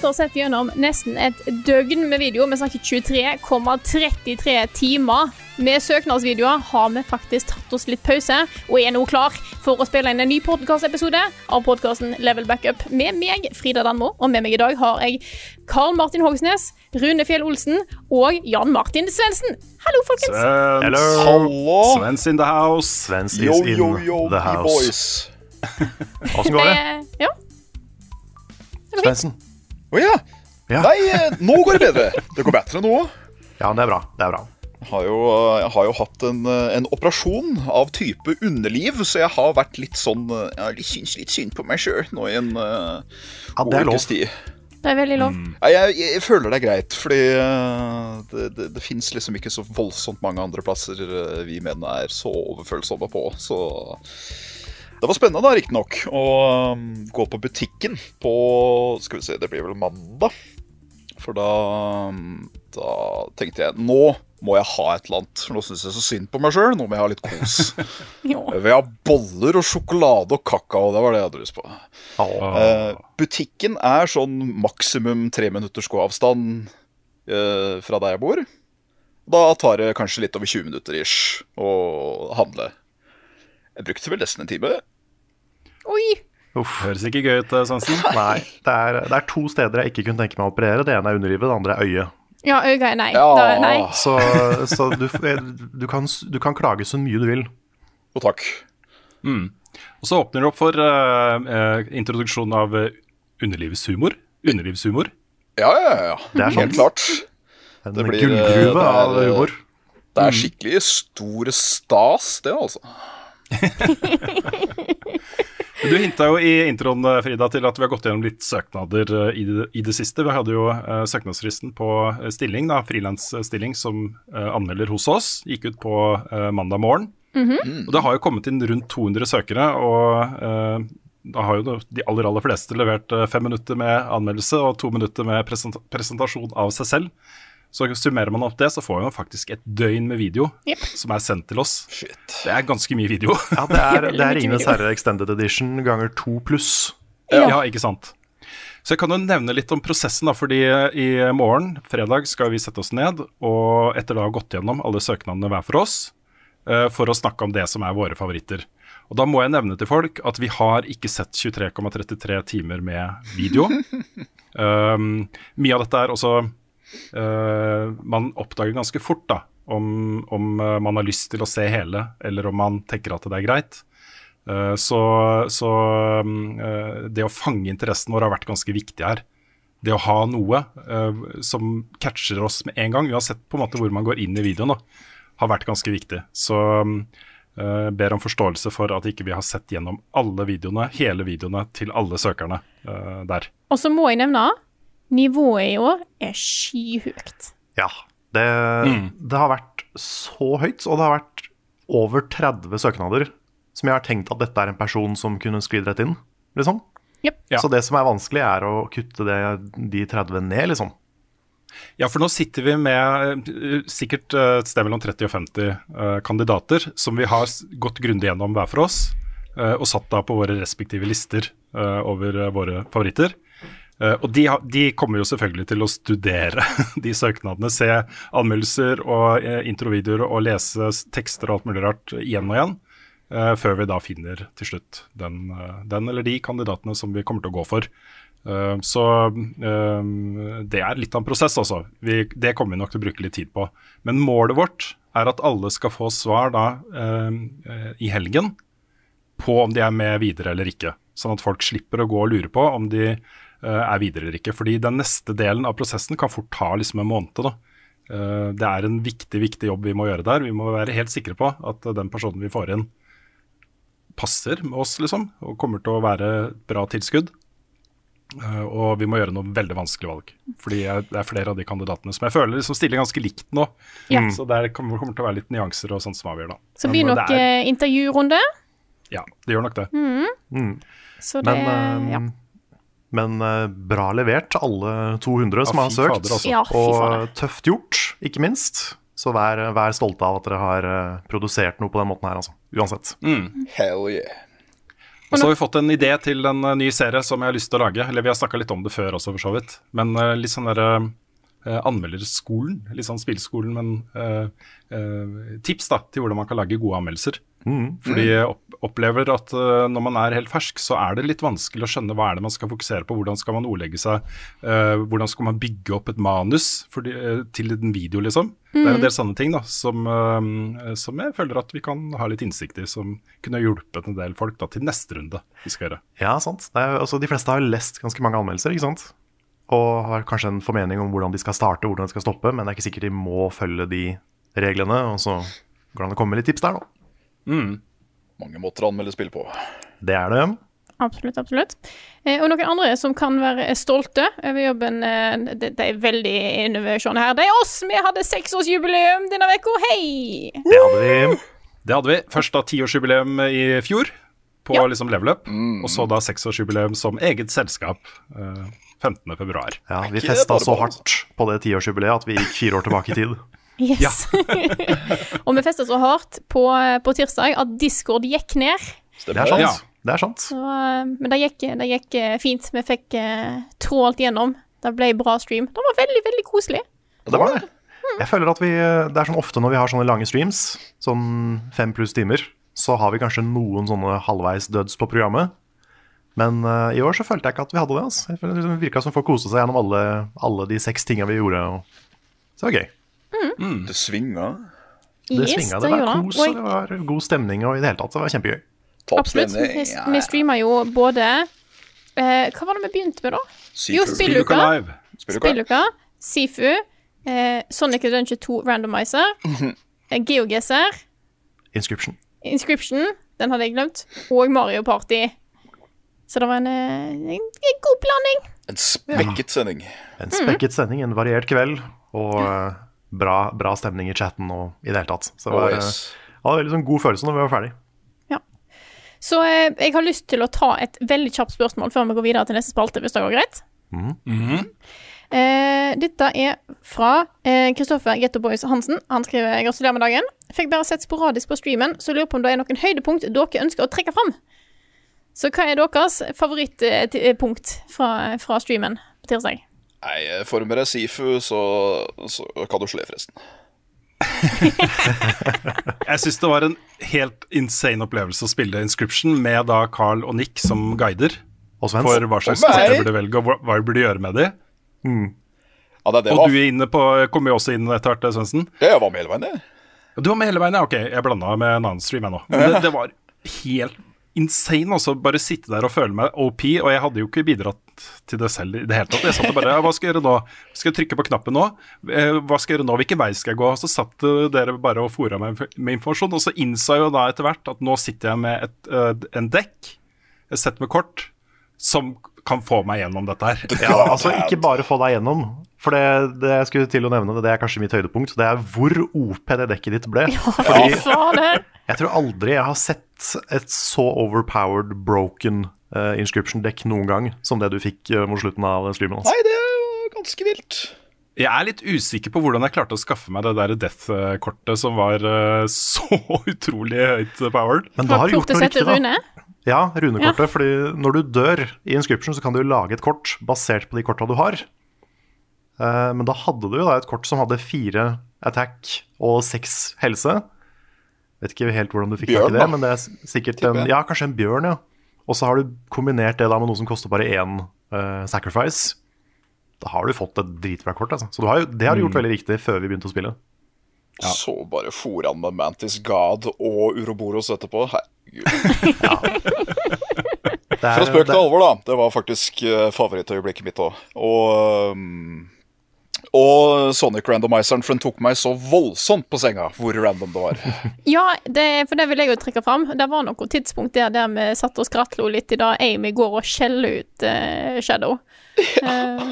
Etter å ha sett gjennom nesten et døgn med video, vi snakker 23,33 timer med søknadsvideoer, har vi faktisk tatt oss litt pause og er nå klar for å spille inn en ny podkastepisode av podkasten Level Backup med meg, Frida Danmo. Og med meg i dag har jeg Karl Martin Hogsnes, Rune Fjell Olsen og Jan Martin Svendsen. Hallo, folkens. Svens. Hello. Hallo. Svens in the house. Svens is Yo, in yo, in the house. boys. Åssen går det? Eh, ja. Svendsen? Å ja. Ja. Nei, eh, nå går det bedre. Det går bedre nå. Ja, det er bra. Det er bra. Jeg har jo, eh, jeg har jo hatt en, eh, en operasjon av type underliv, så jeg har vært litt sånn Jeg syns litt synd på meg sjøl nå i en uh, Ja, det er lov. tid. Det er veldig lov. Mm. jeg, jeg føler det er greit, fordi det, det, det fins liksom ikke så voldsomt mange andre plasser vi menn er så overfølsomme på, så det var spennende, da, riktignok, å um, gå på butikken på Skal vi se, det blir vel mandag. For da, um, da tenkte jeg nå må jeg ha et eller annet. For nå syns jeg så synd på meg sjøl. Nå må jeg ha litt kos. Vi har boller og sjokolade og kakao. Det var det jeg hadde lyst på. Eh, butikken er sånn maksimum tre minutters gåavstand eh, fra der jeg bor. Da tar det kanskje litt over 20 minutter ish å handle. Jeg brukte vel nesten en time. Oi. Uff. Høres ikke gøy ut, eh, Nei. Det er, det er to steder jeg ikke kunne tenke meg å operere. Det ene er underlivet, det andre er øyet. Ja, øyne, nei. Ja. Da, nei. Så, så du, du, kan, du kan klage så mye du vil. Og takk. Og så åpner det opp for uh, eh, introduksjon av underlivets humor. Underlivshumor. Ja, ja, ja. Det er Helt klart. En Det blir, gullgruve eh, det er, av eh, humor. Det er skikkelig stor stas, det, altså. Du hinta jo i introen Frida, til at vi har gått gjennom litt søknader eh, i det, i det siste. Vi hadde jo eh, søknadsfristen på eh, stilling, da, frilansstilling som eh, anmelder hos oss. Gikk ut på eh, mandag morgen. Og Det har jo kommet inn rundt 200 søkere, og eh, da har jo de aller aller fleste levert eh, fem minutter med anmeldelse og to minutter med present presentasjon av seg selv. Så summerer man opp det, så får man faktisk et døgn med video yep. som er sendt til oss. Shit. Det er ganske mye video. Ja, det er, det er Ringenes herre extended edition ganger to pluss. Ja. ikke sant. Så jeg kan jo nevne litt om prosessen, da, fordi i morgen, fredag, skal vi sette oss ned og etter da å ha gått gjennom alle søknadene hver for oss, eh, for å snakke om det som er våre favoritter. Og da må jeg nevne til folk at vi har ikke sett 23,33 timer med video. um, mye av dette er også eh, Man oppdager ganske fort da om, om eh, man har lyst til å se hele, eller om man tenker at det er greit. Uh, Så, så eh, det å fange interessen vår har vært ganske viktig her. Det å ha noe som catcher oss med en gang, uansett på en måte hvor man går inn i videoen, da, har vært ganske viktig. Så um, Uh, ber om forståelse for at ikke vi har sett gjennom alle videoene, hele videoene til alle søkerne uh, der. Og så må jeg nevne nivået i år er skyhøyt. Ja. Det, det har vært så høyt, og det har vært over 30 søknader som jeg har tenkt at dette er en person som kunne sklidd rett inn. liksom. Yep. Ja. Så det som er vanskelig, er å kutte det, de 30 ned, liksom. Ja, for nå sitter vi med eh, sikkert eh, et sted mellom 30 og 50 uh, kandidater som vi har gått grundig gjennom hver for oss, uh, og satt da på våre respektive lister uh, over eh, våre favoritter. Eh, og de, de kommer jo selvfølgelig til å studere de søknadene, se anmeldelser og uh, introvideoer og lese tekster og alt mulig rart igjen og igjen, eh, før vi da finner til slutt den, eh, den eller de kandidatene som vi kommer til å gå for. Eh, så eh, det er litt av en prosess, altså. Det kommer vi nok til å bruke litt tid på. Men målet vårt er at alle skal få svar da eh, eh, i helgen på om de er med videre eller ikke. Sånn at folk slipper å gå og lure på om de eh, er videre eller ikke. Fordi den neste delen av prosessen kan fort ta liksom en måned. da. Eh, det er en viktig viktig jobb vi må gjøre der. Vi må være helt sikre på at eh, den personen vi får inn, passer med oss, liksom, og kommer til å være et bra tilskudd. Eh, og vi må gjøre noe veldig vanskelig valg. Fordi jeg, det er flere av de kandidatene som jeg føler liksom stiller ganske likt nå. Ja. Så der kommer, kommer til å være litt nyanser og sånt som avgjør, da. Så blir nok det er- eh, intervjurunde. Ja, det gjør nok det. Mm. Så det Men, eh, ja. Men eh, bra levert, alle 200 som Ja, har søkt. fader, altså. Ja, og tøft gjort, ikke minst. Så vær, vær stolte av at dere har eh, produsert noe på den måten her, altså. Uansett. Hell yeah. Og så har vi fått en idé til en eh, ny serie som jeg har lyst til å lage. Eller vi har snakka litt om det før også, for så vidt. Men litt sånn derre uh, anmelderskolen. Litt sånn spillskolen, men uh, uh, tips da til hvordan man kan lage gode anmeldelser. Fordi jeg opplever at eh, når man er helt fersk, så er det litt vanskelig å skjønne hva er det man skal fokusere på. Hvordan skal man ordlegge seg? eh, hvordan skal man bygge opp et manus fordi, eh, til en video, liksom? Det er en del sånne ting da, som, som jeg føler at vi kan ha litt innsikt i, som kunne hjulpet en del folk da, til neste runde vi skal gjøre. Ja, sant. Det er, altså, de fleste har lest ganske mange anmeldelser, ikke sant? Og har kanskje en formening om hvordan de skal starte, hvordan de skal stoppe, men det er ikke sikkert de må følge de reglene. Og så går det an å komme med litt tips der, da. Mange måter å anmelde spill på. Det er det. Absolutt, absolutt. Eh, og noen andre som kan være stolte over jobben eh, det, det er veldig innovasjon her. Det er oss! Vi hadde seksårsjubileum denne uka. Hei! Det hadde vi. Det hadde vi. Først da tiårsjubileum i fjor, på Ja. liksom level up. Og så da seksårsjubileum som eget selskap eh, 15. februar. Ja, vi festa så hardt på det tiårsjubileet at vi gikk fire år tilbake i tid. Yes. og vi festa så hardt på, på tirsdag at Discord gikk ned. Det er sant. Ja. Det er sant. Så, eh, men det gikk, det gikk eh, fint. Vi fikk uh, trålt gjennom. Det ble bra stream. Det var veldig, veldig koselig. Det var det. Jeg føler at vi, Det er sånn ofte når vi har sånne lange streams, sånn fem pluss timer, så har vi kanskje noen sånne halvveis døds på programmet. Men uh, i år så følte jeg ikke at vi hadde det. Altså. Føler liksom Det virka som folk koste seg gjennom alle, alle de seks tinga vi gjorde. Og... Så det var gøy. Det svinga. Det Yes, svinga, det det var gjorde kos, Og det var god stemning, og i det hele tatt, det var kjempegøy. Absolutt. Vi, Ja, vi streama jo både eh, Hva var det vi begynte med, da? Jo, Seafood. spilluka. Spilluka. Spilluka. Sifu. Eh, Sonic Adventure 2 Randomizer. eh, GeoGuessr. Inscription. Inscription. Den hadde jeg glemt. Og Mario Party. Så det var en, eh, en, en god blanding. En spekket sending. En spekket sending, en variert kveld, og eh, bra, bra stemning i chatten og i det hele tatt. Så det Oh, var yes. eh, ja, veldig sånn god følelse når vi var ferdig. Så eh, jeg har lyst til å ta et veldig kjapt spørsmål før vi går videre til neste spalte, hvis det går greit. Eh, dette er fra eh, Kristoffer Getto Boys Hansen. Han skriver 'Gratulerer med dagen'. Fikk bare sett sporadisk på streamen, så lurer på om det er noen høydepunkt dere ønsker å trekke fram. Så hva er deres favorittpunkt fra, fra streamen på tirsdag? Nei, former jeg Sifu, så, så kan du slå, forresten. Jeg syns det var en helt insane opplevelse å spille Inscription med da Carl og Nick som guider Og Svens. for hva slags du burde velge, og hva du burde gjøre med de. Ja, det, det Og du er inne på, kommer jo også inn etter hvert, Svendsen. ja, jeg var med hele veien, jeg. Du var med hele veien, ja. Ok, jeg blanda med en annen stream, jeg nå. Men det, det var helt insane også, bare sitte der og føle meg OP. Og jeg hadde jo ikke bidratt til det selv i det hele tatt. Jeg satt og bare Hva skal jeg gjøre nå? Skal jeg trykke på knappen nå? Eh, Hva skal jeg gjøre nå? Hvilken vei skal jeg gå? Så satt eh, dere bare og fora meg med informasjon. Og så innså jeg jo da etter hvert at nå sitter jeg med et, eh, en dekk, et sett med kort, som kan få meg gjennom dette her. Ja, altså Ikke bare få deg gjennom. For det, det jeg skulle til å nevne, det, det er kanskje mitt høydepunkt. Det er hvor OP det dekket ditt ble. Fordi jeg tror aldri jeg har sett et så overpowered broken eh, inscription-dekk noen gang som det du fikk uh, mot slutten av streamen. Altså. Nei, det var ganske vilt. Jeg er litt usikker på hvordan jeg klarte å skaffe meg det der death-kortet som var uh, så utrolig høyt powered. Men da har du gjort noe riktig, da. Rune. Ja, runekortet. fordi når du dør i inscription, så kan du lage et kort basert på de korta du har. Uh, men da hadde du jo da et kort som hadde fire attack og seks helse. Vet ikke helt hvordan du fikk tak i det, men det er sikkert en, ja, kanskje en bjørn, ja. Og så har du kombinert det da med noe som koster bare én uh, sacrifice. Da har du fått et dritbra kort, altså. Så du har jo, det har du gjort veldig riktig før vi begynte å spille. Så bare for han med Mantis God og Uroboros etterpå. Herregud. Det er- Fra spøk til alvor, da. Det var faktisk eh, favorittøyeblikket mitt òg. Og, um, og Sonic Randomizeren, for den tok meg så voldsomt på senga hvor random det var. Ja, det, for det vil jeg jo trekke fram. Det var noe tidspunkt der der vi satt og skrattlo litt i dag Amy går og skjeller ut uh, Shadow. Eh,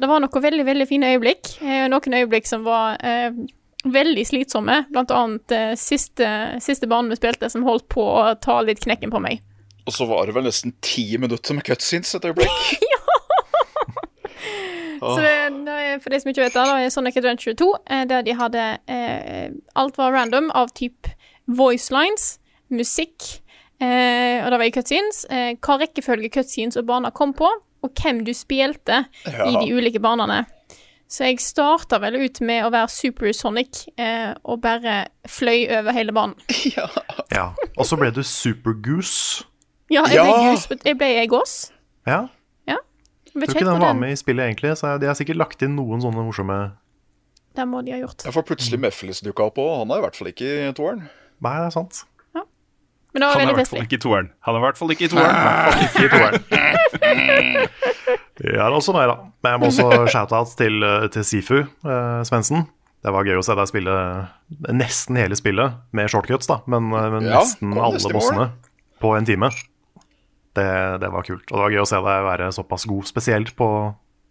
det var noen veldig, veldig fine øyeblikk. Uh, noen øyeblikk som var veldig slitsomme. Blant annet siste, siste banen vi spilte, som holdt på å ta litt knekken på meg. Og så var det vel nesten ti minutter med cutscenes et øyeblikk. Så det, det er, for de som ikke vet det, det er Sonic Adventure 2, eh, der de hadde eh, Alt var random av type voice lines, musikk, eh, og det var i cutscenes. Eh, hva rekkefølge cutscenes og baner kom på, og hvem du spilte i de ulike banene. Så jeg starta vel ut med å være Super Sonic eh, og bare fløy over hele banen. Ja. Og så ble du Super Goose. Ja, jeg ble, Ja. Goose, jeg ble jeg gås. Ja. Jeg Tror ikke den var med i spillet, egentlig, så de har sikkert lagt inn noen sånne morsomme Det må de ha gjort. Ja, for plutselig Mefles dukka opp òg. Han er i hvert fall ikke i toeren. Nei, det er sant. Men det var Han er i veldig hvert fall festlig. ikke i toeren. Han er i hvert fall ikke i toeren. Ja, det er også meg, da. Men jeg må også shout-out til, eh, til Sifu eh, Svendsen. Det var gøy å se deg spille nesten hele spillet med shortcuts, da. Men, eh, men Ja, nesten alle bossene på en time. Det, det var kult. Og det var gøy å se deg være såpass god, spesielt på,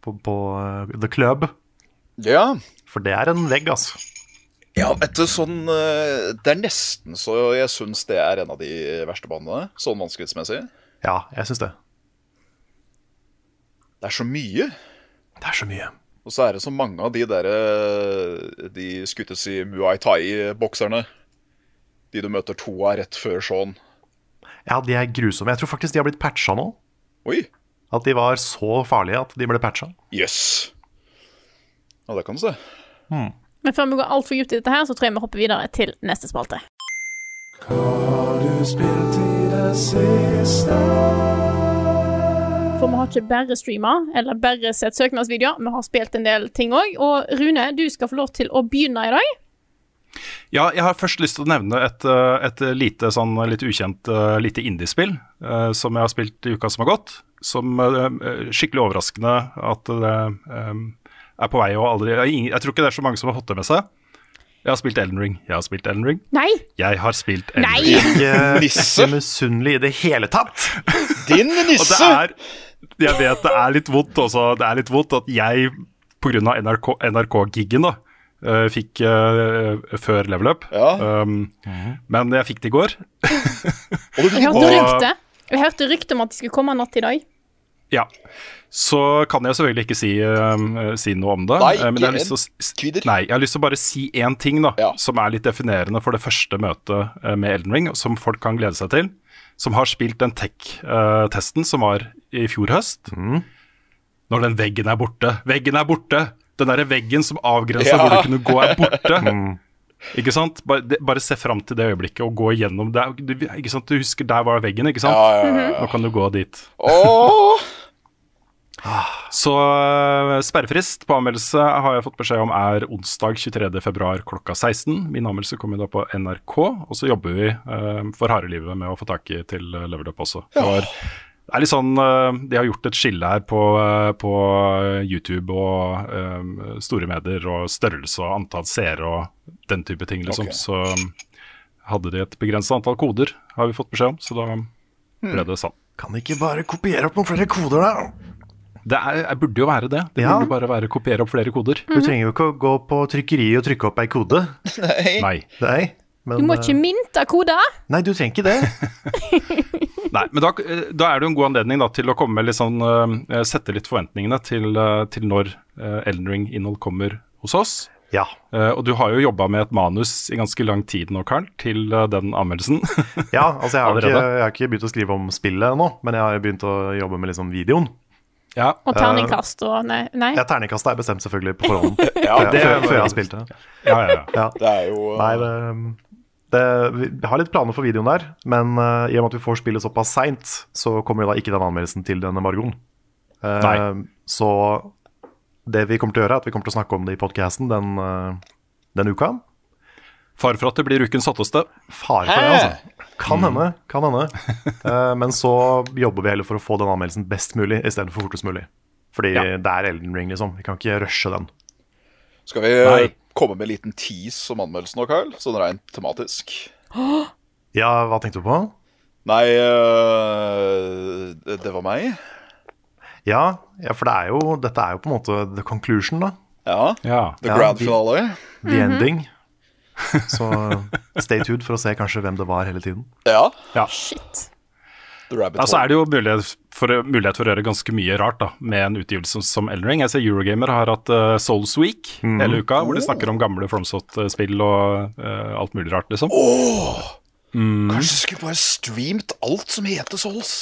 på, på eh, The Club. Ja. For det er en vegg, altså. ja, vet du, sånn eh, Det er nesten så jeg syns det er en av de verste banene, sånn vanskelighetsmessig. Ja, jeg syns det. Det er så mye. Det er så mye. Og så er det så mange av de derre De skuttes i Muay Thai-bokserne. De du møter to av rett før sånn. Ja, de er grusomme. Jeg tror faktisk de har blitt patcha nå. Oi. At de var så farlige at de ble patcha. Jøss. Yes. Ja, det kan du se. Men før vi går altfor dypt i dette her, så tror jeg vi hopper videre til neste spalte. Hva har du spilt i det siste? For vi har ikke bare streama eller bare sett søknadsvideoer, vi har spilt en del ting òg. Og Rune, du skal få lov til å begynne i dag. Ja, jeg har først lyst til å nevne et, eh, et lite, sånn, litt ukjent eh, lite indiespill uh, som jeg har spilt i uka som har gått. Som uh, skikkelig overraskende at det eh, er på vei og aldri jeg, jeg tror ikke det er så mange som har fått det med seg. Jeg har spilt Elden Ring. Jeg har spilt Elden Ring. Nei! Jeg har spilt Elden Nei! Ring. Ikke, Nisse. ikke misunnelig i det hele tatt. Din Og det nisse! er Jeg vet det er litt vondt også. Det er litt vondt at jeg pga. NRK, NRK-giggen da eh, fikk uh, før level up. Ja. Um, Men jeg fikk det i går. Og du Jeg hørte Og- rykte. Jeg hørte rykte om at de skulle komme natt i dag. Ja. Så kan jeg selvfølgelig ikke si, uh, si noe om det. Nei, eh, men jeg har å, nei, jeg har lyst til å bare si én ting da, Ja. som er litt definerende for det første møtet med Elden Ring, som folk kan glede seg til. Som har spilt den tech-testen som var i fjor høst. Når den veggen er borte. Veggen er borte! Den derre veggen som avgrensa Ja. hvor du kunne gå, er borte. Ikke sant? Bare, det, bare se fram til det øyeblikket og gå igjennom det. Du, ikke sant? du husker der var veggen, ikke sant? Ja, ja, ja. Nå kan du gå dit. Åh! Så øh, sperrefrist på anmeldelse har jeg fått beskjed om er onsdag 23.2 klokka 16. Min anmeldelse kommer da på NRK, og så jobber vi øh, for harde livet med å få tak i til Leverdup også. Det, var, det er litt sånn øh, De har gjort et skille her på, øh, på YouTube og um, store medier og størrelse og antall seere og den type ting, liksom. Okay. Så hadde de et begrenset antall koder, har vi fått beskjed om, så da ble det sånn. Kan de ikke bare kopiere opp noen flere koder, da? Det er, jeg burde jo være det. Det Ja. burde bare være å kopiere opp flere koder. Du trenger jo ikke å gå på trykkeriet og trykke opp ei kode. Nei. Nei, men, Du må ikke eh, mynte koder. Nei, du trenger ikke det. Nei, men da, da er det jo en god anledning da, til å komme med litt sånn uh, Sette litt forventningene til, uh, til når uh, Elden Ring-innhold kommer hos oss. Ja. Uh, og du har jo jobba med et manus i ganske lang tid nå, Karl, til uh, den anmeldelsen. ja, altså jeg har, ikke, jeg har ikke begynt å skrive om spillet ennå, men jeg har begynt å jobbe med liksom videoen. ja, Og terningkast og Nei. nei. Ja, terningkast er bestemt selvfølgelig på forhånd. Ja, før, det før, før jeg har spilt det. ja, ja, ja. Ja. Det er jo Nei, det, det, vi har litt planer for videoen der, men uh, i og med at vi får spillet såpass seint, så kommer jo da ikke den anmeldelsen til denne margoen. Uh, Nei. Så det vi kommer til å gjøre, er at vi kommer til å snakke om det i podkasten den, uh, den uka. Fare for at det blir ukens hotteste. Fare for det, altså. Kan hende. kan hende. Eh, men så jobber vi heller for å få den anmeldelsen best mulig istedenfor fortest mulig. Fordi Ja. det er Elden Ring, liksom. Vi kan ikke rushe den. Skal vi Nei. Komme med en liten tease om anmeldelsen nå, Kyle? Sånn rent tematisk. Ja, hva tenkte du på? Nei, øh, det var meg. Ja, ja for det er jo, dette er jo på en måte the conclusion, da. Ja. Ja. The grand finale. The ending. Så stay tuned for å se kanskje hvem det var hele tiden. Ja. Shit. Altså er det jo mulighet for, mulighet for å gjøre ganske mye rart da, med en utgivelse som Elden Ring. Jeg ser Eurogamer har hatt uh, Souls Week hele uka, hvor de snakker om gamle Fromsot-spill og uh, alt mulig rart, liksom. Kanskje du skulle bare streamt alt som heter Souls?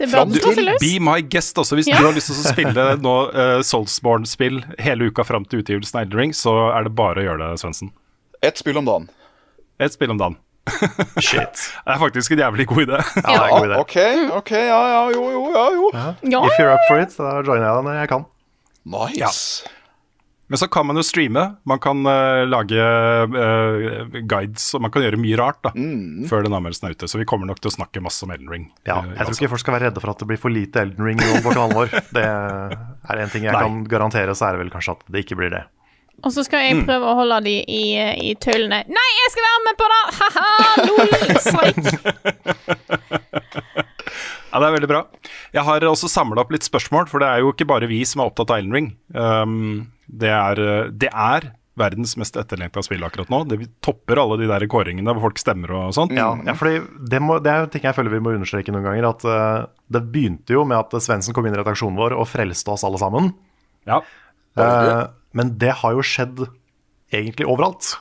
Det Fram til. Be my guest også, hvis Ja. du har lyst til å spille nå uh, Soulsborne-spill hele uka fram til utgivelsen av Elden Ring, så er det bare å gjøre det, Svendsen. Ett spill om dagen. Et spill om dagen. Shit. Det er faktisk en jævlig god idé. Ja, det er god idé. OK, ok, ja, ja, jo, jo, ja, jo. Ja, If you're up for it, da joiner jeg deg når jeg kan. Nice. Men så kan man jo streame. Man kan uh, lage uh, guides, og man kan gjøre mye rart da, før den anmeldelsen er ute. Så vi kommer nok til å snakke masse om Elden Ring. Ja, eh, jeg tror ikke folk skal være redde for at det blir for lite Elden Ring på kanalen vår. Det er en ting jeg Nei. kan garantere, så er det vel kanskje at det ikke blir det. Og så skal jeg prøve å holde de i, i tøylene. Nei, jeg skal være med på det! Ha-ha! Lol! Ja, det er veldig bra. Jeg har også samla opp litt spørsmål, for det er jo ikke bare vi som er opptatt av Island Ring. Um, det, er, det er verdens mest etterlengta spill akkurat nå. Det topper alle de der kåringene hvor folk stemmer og sånt. Ja, ja fordi det, må, det er jo ting jeg føler vi må understreke noen ganger. At uh, det begynte jo med at Svendsen kom inn i redaksjonen vår og frelste oss alle sammen. Ja. Eh, men det har jo skjedd egentlig overalt.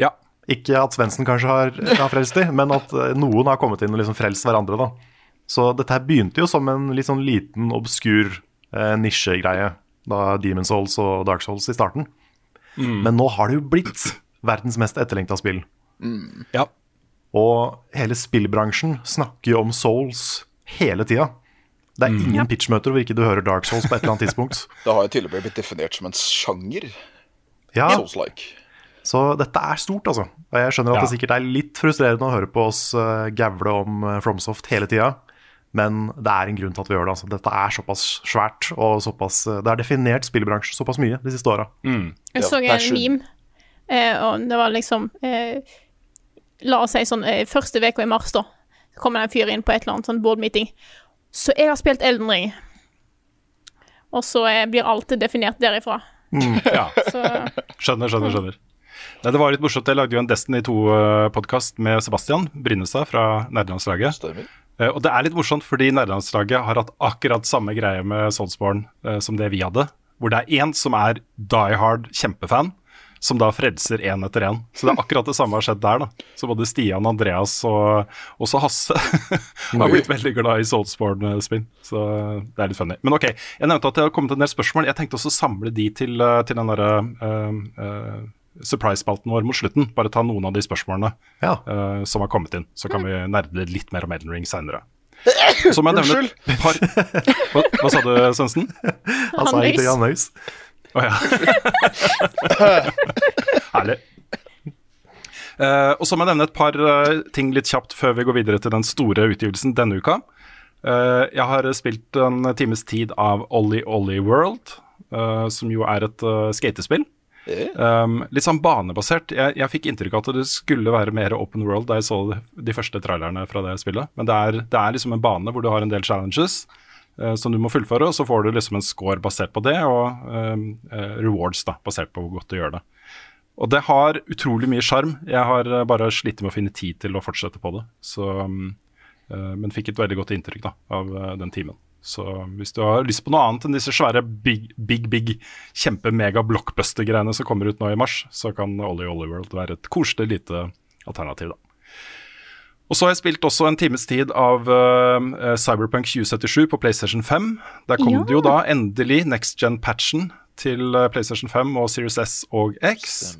ja. Ikke at Svendsen kanskje har, har frelst de, men at eh, noen har kommet inn og liksom frelst hverandre. da. Så dette her begynte jo som en litt sånn liten, obskur eh, nisjegreie da Demon's Souls og Dark Souls i starten. Men nå har det jo blitt verdens mest etterlengta spill. ja. Og hele spillbransjen snakker jo om Souls hele tida. Det er ingen pitchmøter hvor ikke du hører Dark Souls på et eller annet tidspunkt. Det har jo til og med blitt definert som en sjanger. Ja, Souls-like. Så dette er stort, altså. Og jeg skjønner at Ja. det sikkert er litt frustrerende å høre på oss uh, gavle om uh, Fromsoft hele tida. Men det er en grunn til at vi gjør det. altså. Dette er såpass svært, og såpass, uh, det har definert spillbransjen såpass mye de siste åra. Jeg Ja, så en passion. meme, eh, og det var liksom eh, La oss si sånn eh, første uka i mars, da. Så kommer det en fyr inn på et eller annet sånn board meeting. Så jeg har spilt Elden Ring. Og så eh, blir alt definert derifra. ja. Så Skjønner, skjønner, skjønner. Nei, det var litt morsomt. Jeg lagde jo en Destiny 2-podkast med Sebastian Brinnestad fra Nerdelandslaget. Eh, Og det er litt morsomt, fordi Nerdelandslaget har hatt akkurat samme greie med Soulsborne eh, som det vi hadde. Hvor det er én som er die hard kjempefan, som da frelser én etter én. Så det er akkurat det samme har skjedd der. da. Så både Stian, Andreas og også Hasse har blitt veldig glad i Soulsborne-spinn. Så det er litt funny. Men ok, jeg nevnte at det har kommet en del spørsmål. Jeg tenkte også å samle de til, eh, til den derre uh, uh, surprise-spalten vår mot slutten. Bare ta noen av de spørsmålene Ja. uh, som har kommet inn. Så kan vi nerde litt mer om Elden Ring seinere. Et par Hva, hva sa du, Svendsen? Han egentlig Jan han Å ja. Herlig. Uh, og så må jeg nevne et par uh, ting litt kjapt før vi går videre til den store utgivelsen denne uka. Uh, jeg har spilt en times tid av Ollie Ollie World, eh, som jo er et skatespill. Um, litt sånn banebasert. Jeg, jeg fikk inntrykk av at det skulle være mer open world da jeg så de, de første trailerne fra det spillet. Men det er, det er liksom en bane hvor du har en del challenges som du må fullføre, og så får du liksom en score basert på det, og um, eh, rewards da, basert på hvor godt du gjør det. Og det har utrolig mye sjarm. Jeg har eh, bare slitt med å finne tid til å fortsette på det. Så, eh, men fikk et veldig godt inntrykk da, av eh, den timen. Så hvis du har lyst på noe annet enn disse svære big, big, big kjempe-mega-blockbuster-greiene som kommer ut nå i mars, så kan Ollie Ollie World være et koselig lite alternativ, da. Og så har jeg spilt også en times tid av uh, Cyberpunk 2077 på PlayStation 5. Der kom Ja. det jo da endelig next gen-patchen til eh, PlayStation 5 og Series S og X.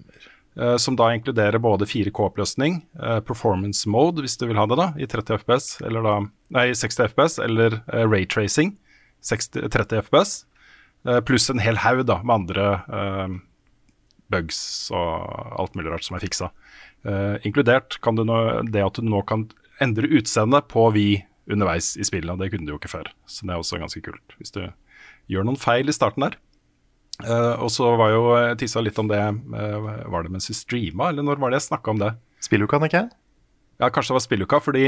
Uh, som da inkluderer både 4K-oppløsning, uh, performance mode hvis du vil ha det, da, i 30 FPS, eller da, nei, 60 FPS, eller raytracing, 60, 30 FPS, eh, pluss en hel haug da, med andre bugs og alt mulig rart som er fiksa. Eh, inkludert kan du nå, det at du nå kan endre utseendet på vi underveis i spillet. og Det kunne du jo ikke før, så det er også ganske kult. Hvis du gjør noen feil i starten der. Uh, og så var jo eh, tissa litt om det uh, Var det mens vi streama, eller når var det jeg snakka om det? Spilluka, ikke? Ja, kanskje det var spilluka, fordi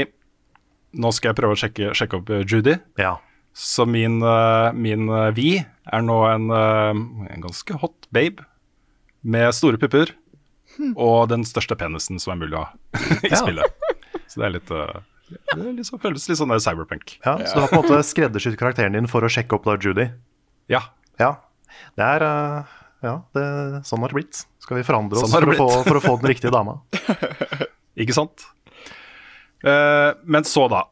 nå skal jeg prøve å sjekke, sjekke opp Judy. Ja. Så min, min Vi er nå en, en ganske hot babe med store pupper og den største penisen som er mulig å ha i Ja. spillet. Så det er litt eh, det liksom, føles litt sånn der cyberpunk. ja. Så du har på en måte skreddersydd karakteren din for å sjekke opp da Judy? Ja. Ja. Det er eh, Ja, det, sånn har det blitt. Skal vi forandre oss Sånn for, å få, for å få den riktige dama? Ikke sant? Uh, men så, da.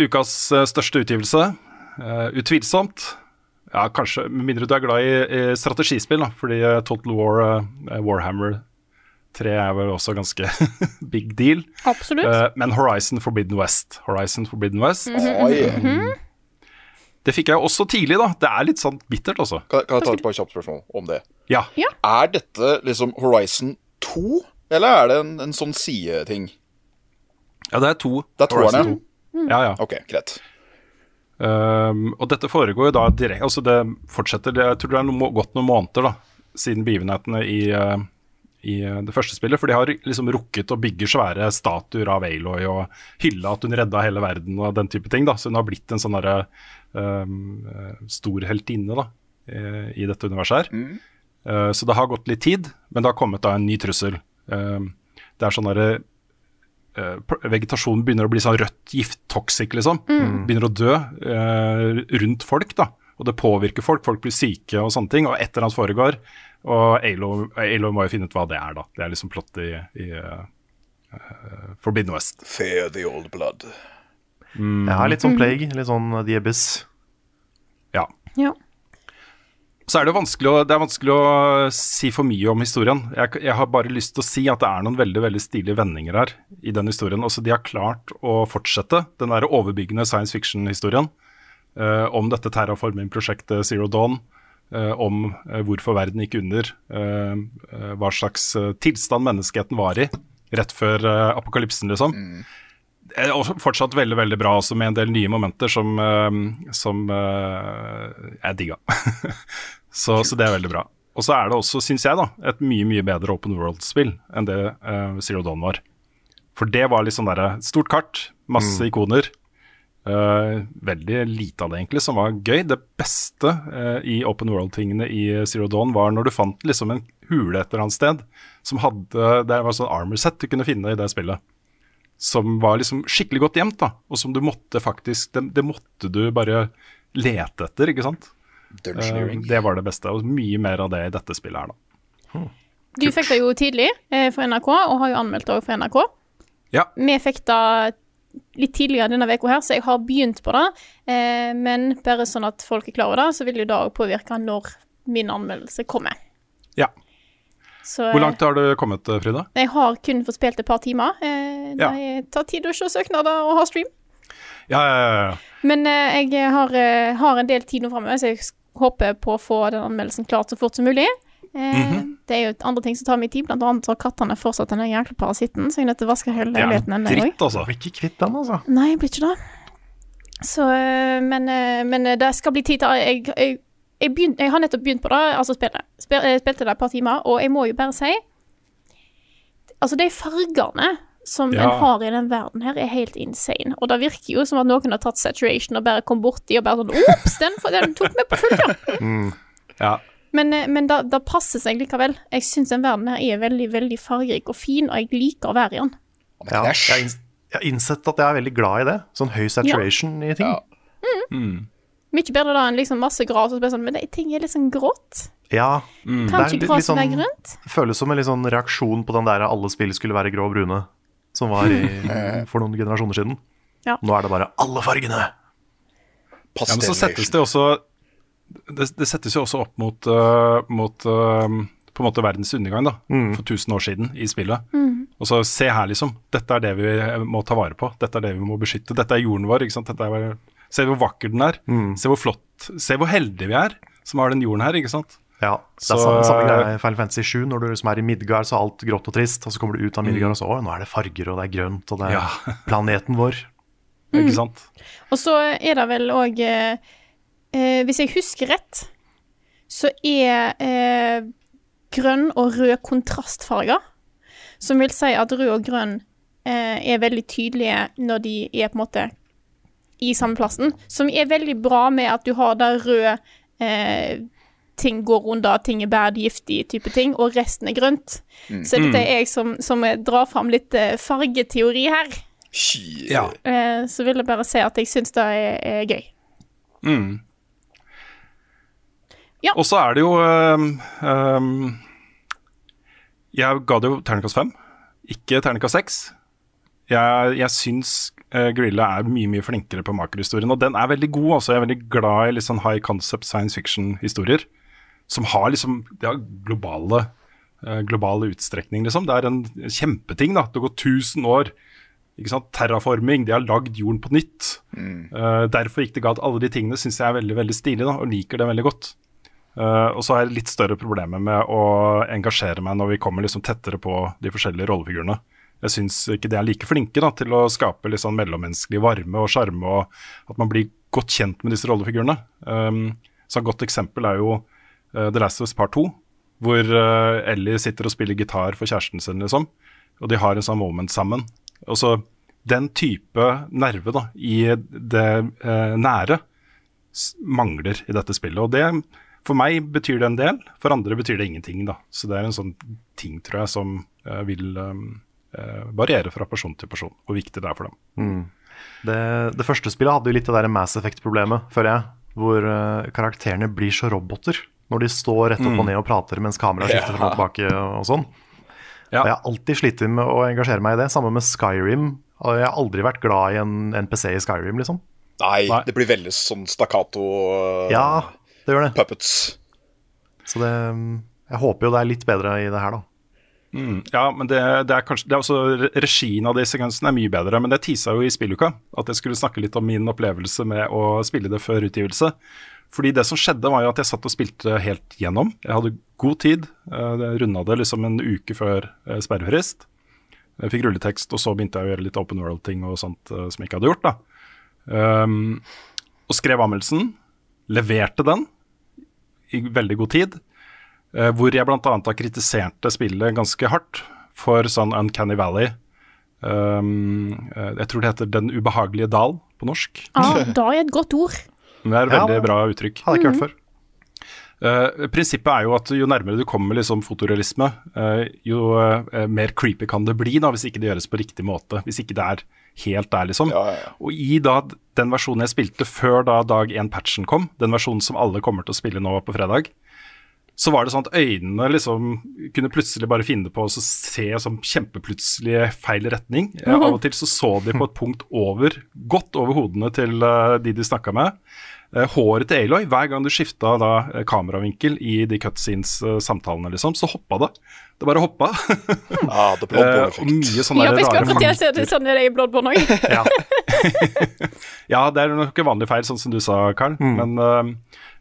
Ukas største utgivelse. Uh, utvilsomt. Ja, kanskje, med mindre du er glad i, i strategispill, da. Fordi Total War, uh, Warhammer 3 er vel også ganske big deal. Absolutt. Uh, men Horizon Forbidden West. Horizon Forbidden West. Oi. Det fikk jeg også tidlig, da. Det er litt sånn bittert, altså. Kan, kan jeg ta et par kjapt spørsmål om det? Ja. Er dette liksom Horizon 2, eller er det en, en sånn sideting? ja, det er to. Det er toerne? Horizon 2. Ja, ja. Ok, greit. Um, og dette foregår jo da direkte Altså det fortsetter det, Jeg tror det er noe, gått noen måneder da siden begivenhetene i, uh, i uh, det første spillet. For de har liksom rukket å bygge svære statuer av Aloy og hylle at hun redda hele verden og den type ting. da Så hun har blitt en sånn derre um, uh, stor heltinne da i, i dette universet her. Uh, så det har gått litt tid, men det har kommet da en ny trussel. Uh, det er sånn derre uh, vegetasjonen begynner å bli sånn rødt gifttoxic, liksom. Begynner å dø eh, rundt folk, da. Og det påvirker folk, folk blir syke og sånne ting. Og et eller annet foregår. Og Alo, må jo finne ut hva det er, da. Det er liksom plottet i, i eh, eh, Forbidden West. Fear the old blood. Ja, litt sånn plague, litt sånn The Abyss. Ja. Ja. Så er det, vanskelig å, det er vanskelig å si for mye om historien. Jeg, jeg har bare lyst til å si at det er noen veldig veldig stilige vendinger her i den historien. Også de har klart å fortsette den der overbyggende science fiction-historien uh, om dette terraforming-prosjektet Zero Dawn. Eh, om eh, hvorfor verden gikk under. eh, hva slags tilstand menneskeheten var i rett før apokalypsen, liksom. Mm. Og fortsatt veldig veldig bra, også med en del nye momenter som, som jeg digga. så, så det er veldig bra. Og så er det også, syns jeg, da, et mye mye bedre Open World-spill enn det uh, Zero Dawn var. For det var litt sånn derre stort kart, masse ikoner. Eh, veldig lite av det, egentlig, som var gøy. Det beste uh, i Open World-tingene i Zero Dawn var når du fant liksom en hule et eller annet sted som hadde Det var sånn armor set du kunne finne i det spillet som var liksom skikkelig godt gjemt, da, og som du måtte faktisk det, det måtte du bare lete etter, ikke sant? Uh, det var det beste, og mye mer av det i dette spillet her, da. Du fikk det jo tidlig eh, for NRK, og har jo anmeldt det òg for NRK. Ja. Vi fikk det litt tidligere denne uka her, så jeg har begynt på det. Eh, men bare sånn at folk er klar over det, så vil jo det òg påvirke når min anmeldelse kommer. Ja. Så, eh, Hvor langt har du kommet, Frida? Jeg har kun fått spilt et par timer. Eh, Ja. Det tar tid å se søknader og ha stream. Ja, ja, ja, ja. Men eh, jeg har, eh, har en del tid nå framover, så jeg håper på å få den anmeldelsen klart så fort som mulig. Eh, Det er jo andre ting som tar mye tid, blant annet har kattene fortsatt den jækla parasitten, så jeg er nødt til å vaske hele leiligheten ennå. jeg. dritt, altså. Blir ikke kvitt den, altså. Nei, blir ikke det. Så, eh, men, eh, men det skal bli tid til Jeg, jeg, jeg, begynt, jeg har nettopp begynt på det, altså spillet. Spil, spilte det et par timer, og jeg må jo bare si Altså, de fargene som Ja. en har i den verden her, er helt insane. Og det virker jo som at noen har tatt saturation og bare kom borti og bare sånn Ops, den, den tok meg på fullt, ja. Ja. Men, eh, men det det passer seg likevel. Jeg syns den verden her er veldig, veldig fargerik og fin, og jeg liker å være i den. Ja, jeg, har inns- innsett at jeg er veldig glad i det. Sånn høy saturation i ting. Ja. Mye bedre da enn liksom masse gras sånn, men de ting er litt sånn grått. Ja, Kan Det er ikke graset sånn- være grønt? føles som en litt sånn reaksjon på den der alle spill skulle være grå og brune, som var i, for noen generasjoner siden. Ja. Nå er det bare alle fargene. ja, men så settes det også Det, det settes jo også opp mot, uh, mot uh, på en måte verdens undergang da, for 1000 år siden i spillet. Og så se her, liksom. Dette er det vi må ta vare på. Dette er det vi må beskytte. Dette er jorden vår. ikke sant? Dette er, se hvor vakker den er. Se hvor flott Se hvor heldige vi er som har den jorden her, ikke sant. Ja, det er Så- samme, samme greie i Final Fantasy 7. Når du liksom er i Midgard, så er alt grått og trist. Og så kommer du ut av Midgard, og så å, nå er det farger, og det er grønt, og det er Ja. planeten vår. Ikke sant? Og så er det vel òg eh, eh, Hvis jeg husker rett, så er eh, grønn og rød kontrastfarger. Som vil si at rød og grønn eh, er veldig tydelige når de er på en måte i samme plassen. Som er veldig bra med at du har der rød eh, ting går under, ting er bad giftig type ting, og resten er grønt. Så dette er jeg som, som drar fram litt eh, fargeteori her. Ja. Eh, så vil jeg bare si at jeg syns det er, er gøy. Mm. Ja. Og så er det jo um, um, Jeg ga det jo terningkast fem, ikke terningkast seks. Jeg, jeg syns uh, Grilla er mye mye flinkere på makerhistorien, og den er veldig god. Også. Jeg er veldig glad i litt sånn high concept science fiction-historier. Som har liksom De har globale, uh, globale utstrekning, liksom. Det er en kjempeting, da. Det går 1000 år. Ikke sant? Terraforming, de har lagd jorden på nytt. Uh, derfor gikk det galt. Alle de tingene syns jeg er veldig veldig stilige, da, og liker det veldig godt. Uh, og så har jeg litt større problemer med å engasjere meg når vi kommer liksom tettere på de forskjellige rollefigurene. Jeg syns ikke de er like flinke da, til å skape litt sånn mellommenneskelig varme og sjarme, og at man blir godt kjent med disse rollefigurene. Um, så et godt eksempel er jo uh, The Last of Us Part 2, hvor uh, Ellie sitter og spiller gitar for kjæresten sin, liksom. Og de har en sånn moment sammen. Og så den type nerve da, i det nære mangler i dette spillet. Og det, for meg betyr det en del, for andre betyr det ingenting. da. Så det er en sånn ting, tror jeg, som uh, vil um, uh, variere fra person til person, hvor viktig det er for dem. Det, det første spillet hadde jo litt det der Mass Effect-problemet, føler jeg. Hvor uh, karakterene blir så roboter når de står rett opp og ned og prater mens kameraet skifter fra og tilbake og sånn. Ja. Og jeg har alltid slitt med å engasjere meg i det. Samme med Skyrim. Og jeg har aldri vært glad i en NPC i Skyrim, liksom. Nei, Nei. det blir veldig sånn stakkato uh, Ja, det gjør det. puppets. Så det Jeg håper jo det er litt bedre i det her, da. Mm, ja, men det, det er kanskje det er også Regien av de sekvensene er mye bedre. Men det tisa jo i spilluka at jeg skulle snakke litt om min opplevelse med å spille det før utgivelse. Fordi det som skjedde, var jo at jeg satt og spilte helt gjennom. Jeg hadde god tid. eh, Jeg runda det liksom en uke før eh, sperrefrist. Jeg fikk rulletekst, og så begynte jeg å gjøre litt open world-ting og sånt eh, som jeg ikke hadde gjort. da. Um, og skrev anmeldelsen. Leverte den i veldig god tid. Eh, hvor jeg bl.a. har kritisert det spillet ganske hardt for sånn Uncanny Valley. Um, eh, jeg tror det heter Den ubehagelige dal på norsk. Ah, da er et godt ord. Men det er et Ja. veldig bra uttrykk. Hadde jeg ikke hørt før. Eh, prinsippet er jo at jo nærmere du kommer liksom fotorealisme, uh, jo uh, mer creepy kan det bli da, hvis ikke det gjøres på riktig måte. Hvis ikke det er helt der, liksom. Ja, ja. Og i da den versjonen jeg spilte før da dag 1-patchen kom, den versjonen som alle kommer til å spille nå på fredag, så var det sånn at øynene liksom kunne plutselig bare finne på å se som kjempeplutselig feil retning. Av og til så så de på et punkt over, godt over hodene til de de snakka med. Eh, håret til Aloy, hver gang du skifta da eh, kameravinkel i de cutscenes-samtalene, liksom, så hoppa det. Det bare hoppa. Ja, det ble Eh, og mye sånne Ja, jeg rare skulle akkurat si det sånn er det i Bloodborne òg. Ja. Ja, det er nok en vanlig feil, sånn som du sa, Karl. Men øh,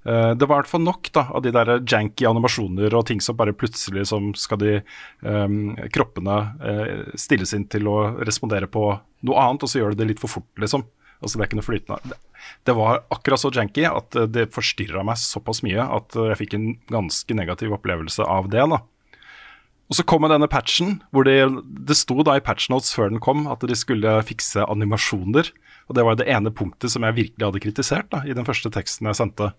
øh, det var i hvert fall nok da, av de der janky animasjoner og ting som bare plutselig som skal de um, kroppene uh, stilles inn til å respondere på noe annet, og så gjør de det litt for fort, liksom. Altså Det er ikke noe flytende. Det, var akkurat så janky at øh, det forstyrra meg såpass mye at øh, jeg fikk en ganske negativ opplevelse av det. da. Og så kom denne patchen, hvor det, det sto da i patchnotes før den kom at de skulle fikse animasjoner. Og det var det ene punktet som jeg virkelig hadde kritisert da, i den første teksten jeg sendte.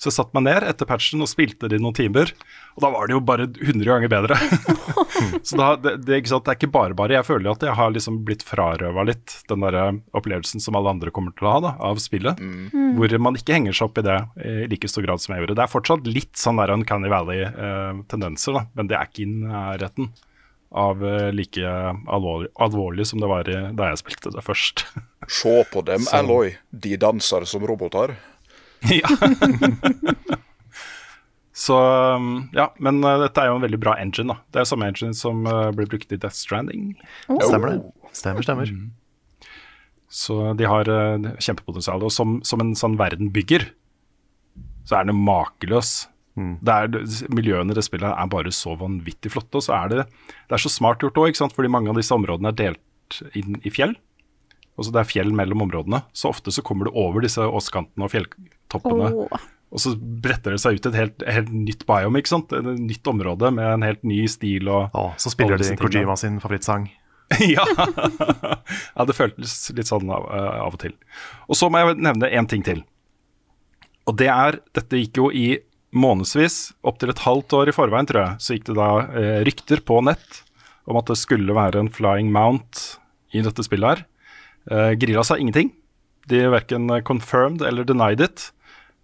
Så jeg satte meg ned etter patchen og spilte det i noen timer, og da var det jo bare 100 ganger bedre. så da, det, det, ikke sant, det er ikke bare bare. Jeg føler at jeg har liksom blitt frarøva litt den der opplevelsen som alle andre kommer til å ha da, av spillet. Hvor man ikke henger seg opp i det i like stor grad som jeg gjorde. Det er fortsatt litt sånn der Uncanny Valley-tendenser, da, men det er ikke i nærheten av eh, like alvorlig, alvorlig som det var i, da jeg spilte det først. Se på dem, Alloy. De danser som roboter. ja. Så um, ja, men uh, dette er jo en veldig bra engine, da. Det er samme engine som uh, blir brukt i Death Stranding. Stemmer det. Stemmer, stemmer. Så de har uh, kjempepotensial. Og som, som en sånn verdenbygger, så er den makeløs. Det er, miljøene i det spillet er bare så vanvittig flotte. Og så er det, det er så smart gjort òg, fordi mange av disse områdene er delt inn i fjell. Altså det er fjell mellom områdene. Så ofte så kommer du over disse åskantene og fjelltoppene. Oh. Og så bretter det seg ut et helt, helt nytt biome, ikke sant? Et nytt område med en helt ny stil og oh, så spiller de. Kojima sin favorittsang. ja. ja, det føltes litt sånn av, eh, av og til. Og så må jeg nevne én ting til. Og det er Dette gikk jo i månedsvis, opptil et halvt år i forveien, tror jeg, så gikk det da eh, rykter på nett om at det skulle være en flying mount i dette spillet her. Eh, Grilla sa ingenting. De verken confirmed eller denied it.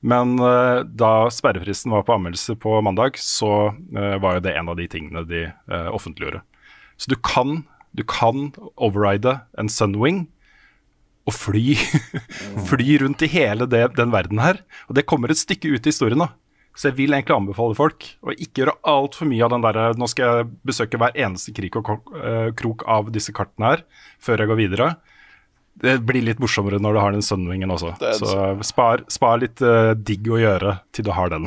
Men uh, da sperrefristen var på anmeldelse på mandag, så uh, var jo det en av de tingene de uh, offentliggjorde. Så du kan, du kan override en Sunwing og fly, fly rundt i hele det, den verden her. Og det kommer et stykke ut i historien nå. Så jeg vil egentlig anbefale folk å ikke gjøre altfor mye av den derre Nå skal jeg besøke hver eneste krik og krok av disse kartene her før jeg går videre. Det blir litt morsommere når du har den Sunwingen også. Så spar, spar litt uh, digg å gjøre til du har den.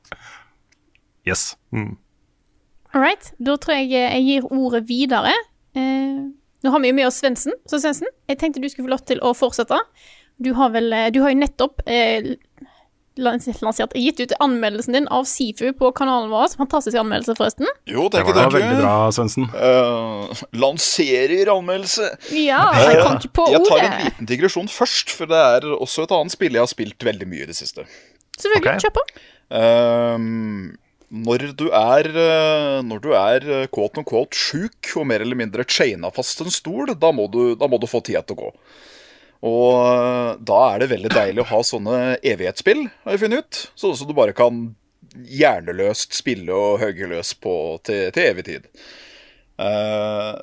yes. All right. Da tror jeg eh, jeg gir ordet videre. Uh, nå har vi jo med oss Svendsen. Så Svendsen, jeg tenkte du skulle få lov til å fortsette. Du har vel Du har jo nettopp eh, lans- lansert, gitt ut anmeldelsen din av Sifu på kanalen vår. Fantastisk anmeldelse, forresten. Jo, Det var tenk. veldig bra, Svendsen. Uh, lanserer anmeldelse. Ja, jeg kom ikke på Jeg tar en liten digresjon først, for det er også et annet spill jeg har spilt veldig mye i det siste. Selvfølgelig. Okay. Kjør på. Uh, når du er eh, Når du er eh, quote on quote sjuk og mer eller mindre chaina fast en stol, da må, du, da må du få tida til å gå. Og eh, da er det veldig deilig å ha sånne evighetsspill, har jeg funnet ut. Sånn som du bare kan hjerneløst spille og hogge løs på til, til evig tid. Uh,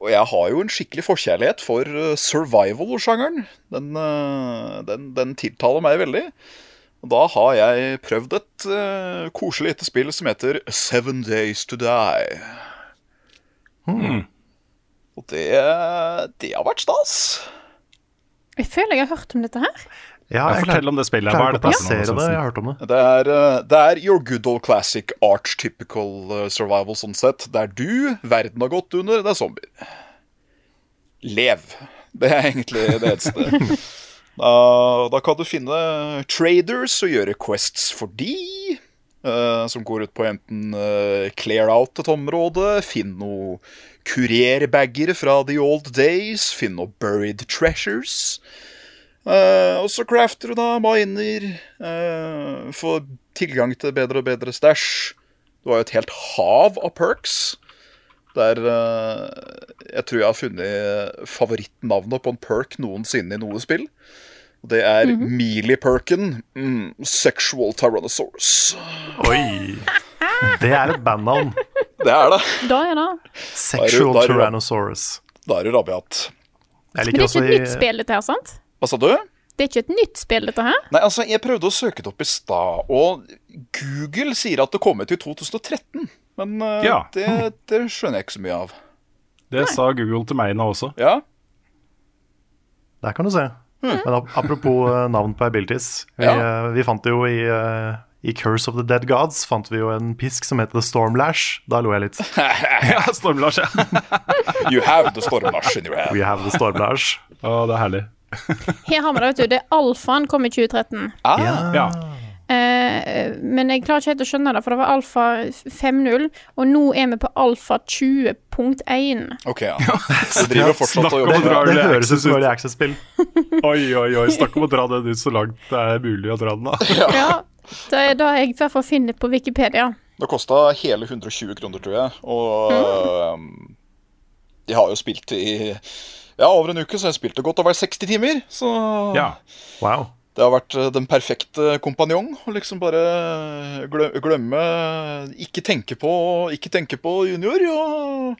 og jeg har jo en skikkelig forkjærlighet for eh, survival-sjangeren. Den, den, den tiltaler meg veldig. Og da har jeg prøvd et uh, koselig lite spill som heter Seven Days To Die. Og det, det har vært stas. Jeg føler jeg har hørt om dette her. Ja, jeg fortell om det spillet. Hva er dette det. Jeg har hørt om det. Det er, eh, det er your good old classic arch-typical eh, survival sånn sett. Der du, verden har gått under, det er zombier. Lev. Det er egentlig det eneste. Da, da kan du finne traders og gjøre quests for de. Uh, som går ut på enten uh, clear out et område, finn noe kurerbager fra the old days, finn noe buried treasures. Uh, og så crafter du da miner, uh, får tilgang til bedre og bedre stæsj. Du har jo et helt hav av perks. Der uh, jeg tror jeg har funnet favorittnavnet på en perk noensinne i noe spill. Og det er Mealy-perken. Mm, sexual Tyrannosaurus. Oi! Det er et bandnavn. Det er det. Da er det. Sexual Da er det- Tyrannosaurus. Da er du rabiat. Men det er ikke et i nytt spill, dette her, sant? Hva sa du? Det er ikke et nytt spill, dette her? Nei, altså, Jeg prøvde å søke det opp i stad, og Google sier at det kom ut i 2013. Men uh, Ja. det, det skjønner jeg ikke så mye av. Det sa Google til meg nå også. Ja, Der kan du se. Mm. Men apropos eh, navn på abilities. Vi, Ja. eh, vi fant jo i, i Curse of the Dead Gods fant vi jo en pisk som heter Stormlash. Da lo jeg litt. Ja, Storm-Lars, ja. You have the stormlash in your hand. We have the Stormlash. Å, det er herlig. Her har vi det, vet du. Det er alfaen kom i 2013. Ah, Ja. Uh, men jeg klarer ikke helt å skjønne det, for det var alfa 5.0, og nå er vi på alfa 20.1. Ok, ja. Så driver fortsatt og jobber Det, Det høres ut som et Access-spill. Oi, oi, oi. Snakk om å dra den ut så langt det er mulig å dra den. da. Ja, det er det jeg i hvert fall finner på Wikipedia. Det kosta hele 120 kroner, tror jeg. Og øhm, jeg har jo spilt i ja, over en uke, så jeg spilte godt over 60 timer. Så Ja. Wow. det har vært øh, den perfekte kompanjong. Å liksom bare glemme Ikke tenke på Ikke tenke på junior, og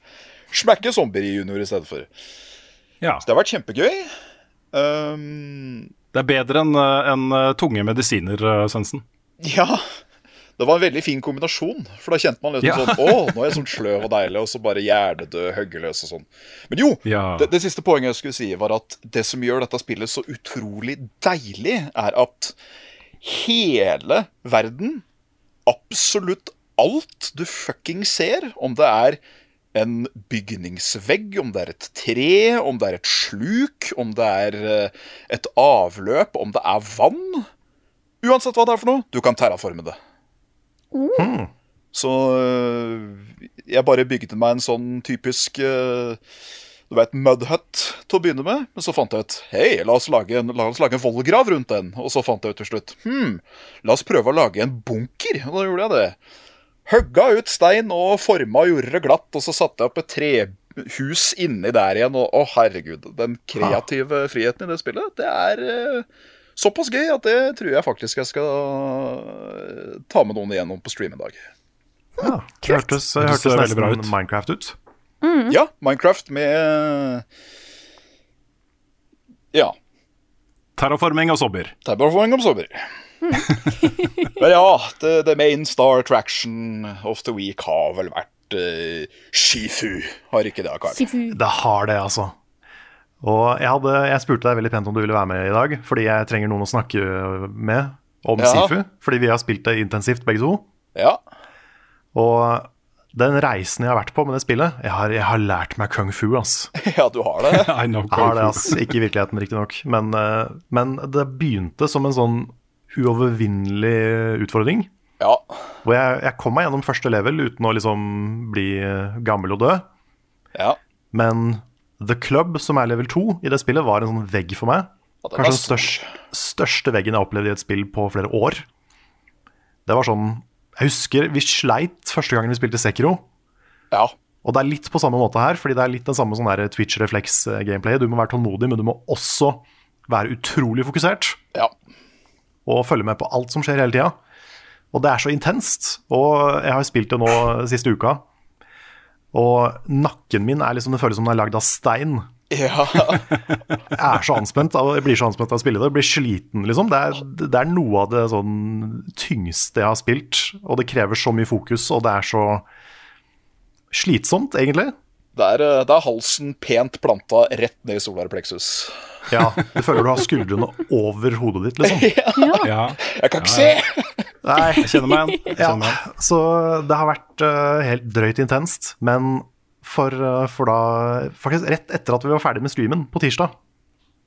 smekke zombier i junior i stedet for. ja. Så det har vært kjempegøy. Um, Det er bedre enn en eh, tunge medisiner, eh, Svendsen. Ja, det var en veldig fin kombinasjon. For da kjente man liksom Ja. sånn Å, nå er jeg sånn sløv og deilig, og så bare hjernedød, høggeløs og sånn. Men jo, Ja. det, det siste poenget jeg skulle si, var at det som gjør dette spillet så utrolig deilig, er at hele verden absolutt alt du fucking ser. Om det er en bygningsvegg, om det er et tre, om det er et sluk, om det er eh, et avløp, om det er vann. Uansett hva det er for noe, du kan terraforme det. Så øh, jeg bare bygde meg en sånn typisk øh, Du vet, mudhut til å begynne med. Men så fant jeg ut Hei, la oss lage en, la oss lage en vollgrav rundt den. Og så fant jeg ut til slutt Hm, la oss prøve å lage en bunker. Og da gjorde jeg det. Høgga ut stein og forma og gjorde det glatt. Og så satte jeg opp et trehus inni der igjen. Og å, herregud. Den kreative friheten i det spillet, det er øh, såpass gøy at det tror jeg faktisk jeg skal øh, ta med noen igjennom på stream en dag. Ja, det hørtes, det Hørtes det veldig bra ut. Minecraft ut. Ja, Minecraft med Ja. Terraforming og sobber. Terraforming om sommer. Men ja, the, the main star attraction of the week har vel vært uh, Shifu. Har ikke det, Kari? Det har det, altså. Og jeg, hadde, jeg spurte deg veldig pent om du ville være med i dag, fordi jeg trenger noen å snakke med om Ja. Sifu. Fordi vi har spilt det intensivt, begge to. Ja. Og den reisen jeg har vært på med det spillet Jeg har, jeg har lært meg kung fu, ass. ja, du har det. I know. Jeg har det, ass. Ikke i virkeligheten, riktignok. Men, eh, men det begynte som en sånn uovervinnelig utfordring. Ja. Hvor jeg, jeg kom meg gjennom første level uten å liksom bli eh, gammel og dø. ja. Men The Club, som er level 2 i det spillet, var en sånn vegg for meg. Kanskje den største, største veggen jeg har opplevd i et spill på flere år. Det var sånn Jeg husker vi sleit første gangen vi spilte Sekiro. Ja. Og det er litt på samme måte her, fordi det er litt den samme sånn Twitch-refleks-gameplay. Du må være tålmodig, men du må også være utrolig fokusert Ja. og følge med på alt som skjer hele tida. Og det er så intenst. Og jeg har spilt det nå siste uka. Og nakken min er liksom, det føles som den er lagd av stein. ja. Jeg er så anspent av, jeg blir så anspent av å spille det. Jeg blir sliten, liksom. Det er, det er noe av det sånn tyngste jeg har spilt. Og det krever så mye fokus, og det er så slitsomt, egentlig. Det er, eh, det er halsen pent planta rett ned i solar plexus. Ja, Du føler du har skuldrene over hodet ditt, liksom. Ja, Jeg kan ikke se! Nei, jeg kjenner meg igjen. Ja, så det har vært uh, helt drøyt intenst. Men for, uh, for da Faktisk rett etter at vi var ferdig med streamen på tirsdag,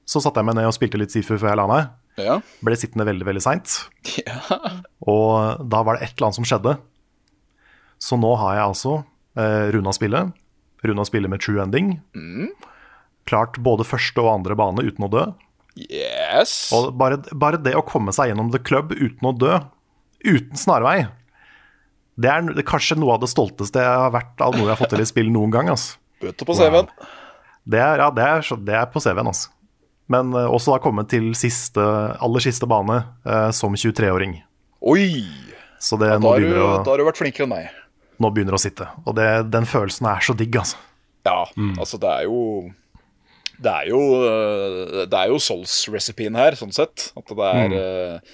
så satte jeg meg ned og spilte litt Sifu før jeg la meg. Ja. Ble sittende veldig, veldig seint. ja. Og da var det et eller annet som skjedde. Så nå har jeg altså uh, runda spillet. Runda spillet med true ending. Klart både første og andre bane uten å dø. Yes. Og bare, bare det å komme seg gjennom The Club uten å dø, uten snarvei, det er, det er kanskje noe av det stolteste jeg har vært av noe jeg har fått til i spill noen gang. Altså. Bøter på CV-en. Det, er, ja, det, er, det er på CV-en, altså. Men uh, også da komme til siste, aller siste bane uh, som 23-åring. Oi! Så det Da har, du, begynner, da har du vært flinkere enn meg. Nå begynner å sitte. Og det, den følelsen er så digg, altså. Ja, altså det er jo Det er jo øh, Det er jo Souls-recipien her, sånn sett. At det er mm.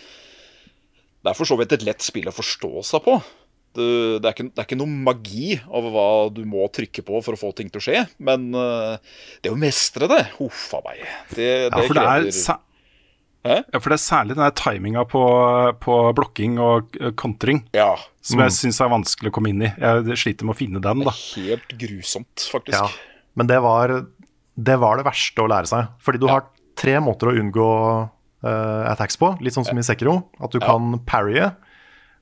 Det er for så vidt et lett spill å forstå seg på. Det, det, er ikke, det er ikke noe magi over hva du må trykke på for å få ting til å skje. Men øh, det å mestre det Huff a meg. Det, Ja, det for det er, Hæ? ja, for det er særlig den der timinga på, på blokking og eh, kontring Ja. som jeg syns er vanskelig å komme inn i. Jeg sliter med å finne den, da. Helt grusomt, faktisk. Ja. Men det var, det var det verste å lære seg. Fordi du Ja. har tre måter å unngå uh, attacks på, litt sånn som i Sekiro. At du Ja. kan parrye.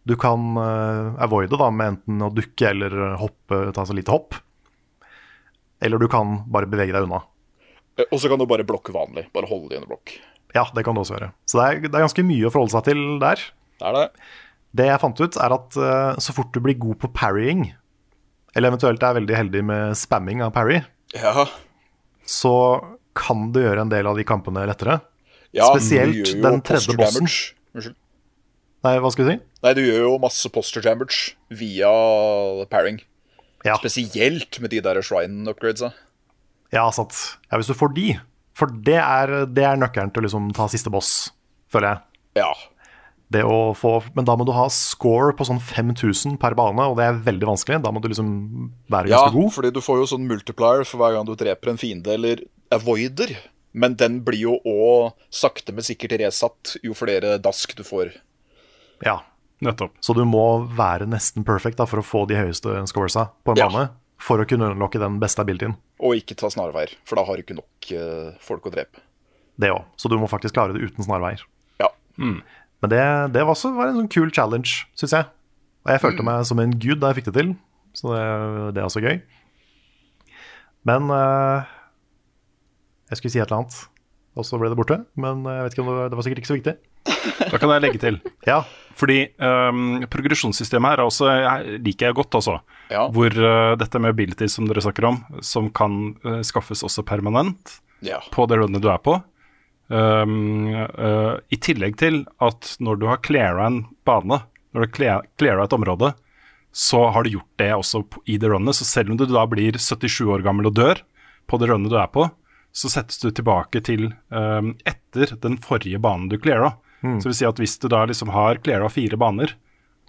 Du kan uh, avoide da, med enten å dukke eller hoppe, ta så lite hopp. Eller du kan bare bevege deg unna. Og så kan du bare blokke vanlig. Bare holde det i en blokk. Ja, det kan du også gjøre. Så det er, det er ganske mye å forholde seg til der. Det er det. Det jeg fant ut, er at uh, så fort du blir god på parrying, eller eventuelt er veldig heldig med spamming av parry, Ja. så kan du gjøre en del av de kampene lettere. ja Spesielt den tredje bossen. Unnskyld. Nei, hva skal du si? Nei, du gjør jo masse posture damage via parring. Ja, Spesielt med de der shrine-upgradesa. ja sant. Ja, hvis du får de. For det er, det er nøkkelen til å liksom ta siste boss, føler jeg. Ja. Det å få, men da må du ha score på sånn 5000 per bane, og det er veldig vanskelig. Da må du liksom være ja, ganske god. fordi du får jo sånn multiplier for hver gang du dreper en fiende, eller avoider. Men den blir jo òg sakte, men sikkert resatt jo flere dask du får. Ja. Nettopp. Så du må være nesten perfect da, for å få de høyeste scoresa på en Ja. bane. For å kunne unnlokke den beste abilityen. Og ikke ta snarveier, for da har du ikke nok uh, folk å drepe. Det òg. Så du må faktisk klare det uten snarveier. Ja. Men det, det var også var en sånn kul challenge, syns jeg. Og jeg følte meg som en gud da jeg fikk det til. Så det, det er også gøy. Men uh, Jeg skulle si et eller annet, og så ble det borte. Men jeg vet ikke om det var, det var sikkert ikke så viktig. Da kan jeg legge til. Ja, Fordi um, progresjonssystemet her er også, jeg, liker jeg godt, altså. Ja. Hvor uh, dette med ability som dere snakker om, som kan uh, skaffes også permanent ja. på det runnet du er på. Um, uh, I tillegg til at når du har cleara en bane, når du har cleara et område, så har du gjort det også i det runnet. Så selv om du da blir 77 år gammel og dør på det runnet du er på, så settes du tilbake til um, etter den forrige banen du cleara. Så vil si at hvis du da liksom har cleara fire baner,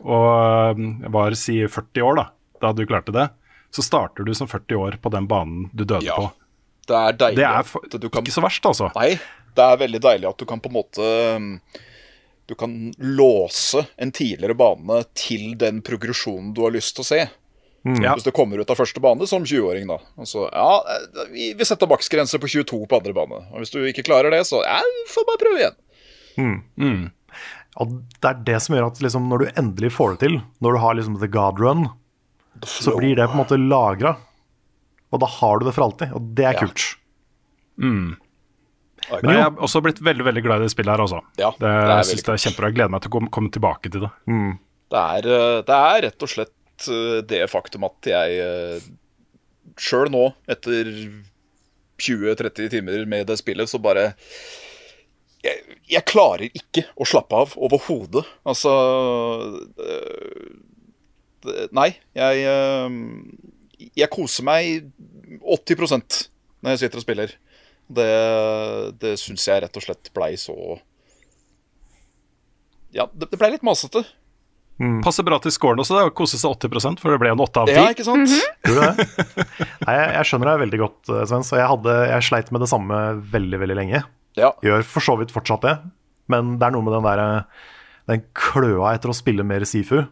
og um, var si 40 år da, da du klarte det, så starter du som 40 år på den banen du døde Ja. på. Det er deilig Det er for, kan ikke så verst, altså. Nei, det er veldig deilig at du kan på en måte um, Du kan låse en tidligere bane til den progresjonen du har lyst til å se. Ja. Hvis du kommer ut av første bane som 20-åring, da. Altså, ja, eh, vi, vi setter maksgrense på 22 på andre bane. Og hvis du ikke klarer det, så ja, får bare prøve igjen. Og det er det som gjør at liksom, når du endelig får det til, når du har liksom the god run, så blir det på en måte lagra. Og da har du det for alltid, og det er Ja. kult. Men Men jeg har også blitt veldig veldig glad i det spillet her, altså. Ja, det, det er jeg synes det er kjempebra. Jeg gleder meg til å komme, komme tilbake til det. Det er, eh, det er rett og slett eh, det faktum at jeg sjøl nå, etter 20-30 timer med det spillet, så bare jeg, jeg klarer ikke å slappe av overhodet. Altså eh, det- Nei, jeg eh, Jeg koser meg 80% når jeg sitter og spiller. Det, det syns jeg rett og slett blei så Ja, det, det blei litt masete. Passer bra til scoren også, det å kose seg 80% for det ble en 8 av 10. Ja, ikke sant? Tror du? Nei, jeg, jeg skjønner deg veldig godt, eh, Sven. Så jeg, hadde, jeg sleit med det samme veldig, veldig lenge. Ja. Gjør for så vidt fortsatt det, men det er noe med den der Den kløa etter å spille mer Sifu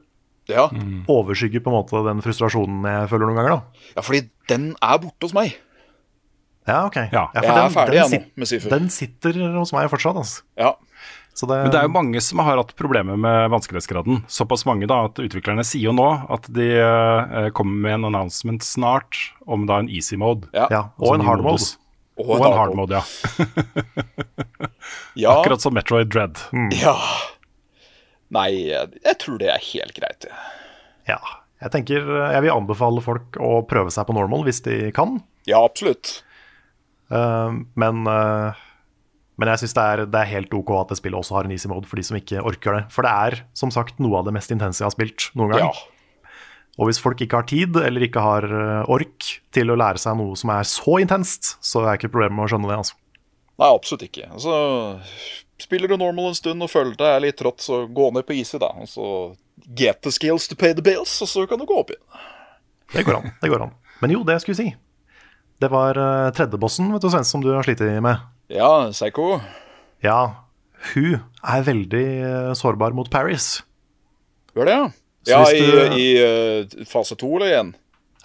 ja. overskygger på en måte den frustrasjonen jeg føler noen ganger, da. Ja, fordi den er borte hos meg. Ja, ok. Ja. for Jeg er ferdig, den, nå, med Sifu. Den sitter hos meg fortsatt, altså. Ja. Så det, Men det er jo mange som har hatt problemer med vanskelighetsgraden. Såpass mange da at utviklerne sier jo nå at de uh, kommer med en announcement snart om da en easy mode. Ja. ja, Altså og en ny hard mode. Og, Og en hard mode, ja. Ja. Akkurat som Metroid Dread. ja. Nei, jeg, tror det er helt greit. Ja. Jeg tenker eh, jeg vil anbefale folk å prøve seg på normal hvis de kan. Ja, absolutt. Uh, men, uh, men jeg syns det, det er helt ok at det spillet også har en easy mode for de som ikke orker det. For det er som sagt noe av det mest intense jeg har spilt noen gang. Ja. Og hvis folk ikke har tid eller ikke har eh, ork til å lære seg noe som er så intenst, så er det ikke problemet med å skjønne det. altså. Nei, absolutt ikke. Altså, spiller du normal en stund og føler deg litt trått, så gå ned på easy, da. Og så get the skills to pay the bills, og så kan du gå opp igjen. Det går an. det går an. Men jo, det jeg skulle si, det var uh, tredjebossen vet du, Sven, som du har slitt med. Ja, Psycho. Ja, hun er veldig eh, sårbar mot Paris. Gjør det, ja? Så Ja, hvis i, du- i eh, fase to eller igjen?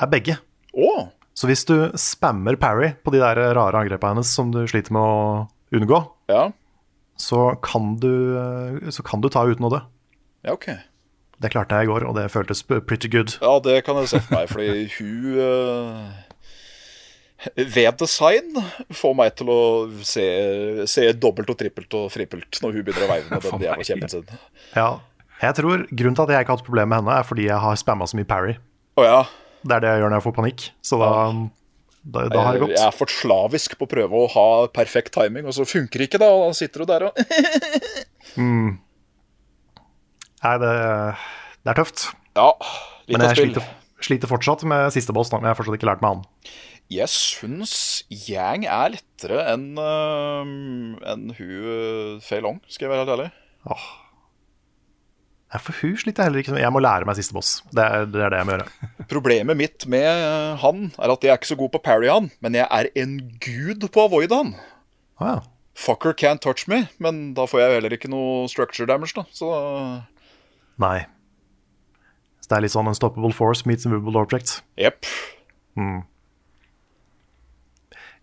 Er begge. Oh. Så hvis du spammer Parry på de der rare angrepene hennes som du sliter med å unngå, Ja. så kan du, eh, så kan du ta uten å dø. ja, ok. Det klarte jeg i går, og det føltes pretty good. Ja, det kan jeg se for meg, fordi hun uh, Ved design får meg til å se, se dobbelt og trippelt og frippelt når hun begynner å veive med den jævla kjeppen sin. Ja, jeg tror Grunnen til at jeg ikke har hatt problemer med henne, er fordi jeg har spamma så mye Parry. Oh, ja. Det er det jeg gjør når jeg får panikk. Så da, da, da har det gått. jeg er for slavisk på å prøve å ha perfekt timing, og så funker ikke det, og da sitter du der og Nei, det, det er tøft. Ja, litt Men jeg sliter, sliter fortsatt med siste boss, da, men jeg har fortsatt ikke lært meg han. Jeg syns Yang er lettere enn uh, en hun uh, Fei Long, skal jeg være helt ærlig. Nei, for hun sliter heller ikke. Jeg må lære meg siste boss. Det er det, er det jeg må gjøre. Problemet mitt med eh, han er at jeg er ikke så god på parry han, men jeg er en gud på å avoide han. Ah, ja. Fucker can't touch me, men da får jeg heller ikke noe structure damage, da. Så Nei. Så det er litt sånn Unstoppable Force meets Immovable Object. Jepp.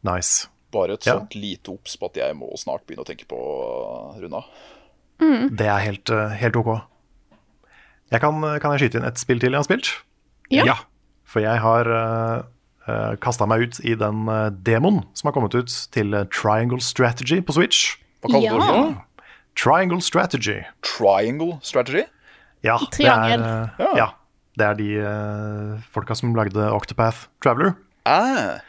Nice. Bare et Ja. sånt lite obs på at jeg må snart begynne å tenke på å runde av. Det er helt, eh, helt ok. Jeg kan, kan jeg skyte inn et spill til jeg har spilt? Ja. Ja. For jeg har uh, kasta meg ut i den eh, demoen som har kommet ut til eh, Triangle Strategy på Switch. Hva kaller Ja. du det? Triangle Strategy. Triangle strategy? Ja, Triangel. Det er, Ja. eh, ja. Det er de uh, folka som lagde Octopath Traveler. Ah.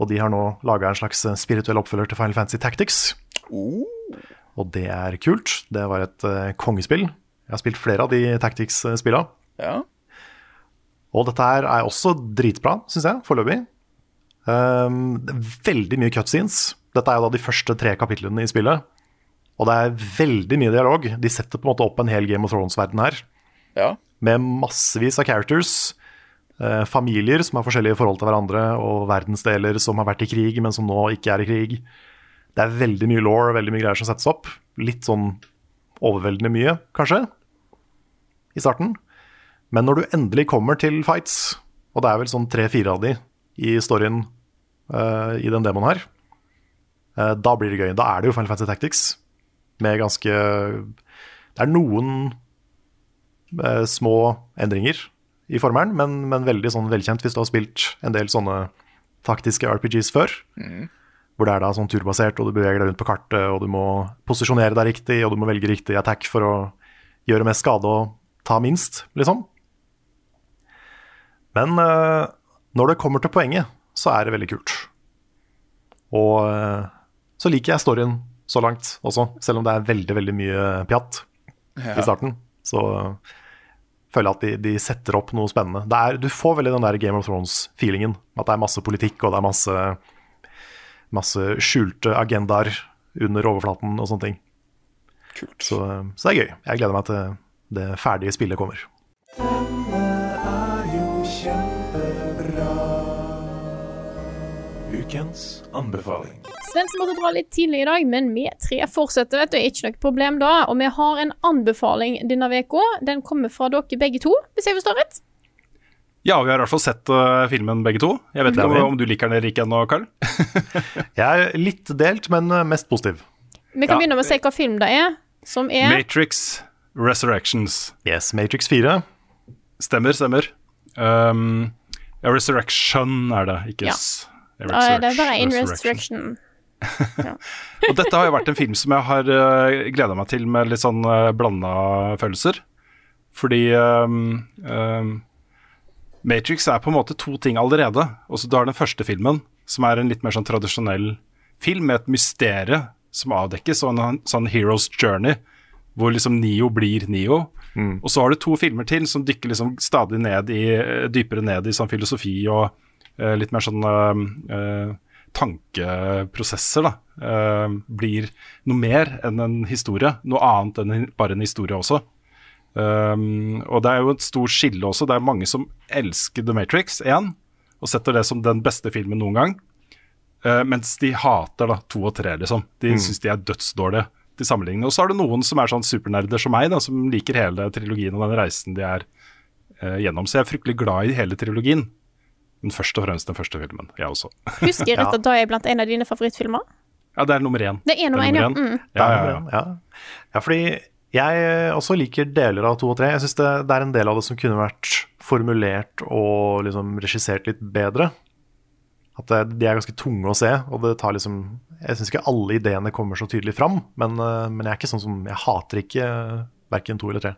Og de har nå laga en slags eh, spirituell oppfølger til Final Fantasy Tactics. Oh. Og det er kult. Det var et uh, kongespill. Jeg har spilt flere av de Tactics-spilla. Ja. Og dette her er også dritbra, syns jeg, foreløpig. Um, veldig mye cutscenes. Dette er jo da de første tre kapitlene i spillet. Og det er veldig mye dialog. De setter på en måte opp en hel Game of Thrones-verden her. ja. Med massevis av characters. Eh, familier som har forskjellige forhold til hverandre, og verdensdeler som har vært i krig, men som nå ikke er i krig. Det er veldig mye law, veldig mye greier som settes opp. Litt sånn overveldende mye, kanskje, i starten. Men når du endelig kommer til fights, og det er vel sånn tre-fire av de i storyen uh, i den demoen her, uh, da blir det gøy. Da er det jo Final Fantasy Tactics med ganske Det er noen uh, små endringer i formelen, men, men veldig sånn velkjent hvis du har spilt en del sånne taktiske RPGs før. Hvor det er da sånn turbasert, og du beveger deg rundt på kartet, og du må posisjonere deg riktig, og du må velge riktig attack for å gjøre mest skade og ta minst, liksom. Men uh, når det kommer til poenget, så er det veldig kult. Og uh, så liker jeg storyen så langt også, selv om det er veldig, veldig mye pjatt i starten. Så føler jeg at de, de setter opp noe spennende. Er, du får veldig den der Game of Thrones-feelingen. At det er masse politikk, og det er masse, masse skjulte agendaer under overflaten og sånne ting. Kult. Så, så det er gøy. Jeg gleder meg til det ferdige spillet kommer. Denne er jo kjempebra. Ukens anbefaling. Svendsen måtte dra litt tidlig i dag, men vi tre fortsetter, vet du. Ikke noe problem da. Og vi har en anbefaling denne uka. Den kommer fra dere begge to, hvis jeg forstår rett. Ja, vi har i hvert fall sett uh, filmen begge to. Jeg vet ikke om, om du liker den eller ikke ennå, Carl. Jeg er litt delt, men eh, mest positiv. Vi kan Ja. begynne med å si hva film det er, som er Matrix Resurrections. Yes, Matrix 4. Stemmer, stemmer. Um, ja, Resurrection er det, ikke Ja. s- Ja, Det er bare én Resurrection. resurrection. Og dette har jo vært en film som jeg har uh, gleda meg til med litt sånn uh, blanda følelser. Fordi um, um, Matrix er på en måte to ting allerede. Også du har den første filmen, som er en litt mer sånn tradisjonell film med et mysterium som avdekkes, og en sånn hero's journey, hvor liksom Neo blir Neo. Og så har du to filmer til som dykker liksom stadig ned i, eh, dypere ned i sånn filosofi og eh, litt mer sånn eh, eh, tankeprosesser, da. Eh, blir noe mer enn en historie. Noe annet enn bare en historie også. Um, og det er jo et stort skille også. Det er mange som elsker The Matrix 1 og setter det som den beste filmen noen gang. Uh, mens de hater da to og tre, liksom. De Mm. syns de er dødsdårlige til sammenligning. Og så har du noen som er sånn supernerder som meg, da, som liker hele trilogien og den reisen de er uh, gjennom. Så jeg er fryktelig glad i hele trilogien. Men først og fremst den første filmen. Jeg også. Husker rett at da er blant en av dine favorittfilmer? Ja, det er nummer én. Det er nummer én, ja. Mm. Ja, ja, ja. Ja. ja, fordi jeg også liker deler av to og tre. Jeg syns det, det er en del av det som kunne vært formulert og liksom regissert litt bedre. At det, de er ganske tunge å se, og det tar liksom Jeg syns ikke alle ideene kommer så tydelig fram, men, eh, men jeg er ikke sånn som Jeg hater ikke verken to eller tre.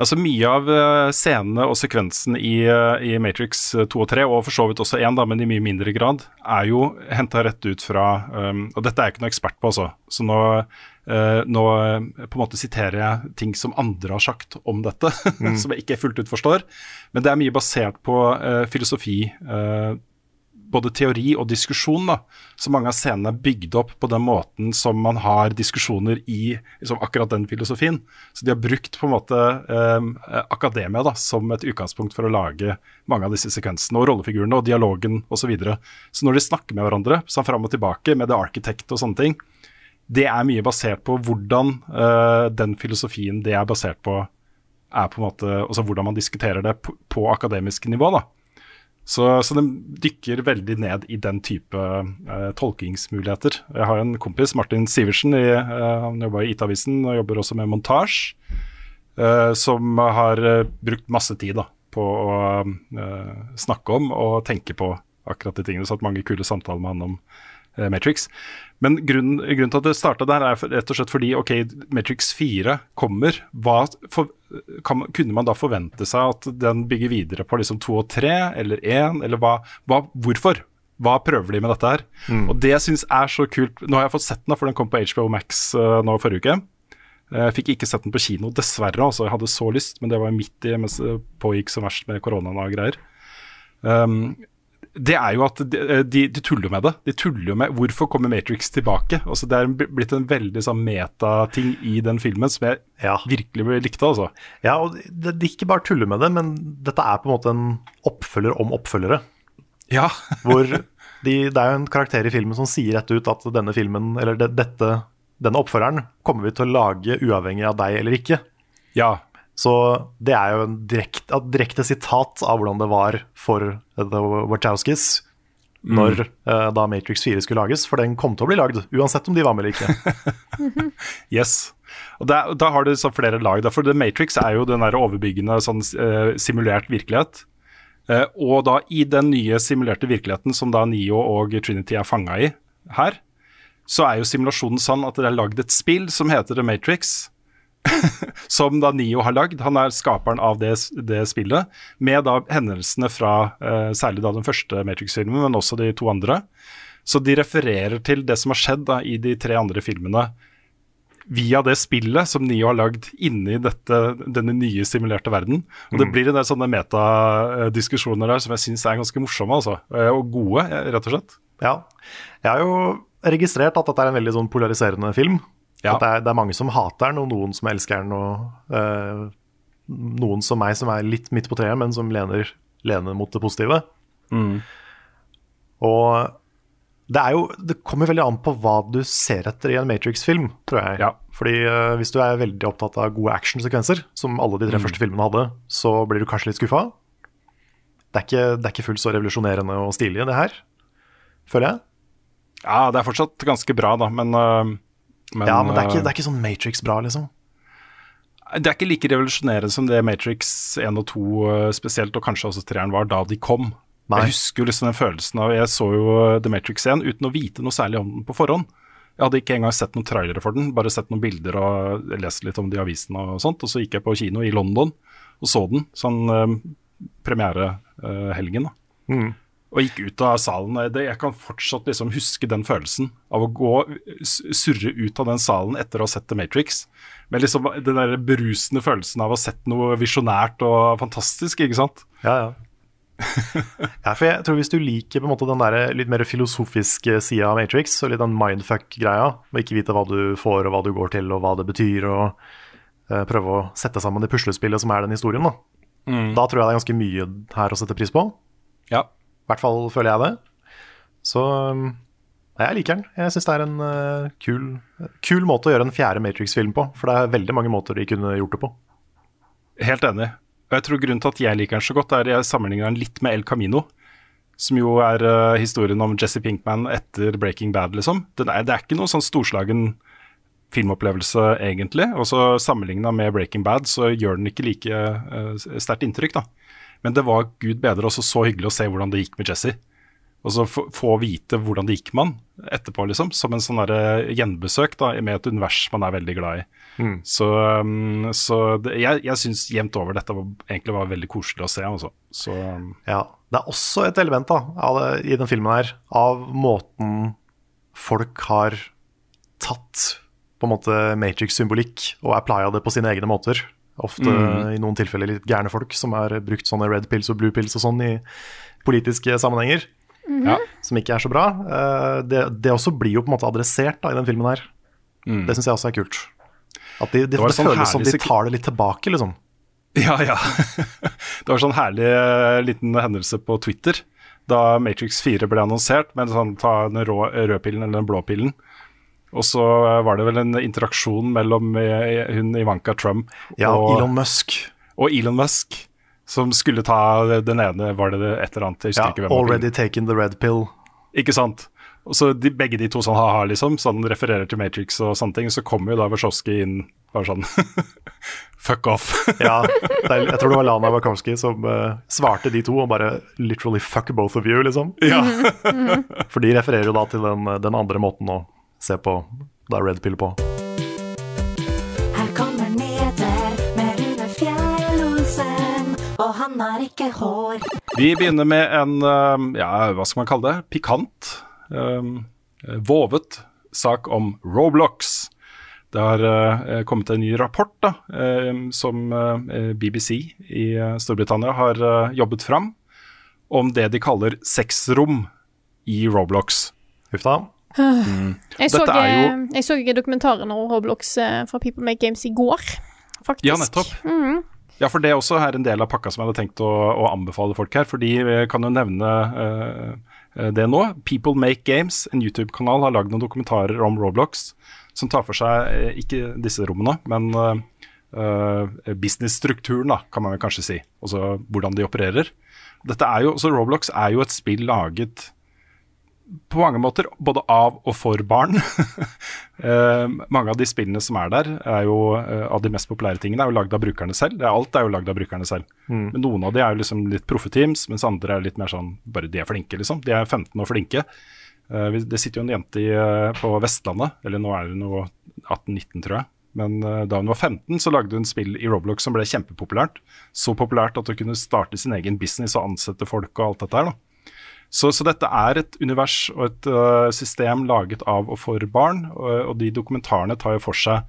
Altså Mye av eh, scenene og sekvensen i, eh, i Matrix 2 og 3, og for så vidt også 1, da, men i mye mindre grad, er jo henta rett ut fra um, Og dette er jeg ikke noe ekspert på, altså. Så nå, eh, nå eh, på en måte siterer jeg ting som andre har sagt om dette, som jeg ikke fullt ut forstår. Men det er mye basert på uh, filosofi. uh, både teori og diskusjon. da, Så mange av scenene er bygd opp på den måten som man har diskusjoner i liksom, akkurat den filosofien. Så de har brukt på en måte akademia da, som et utgangspunkt for å lage mange av disse sekvensene, og rollefigurene og dialogen osv. Så, videre. så når de snakker med hverandre, sånn fram og tilbake med The Architect og sånne ting, det er mye basert på hvordan uh, den filosofien det er basert på, er på en måte også hvordan man diskuterer det på, på akademisk nivå. da. Så, så den dykker veldig ned i den type uh, tolkingsmuligheter. Jeg har en kompis, Martin Sivertsen, i, uh, han jobber i IT-avisen og jobber også med montasje, som har brukt masse tid da, på å snakke om og tenke på akkurat de tingene. Så hatt mange kule samtaler med han om Matrix. Men grunnen, grunnen til at det starta der, er rett og slett fordi ok, Matrix 4 kommer. Hva for, kan, kunne man da forvente seg at den bygger videre på liksom to og tre, eller én, eller hva, hva, Hvorfor? Hva prøver de med dette her? Og det jeg syns er så kult Nå har jeg fått sett den, for den kom på HBO Max uh, nå forrige uke. Eh, Jeg fikk ikke sett den på kino, dessverre. altså Jeg hadde så lyst, men det var midt i mens det pågikk som verst med koronaen og greier. Um, det er jo at de, de, de tuller med det. De tuller med Hvorfor kommer Matrix tilbake? Altså Det er blitt en veldig sånn metating i den filmen som jeg virkelig likte. altså Ja, og de, de ikke bare tuller med det, men dette er på en måte en oppfølger om oppfølgere. Ja. Hvor de, det er jo en karakter i filmen som sier rett ut at denne filmen, eller de, dette, denne oppfølgeren, kommer vi til å lage uavhengig av deg eller ikke. Ja. Så det er jo en direkte, direkte sitat av hvordan det var for The Wachowskis når uh, da Matrix 4 skulle lages, for den kom til å bli lagd, uansett om de var med eller ikke. Yes. Og der, Da har du så flere lag. da, For The Matrix er jo den der overbyggende sånn, uh, simulert virkelighet. Uh, og da i den nye simulerte virkeligheten som da Nio og Trinity er fanga i her, så er jo simulasjonen sånn at det er lagd et spill som heter The Matrix. som da Nio har lagd. Han er skaperen av det, det spillet. Med da hendelsene fra uh, særlig da den første Matrix-filmen, men også de to andre. Så de refererer til det som har skjedd da i de tre andre filmene via det spillet som Nio har lagd inni dette, denne nye simulerte verden. Og det Mm. blir en del sånne metadiskusjoner der som jeg syns er ganske morsomme, altså. Eh, Og gode, eh, rett og slett. Ja. Jeg har jo registrert at dette er en veldig sånn polariserende film. At det, er, det er mange som hater den, og noen som elsker den, og eh, noen som meg som er litt midt på treet, men som lener, lener mot det positive. Og det, er jo, det kommer veldig an på hva du ser etter i en Matrix-film, tror jeg. Fordi uh, Hvis du er veldig opptatt av gode actionsekvenser, som alle de tre Mm. første filmene hadde, så blir du kanskje litt skuffa. Det er ikke, det er ikke fullt så revolusjonerende og stilig, det her, føler jeg. Ja, det er fortsatt ganske bra, da, men, øh, men ja, men det er, ikke, øh, det er ikke sånn Matrix-bra, liksom. Det er ikke like revolusjonerende som det Matrix 1 og 2 øh, spesielt, og kanskje også 3-eren var da de kom. Nei. Jeg husker jo liksom den følelsen av Jeg så jo øh, The Matrix 1 uten å vite noe særlig om den på forhånd. Jeg hadde ikke engang sett noen trailere for den, bare sett noen bilder og lest litt om de avisene og sånt. Og så gikk jeg på kino i London og så den, sånn eh, premierehelgen. da. Mm. Og gikk ut av salen. jeg kan fortsatt liksom huske den følelsen av å gå, surre ut av den salen etter å ha sett The Matrix. Med liksom den der berusende følelsen av å ha sett noe visjonært og fantastisk, ikke sant? Ja, ja. ja, for jeg tror Hvis du liker på en måte den der litt mer filosofiske sida av Matrix, og litt den mindfuck-greia, med ikke vite hva du får og hva du går til og hva det betyr, og uh, prøve å sette sammen det puslespillet som er den historien, da. Mm. Da tror jeg det er ganske mye her å sette pris på. Ja. I hvert fall føler jeg det. Så um, jeg liker den. Jeg syns det er en uh, kul, kul måte å gjøre en fjerde Matrix-film på, for det er veldig mange måter de kunne gjort det på. Helt enig. Og jeg tror Grunnen til at jeg liker den så godt, er at jeg sammenligner den litt med El Camino. Som jo er uh, historien om Jesse Pinkman etter Breaking Bad, liksom. Er, det er ikke noen sånn storslagen filmopplevelse, egentlig. Og så sammenligna med Breaking Bad, så gjør den ikke like uh, sterkt inntrykk, da. Men det var gud bedre også så hyggelig å se hvordan det gikk med Jesse. Og så få, vite hvordan det gikk med han etterpå, liksom. Som en sånn gjenbesøk da, med et univers man er veldig glad i. Mm. Så, um, så det, jeg, jeg syns jevnt over dette var, egentlig var veldig koselig å se. Altså. Så, um, Ja, Det er også et element da, det, i den filmen her, av måten folk har tatt på en måte Matrix-symbolikk og applya det på sine egne måter. Ofte Mm. i noen tilfeller litt gærne folk som har brukt sånne red pills og blue pills og sånn i politiske sammenhenger. Mm -hmm. Som ikke er så bra. Eh, Det, det også blir jo på en måte adressert da, i den filmen her. Mm. Det syns jeg også er kult. At de, de, Det det, sånn føles som de tar det litt tilbake, liksom. Ja, ja. det var sånn herlig eh, liten hendelse på Twitter da Matrix 4 ble annonsert, med sånn ta den rå, rødpillen eller den blå pillen. Og så eh, var det vel en interaksjon mellom eh, hun Ivanka Trump Ja, og Elon Musk. Og Elon Musk, som skulle ta den ene, var det et eller annet? Ja, already taken the red pill. Ikke sant? Og så de, Begge de to sånn ha-ha, liksom, sånn refererer til Matrix og sånne ting. Så kommer jo da Wazowski inn bare sånn Fuck off. Ja, er, jeg tror det var Lana Wachowski som uh, svarte de to og bare literally fuck both of you, liksom. ja. For de refererer jo da til den, den andre måten å se på da red pill på. Her kommer nyheter med Rune Fjell-Olsen, og han har ikke hår. Vi begynner med en, um, ja, hva skal man kalle det, pikant, um, vovet sak om Roblox. Det har uh, kommet en ny rapport da, uh, som uh, BBC i uh, Storbritannia har uh, jobbet fram, om det de kaller sexrom i Roblox. Huff da. Jeg så, Dette er jo- eh, jeg så dokumentaren om Roblox eh, fra People Make Games i går, faktisk. Ja, nettopp. Ja, for det også er en del av pakka som jeg hadde tenkt å, å anbefale folk her. For de kan jo nevne eh, eh, det nå. People Make Games, en YouTube-kanal, har lagd noen dokumentarer om Roblox som tar for seg eh, ikke disse rommene, men uh, eh, businessstrukturen, da, kan man vel kanskje si. Altså hvordan de opererer. Dette er jo, så Roblox er jo et spill laget på mange måter både av og for barn. Eh, mange av de spillene som er der, er jo eh, av de mest populære tingene, er jo lagd av brukerne selv. Er, alt er jo lagd av brukerne selv. Men noen av de er jo liksom litt proffe teams, mens andre er litt mer sånn bare de er flinke, liksom. De er 15 og flinke. Eh, det sitter jo en jente i, på Vestlandet, eller nå er hun jo 18-19, tror jeg. Men da hun var 15, så lagde hun spill i Roblox som ble kjempepopulært. Så populært at hun kunne starte sin egen business og ansette folk og alt dette her. da. Så, så dette er et univers og et uh, system laget av og for barn, og, og de dokumentarene tar jo for seg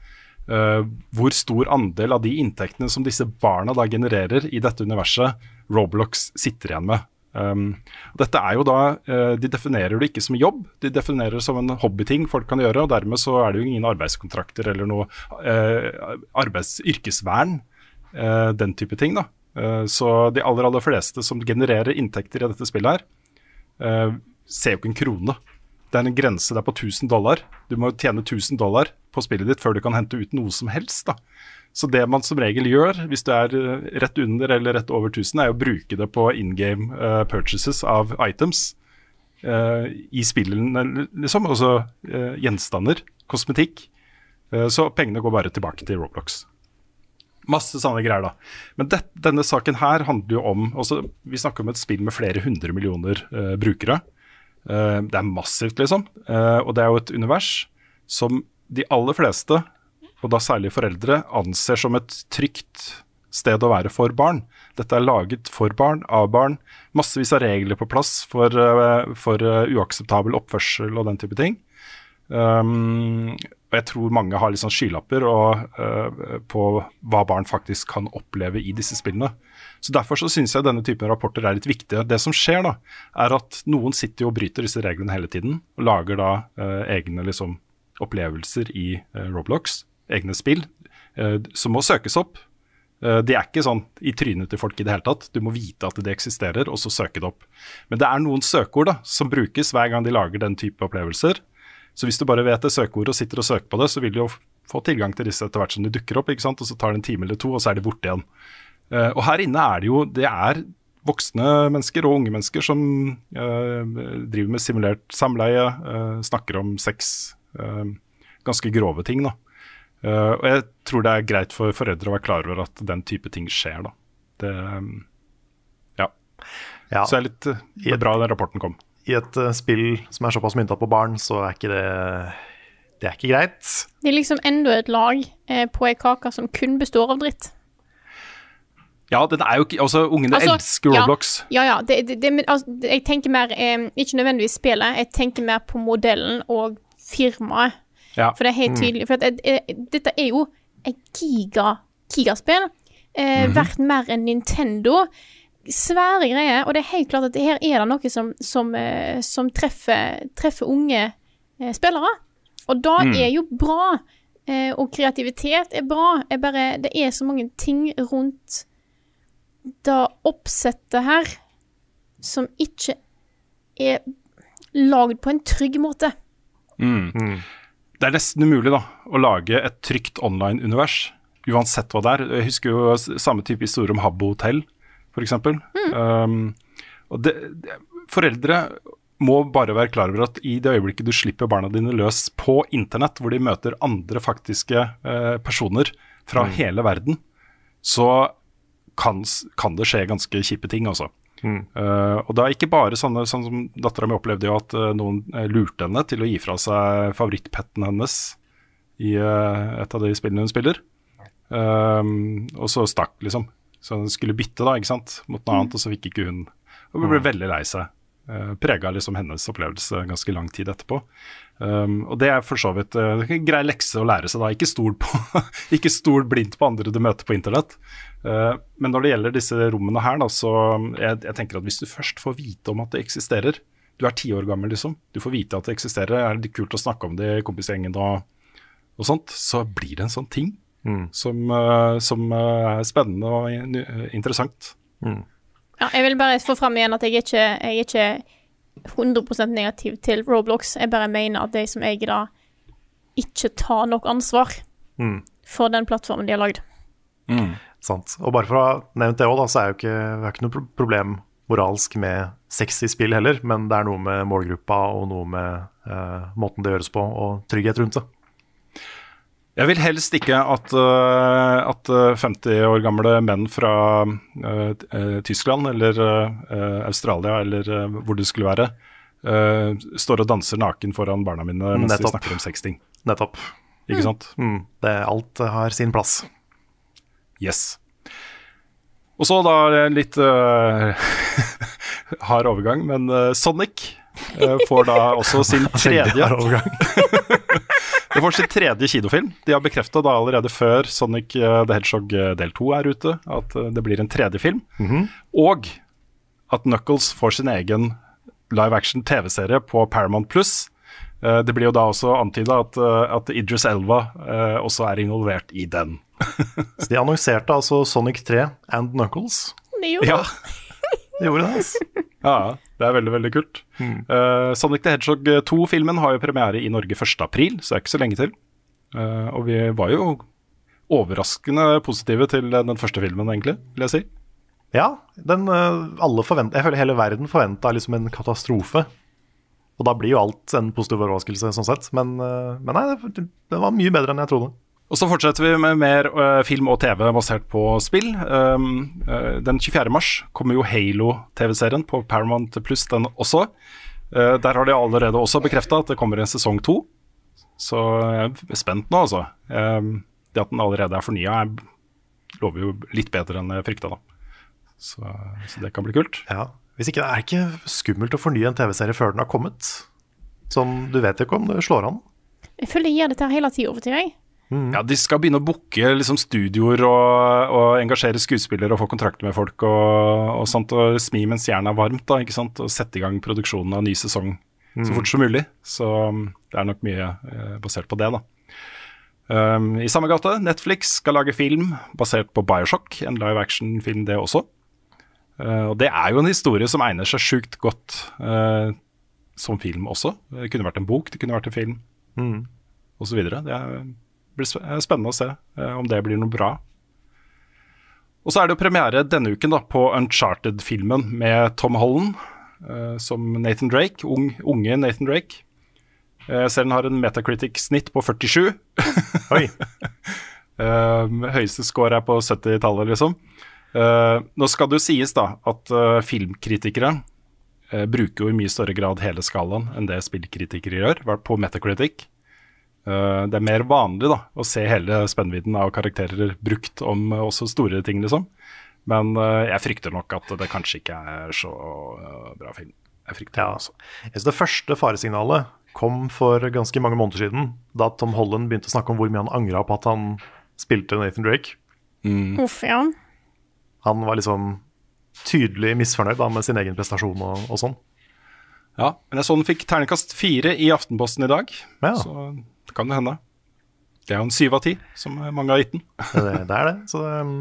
uh, hvor stor andel av de inntektene som disse barna da genererer i dette universet, Roblox sitter igjen med. Um, dette er jo da, uh, De definerer det ikke som jobb, de definerer det som en hobbyting folk kan gjøre. og Dermed så er det jo ingen arbeidskontrakter eller noe arbeids- yrkesvern, den type ting. da. Så de aller aller fleste som genererer inntekter i dette spillet her, eh, ser jo ikke en krone. Det er en grense der på 1000 dollar. Du må jo tjene 1000 dollar på spillet ditt før du kan hente ut noe som helst. da. Så det man som regel gjør, hvis du er eh, rett under eller rett over 1000, er å bruke det på in game uh, purchases av items uh, i spillene, liksom. Altså uh, gjenstander, kosmetikk. Eh, så pengene går bare tilbake til Roblox. Masse sånne greier, da. Men det, denne saken her handler jo om også, Vi snakker om et spill med flere hundre millioner uh, brukere. Uh, det er massivt, liksom. Uh, og det er jo et univers som de aller fleste, og da særlig foreldre, anser som et trygt sted å være for barn. Dette er laget for barn, av barn. Massevis av regler på plass for, for uakseptabel oppførsel og den type ting. Um, og jeg tror mange har litt sånn skylapper og, uh, på hva barn faktisk kan oppleve i disse spillene. Så Derfor så syns jeg denne typen rapporter er litt viktige. Det som skjer, da, er at noen sitter og bryter disse reglene hele tiden. Og lager da uh, egne liksom, opplevelser i uh, Roblox, egne spill, som må søkes opp. De er ikke sånn i trynet til folk i det hele tatt. Du må vite at det eksisterer, og så søke det opp. Men det er noen søkeord da, som brukes hver gang de lager den type opplevelser. Så hvis du bare vet det søkeordet og sitter og søker på det, så vil du jo få tilgang til disse etter hvert som de dukker opp. ikke sant? Og så tar det en time eller to, og så er de borte igjen. Uh, og her inne er det jo det er voksne mennesker og unge mennesker som uh, driver med simulert samleie, uh, snakker om sex, ganske grove ting. da. Og jeg tror det er greit for foreldre å være klar over at den type ting skjer. da. Det, um, ja. Ja, Så det er litt bra den rapporten kom. I et eh, spill som er såpass mynta på barn, så er ikke det Det er ikke greit. Det er liksom enda et lag eh, på ei kake som kun består av dritt. Ja, den er jo ikke Altså, ungene Altså, elsker. Roblox. Ja, ja. Det, det, det, altså, jeg tenker mer eh, Ikke nødvendigvis spillet, jeg tenker mer på modellen og firmaet. Ja. For det er helt tydelig. For at, eh, eh, dette er jo et giga, gigaspill. Eh, Verdt mer enn Nintendo. Svære greier. Og det er helt klart at her er det noe som, som, eh, som treffer, treffer unge eh, spillere. Og da er jo bra. Eh, og kreativitet er bra. Er bare, det er så mange ting rundt det oppsettet her som ikke er lagd på en trygg måte. Det er nesten umulig da, å lage et trygt online-univers uansett hva det er. Jeg husker jo samme type historie om Habbo hotell, f.eks. Um, og det, det, foreldre må bare være klar over at i det øyeblikket du slipper barna dine løs på internett, hvor de møter andre faktiske eh, personer fra hele verden, så kan, kan det skje ganske kjipe ting, altså. Eh, og da ikke bare sånne sånn som dattera mi opplevde jo at uh, noen eh, lurte henne til å gi fra seg favorittpetten hennes i uh, et av de spillene hun spiller. Um, og så stakk, liksom. Så hun skulle bytte, da, ikke sant, mot noe annet, og så fikk ikke hun Og hun ble veldig lei seg. Uh, Prega liksom hennes opplevelse ganske lang tid etterpå. Um, og det er for så vidt uh, en grei lekse å lære seg, da. Ikke stol, på, ikke stol blindt på andre du møter på internett. Uh, men når det gjelder disse rommene her, da, så jeg, jeg tenker at hvis du først får vite om at det eksisterer Du er ti år gammel, liksom. Du får vite at det eksisterer. Er det kult å snakke om det i kompisgjengen og, og sånt, så blir det en sånn ting som, uh, som uh, er spennende og in interessant. Ja, jeg vil bare få fram igjen at jeg er ikke, jeg er ikke 100% negativ til Roblox. Jeg bare mener at de som eier det, ikke tar nok ansvar Mm. for den plattformen de har lagd. Sant. Og bare for å ha nevnt det òg, så er jo ikke, vi har ikke noe problem moralsk med sexy spill heller, men det er noe med målgruppa og noe med uh, måten det gjøres på, og trygghet rundt det. Jeg vil helst ikke at, øh, at øh, 50 år gamle menn fra øh, Tyskland eller Australia eller hvor det skulle være, står og danser naken foran barna mine mens Nettopp. de snakker om sexting. Nettopp. Ikke sant? Mm. Det, alt har sin plass. Yes. Og så da litt uh, hard overgang, men Sonic får da også sin tredje. Det får sin tredje kinofilm. De har bekrefta allerede før Sonic eh, the Hedgehog eh, del 2 er ute, at eh, det blir en tredje film. Og at Knuckles får sin egen live action TV-serie på Paramount Plus. Eh, Det blir jo da også antyda at, eh, at Idris Elva eh, også er involvert i den. Så de annonserte altså Sonic 3 and Knuckles. Ja, De gjorde det, altså. ja det er veldig, veldig kult. Eh, Sonic the Hedgehog 2-filmen har jo premiere i Norge 1. april, så det er ikke så lenge til. Uh, og vi var jo overraskende positive til den første filmen, egentlig, vil jeg si. Ja, den, eh, alle forvent, jeg føler hele verden forventa liksom en katastrofe. Og da blir jo alt en positiv overraskelse, sånn sett. Men, eh, men nei, det, det var mye bedre enn jeg trodde. Og så fortsetter vi med mer uh, film og TV basert på spill. Um, uh, den 24. mars kommer jo Halo-TV-serien på Paramount Plus, den også. Uh, der har de allerede også bekrefta at det kommer en sesong to. Så jeg er spent nå, altså. Um, det at den allerede er fornya, lover jo litt bedre enn jeg frykta, da. Så, så det kan bli kult. Ja. Hvis ikke, Er det ikke skummelt å fornye en TV-serie før den har kommet? Sånn, Du vet ikke om det slår an. Jeg føler jeg gjør dette hele tida over til jeg. Ja, De skal begynne å booke liksom, studioer og, og engasjere skuespillere og få kontrakter med folk og, og sånt, og smi mens jernet er varmt, da, ikke sant? og sette i gang produksjonen av ny sesong så fort som mulig. Så um, det er nok mye eh, basert på det, da. Um, I samme gate, Netflix skal lage film basert på Bioshock, en live action-film det også. Uh, og det er jo en historie som egner seg sjukt godt uh, som film også. Det kunne vært en bok, det kunne vært en film Mm. osv. Det er, blir er spennende å se eh, om det blir noe bra. Og så er det jo premiere denne uken da, på Uncharted-filmen med Tom Holland eh, som Nathan Drake, ung, unge Nathan Drake. Eh, ser den har en Metacritic-snitt på 47. Oi. Eh, høyeste score er på 70-tallet, liksom. Eh, nå skal det jo sies da at eh, filmkritikere eh, bruker jo i mye større grad hele skalaen enn det spillkritikere gjør, på Metacritic. Eh, det er mer vanlig da å se hele spennvidden av karakterer brukt om eh, også store ting, liksom. Men eh, jeg frykter nok at det kanskje ikke er så bra film. Jeg frykter Ja. det. Jeg Det første faresignalet kom for ganske mange måneder siden, da Tom Holland begynte å snakke om hvor mye han angra på at han spilte Nathan Drake. Uff, ja. Han var liksom tydelig misfornøyd da, med sin egen prestasjon og, og sånn. Ja, men jeg så den fikk ternekast fire i Aftenposten i dag, Ja. så kan det hende. Det er jo en syv av ti, som mange har gitt den. Det, det er det. Så det um,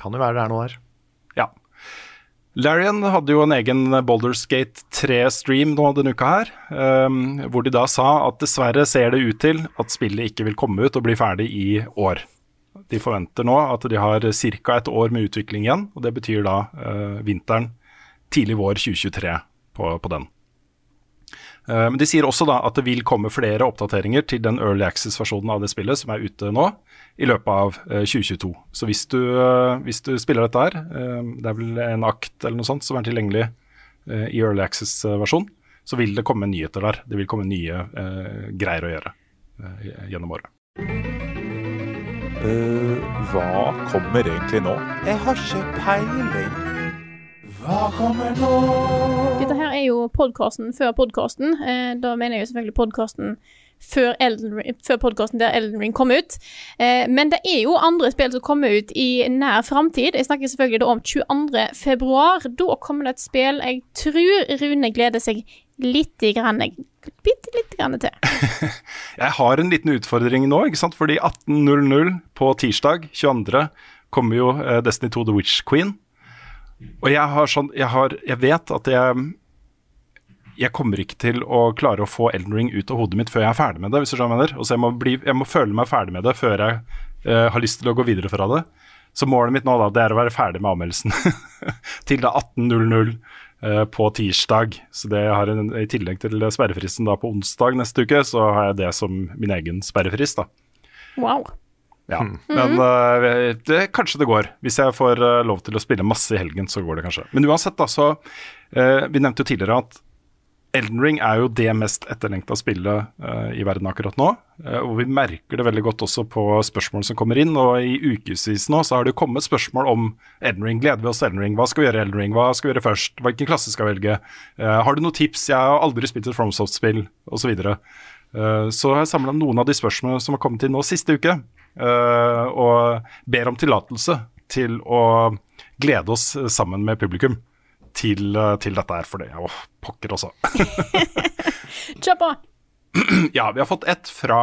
kan jo være det er noe der. Ja. Larian hadde jo en egen Boulderskate 3-stream nå denne uka her, um, hvor de da sa at dessverre ser det ut til at spillet ikke vil komme ut og bli ferdig i år. De forventer nå at de har ca. et år med utvikling igjen, og det betyr da uh, vinteren, tidlig vår 2023 på, på den. Eh, Men de sier også da at det vil komme flere oppdateringer til den Early Access-versjonen av det spillet som er ute nå, i løpet av eh, 2022. Så hvis du, eh, hvis du spiller dette her, eh, det er vel en akt eller noe sånt som er tilgjengelig eh, i Early Access-versjon, så vil det komme nyheter der. Det vil komme nye eh, greier å gjøre eh, gjennom året. hva kommer egentlig nå? Jeg har ikke peiling. Hva kommer nå? Dette her er jo podkasten før podkasten. Eh, da mener jeg jo selvfølgelig podkasten før, Elden før podkasten der Elden Ring kom ut. Eh, men det er jo andre spill som kommer ut i nær framtid. Jeg snakker selvfølgelig da om 22. februar. Da kommer det et spill jeg tror Rune gleder seg litt grann, bitte lite grann til. Jeg har en liten utfordring nå, ikke sant? fordi 18.00 på tirsdag 22. kommer jo eh, Destiny 2 The Witch Queen. Og jeg har sånn Jeg, har, jeg vet at jeg jeg kommer ikke til å klare å få Elden Ring ut av hodet mitt før jeg er ferdig med det. hvis du skjønner jeg mener. Altså jeg, må bli, jeg må føle meg ferdig med det før jeg uh, har lyst til å gå videre fra det. Så målet mitt nå da, det er å være ferdig med anmeldelsen til da 18.00 uh, på tirsdag. Så det har en, I tillegg til sperrefristen da på onsdag neste uke, så har jeg det som min egen sperrefrist. da. Wow. Ja, Men uh, det, kanskje det går. Hvis jeg får uh, lov til å spille masse i helgen, så går det kanskje. Men uansett, da, så eh, Vi nevnte jo tidligere at Elden Ring er jo det mest etterlengta spillet uh, i verden akkurat nå. Uh, og vi merker det veldig godt også på spørsmål som kommer inn. Og i ukevis nå så har det jo kommet spørsmål om Elden Ring. Gleder vi oss til Elden Ring? Hva skal vi gjøre i Elden Ring? Hva skal vi gjøre først? Hvilken klasse skal vi velge? Uh, har du noen tips? Jeg har aldri spilt et FromSoft-spill, osv. Uh, så har jeg samla noen av de spørsmålene som har kommet inn nå siste uke, og ber om tillatelse til å glede oss sammen med publikum til, eh, til dette her, for det er jo pokker også. Kjør på! ja, vi har fått ett fra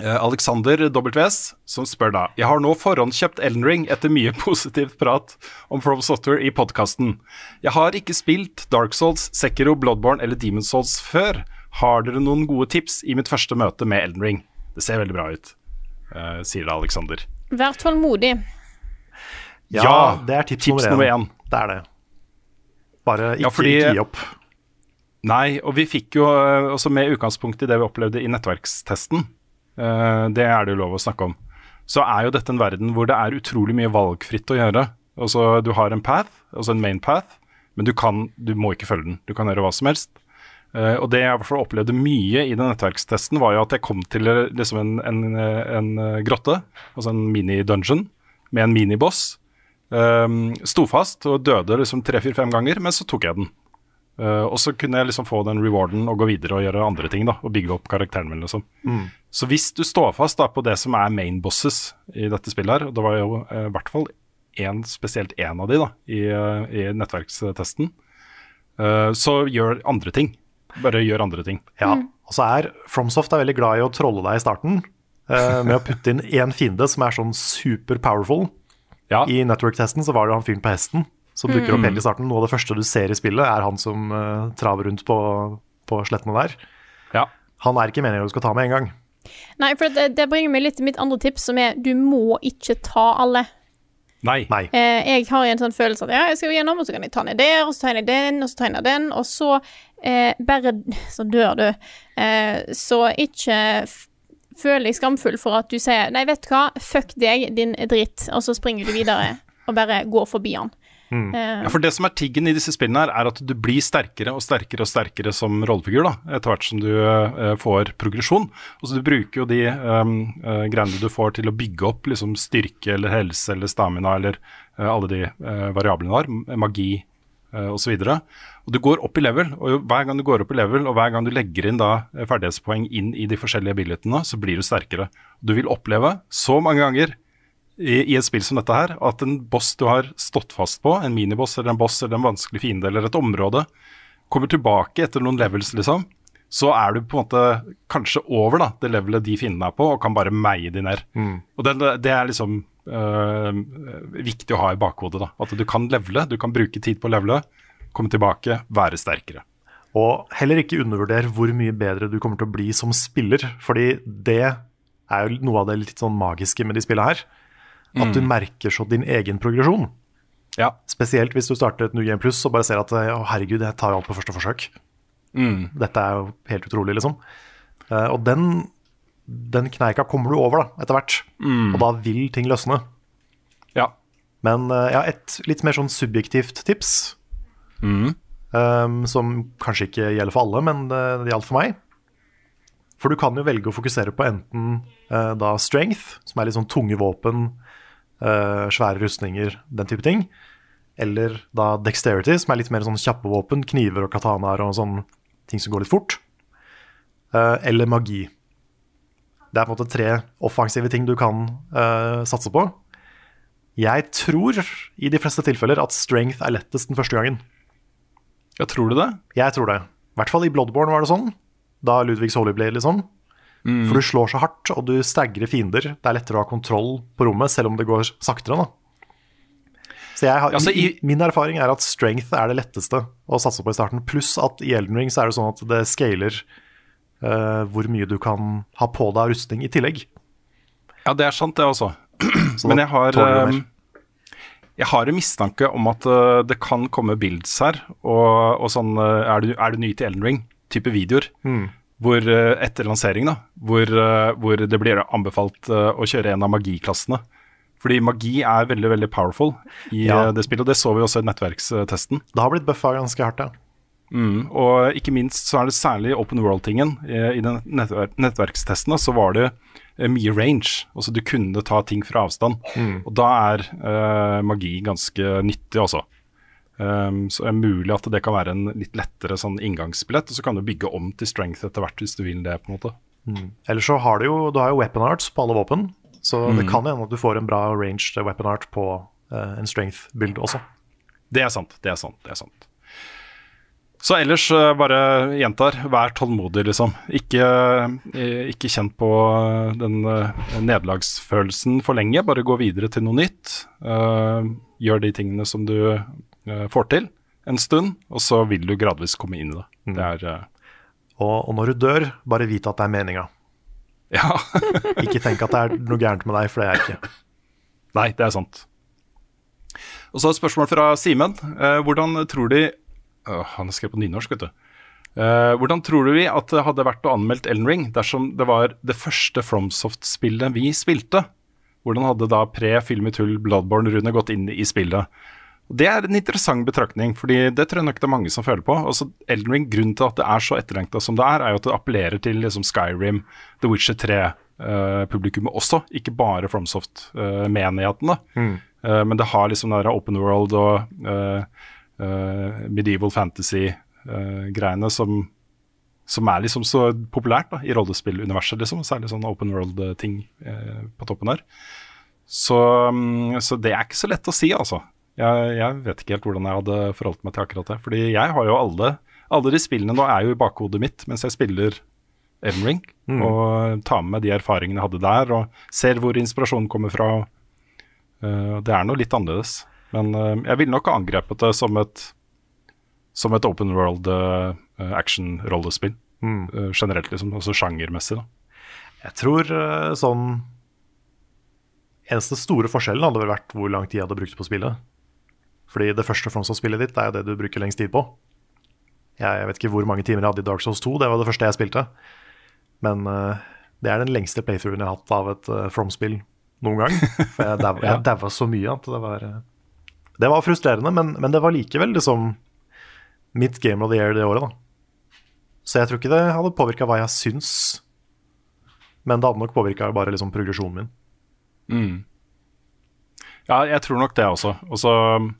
eh, Alexander WS, som spør da Jeg har nå forhåndskjøpt Elden Ring etter mye positivt prat om From Software i podkasten. Jeg har ikke spilt Dark Souls, Sekiro, Bloodborne eller Demon's Souls før. Har dere noen gode tips i mitt første møte med Elden Ring? Det ser veldig bra ut, eh, sier det Alexander. Vær tålmodig. Ja, det er tips, tips nummer én. Det er det. Bare ikke, Ja, fordi- ikke gi opp. Nei, og vi fikk jo eh, også med utgangspunkt i det vi opplevde i nettverkstesten, eh, det er det jo lov å snakke om, så er jo dette en verden hvor det er utrolig mye valgfritt å gjøre. Altså, du har en path, altså en main path, men du, kan, du må ikke følge den. Du kan gjøre hva som helst. Eh, og det jeg opplevde mye i den nettverkstesten, var jo at jeg kom til liksom en, en, en eh, grotte, altså en mini-dungeon, med en miniboss. Um, sto fast og døde liksom tre-fire-fem ganger, men så tok jeg den. Uh, og så kunne jeg liksom få den rewarden og gå videre og gjøre andre ting. da, Og bygge opp karakteren min. liksom. Mm. Så hvis du står fast da på det som er main bosses i dette spillet her, og det var jo i hvert fall en, spesielt én av de da, i, uh, i nettverkstesten, så gjør andre ting. Bare gjør andre ting. Ja, og så er FromSoft er veldig glad i å trolle deg i starten uh, med å putte inn én fiende som er sånn super powerful. I network-testen så var det han fyren på hesten som dukker opp Mm. helt i starten. Noe av det første du ser i spillet, er han som uh, traver rundt på, på slettene der. Han er ikke meningen du skal ta med en gang. Nei, for det, det bringer meg litt til mitt andre tips, som er du må ikke ta alle. Nei. Eh, jeg har en sånn følelse av at ja, jeg skal gjennom, og så kan jeg ta ned der, og så tegner jeg den, og så tegner jeg den, og så eh, bare Så dør du. Eh, så ikke føler føl deg skamfull for at du sier nei, vet du hva, fuck deg, din dritt, og så springer du videre og bare går forbi han. Eh, Ja, for Det som er tiggen i disse spillene, her er at du blir sterkere og sterkere og sterkere som rollefigur da, etter hvert som du uh, får progresjon. Og så Du bruker jo de um, uh, greiene du får til å bygge opp liksom styrke eller helse eller stamina eller uh, alle de variablene du har, magi osv. Og du går opp i level, og hver gang du går opp i level, og hver gang du legger inn da eh, ferdighetspoeng inn i de forskjellige abilityene, så blir du sterkere. Du vil oppleve så mange ganger i, i et spill som dette her, at en boss du har stått fast på, en miniboss eller en boss eller en vanskelig fiende eller et område, kommer tilbake etter noen levels, liksom, så er du på en måte kanskje over da, det levelet de fiendene er på, og kan bare meie de ned. Og det, det er liksom viktig å ha i bakhodet. da, At du kan levele, du kan bruke tid på å levele, komme tilbake, være sterkere. Og heller ikke undervurder hvor mye bedre du kommer til å bli som spiller, fordi det er jo noe av det litt sånn magiske med de spillene her. At du merker så din egen progresjon. Ja. Spesielt hvis du starter et New Game Plus og bare ser at å herregud, jeg tar jo alt på første forsøk. Mm. Dette er jo helt utrolig, liksom. Eh, og den, den kneika kommer du over da, etter hvert. Mm. Og da vil ting løsne. Ja. Men eh, jeg har et litt mer sånn subjektivt tips. Mm. um, som kanskje ikke gjelder for alle, men det, det gjaldt for meg. For du kan jo velge å fokusere på enten uh, da strength, som er litt sånn tunge våpen, uh, svære rustninger, den type ting. Eller da dexterity, som er litt mer sånn kjappe våpen, kniver og katanaer og sånn ting som går litt fort. Uh, eller magi. Det er på en måte tre offensive ting du kan uh, satse på. Jeg tror i de fleste tilfeller at strength er lettest den første gangen. Ja, tror du det? Jeg tror det. I hvert fall i Bloodborne var det sånn. Da Ludvigs Holy ble, liksom. Mm. For du slår så hardt, og du stagger fiender. Det er lettere å ha kontroll på rommet, selv om det går saktere. da. Så har, Altså, i- Min erfaring er at strength er det letteste å satse på i starten. Pluss at i Elden Ring så er det sånn at det scaler hvor mye du kan ha på deg av rustning i tillegg. Ja, det er sant, det også. Men jeg har um, Jeg har en mistanke om at uh, det kan komme builds her, og, og sånn uh, er, du, er du ny til Elden Ring? Type videoer. Mm. Hvor uh, etter lansering, da, hvor, hvor det blir anbefalt å kjøre en av magiklassene. Fordi magi er veldig veldig powerful i Ja. det spillet, og det så vi også i nettverkstesten. Det har blitt buffa ganske hardt, ja. Mm, og ikke minst så er det særlig open world-tingen. I, i den nettver nettverkstesten så var det eh, mye range. Altså du kunne ta ting fra avstand. Mm. Og da er uh, magi ganske nyttig også. Um, så det er mulig at det kan være en litt lettere sånn inngangsbillett, og så kan du bygge om til strength etter hvert hvis du vil det. på en måte. Mm. Ellers så har du jo, du har jo weapon arts på alle våpen, så det Mm. kan hende at du får en bra ranged weapon art på uh, en strength-bild også. Det er sant, det er sant. det er sant. Så ellers eh, bare gjentar, vær tålmodig, liksom. Ikke, eh, ikke kjenn på eh, den nederlagsfølelsen for lenge. Bare gå videre til noe nytt. Gjør de tingene som du får til en stund, og så vil du gradvis komme inn i det. Mm. Det er Og, og når du dør, bare vit at det er meninga. Ja. ikke tenk at det er noe gærent med deg, for det er ikke. Nei, det er sant. Og så et spørsmål fra Simen. Hvordan tror de Han skrev på nynorsk, vet du. Uh, hvordan tror du vi at det hadde vært å anmeldt Elden Ring dersom det var det første FromSoft-spillet vi spilte? Hvordan hadde da pre-filmetull Bloodborne-Rune gått inn i spillet? Det er en interessant betraktning, fordi det tror jeg nok det er mange som føler på. Altså, Elden Ring, Grunnen til at det er så etterlengta som det er, er jo at det appellerer til liksom, Skyrim, The Witcher 3-publikummet også, ikke bare FromSoft-menighetene. Mm. Eh, men det har liksom den der open world og eh, eh, medieval fantasy-greiene som, som er liksom så populært da, i rollespilluniverset, liksom. Særlig sånn open world-ting eh, på toppen her. Så, mm, så det er ikke så lett å si, altså. Jeg, jeg vet ikke helt hvordan jeg hadde forholdt meg til akkurat det. Fordi jeg har jo alle Alle de spillene nå er jo i bakhodet mitt mens jeg spiller Elden Ring. Mm. Og tar med meg de erfaringene jeg hadde der, og ser hvor inspirasjonen kommer fra. Uh, det er noe litt annerledes. Men uh, jeg ville nok ha angrepet det som et, som et open world uh, action-rollespill. Mm. Uh, generelt, liksom. Altså sjangermessig, da. Jeg tror eh, sånn Eneste store forskjellen hadde vel vært hvor lang tid jeg hadde brukt på spillet. Fordi det første FromSoft-spillet ditt er jo det du bruker lengst tid på. Jeg, jeg vet ikke hvor mange timer jeg hadde i Dark Souls 2, det var det første jeg spilte. Men uh, det er den lengste playthroughen jeg har hatt av et uh, From-spill noen gang. For jeg daua Ja. så mye at det var eh, Det var frustrerende, men, men det var likevel liksom mitt game of the year det året, da. Så jeg tror ikke det hadde påvirka hva jeg syns, men det hadde nok påvirka bare liksom progresjonen min. Mm. Ja, jeg tror nok det også. Og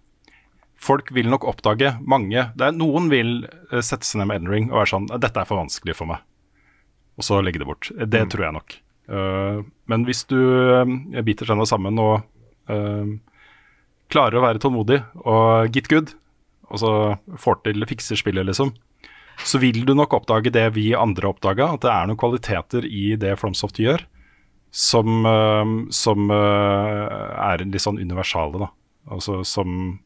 Folk vil nok oppdage, mange det er, Noen vil eh, sette seg ned med Elden Ring og være sånn Dette er for vanskelig for meg. Og så legge det bort. Det Mm. tror jeg nok. Uh, men hvis du uh, biter tenna sammen og eh, klarer å være tålmodig og get good, og så får til fikser spillet, liksom, så vil du nok oppdage det vi andre oppdaga, at det er noen kvaliteter i det Flomsoft gjør, som, eh, som eh, er litt sånn universale, da. Altså som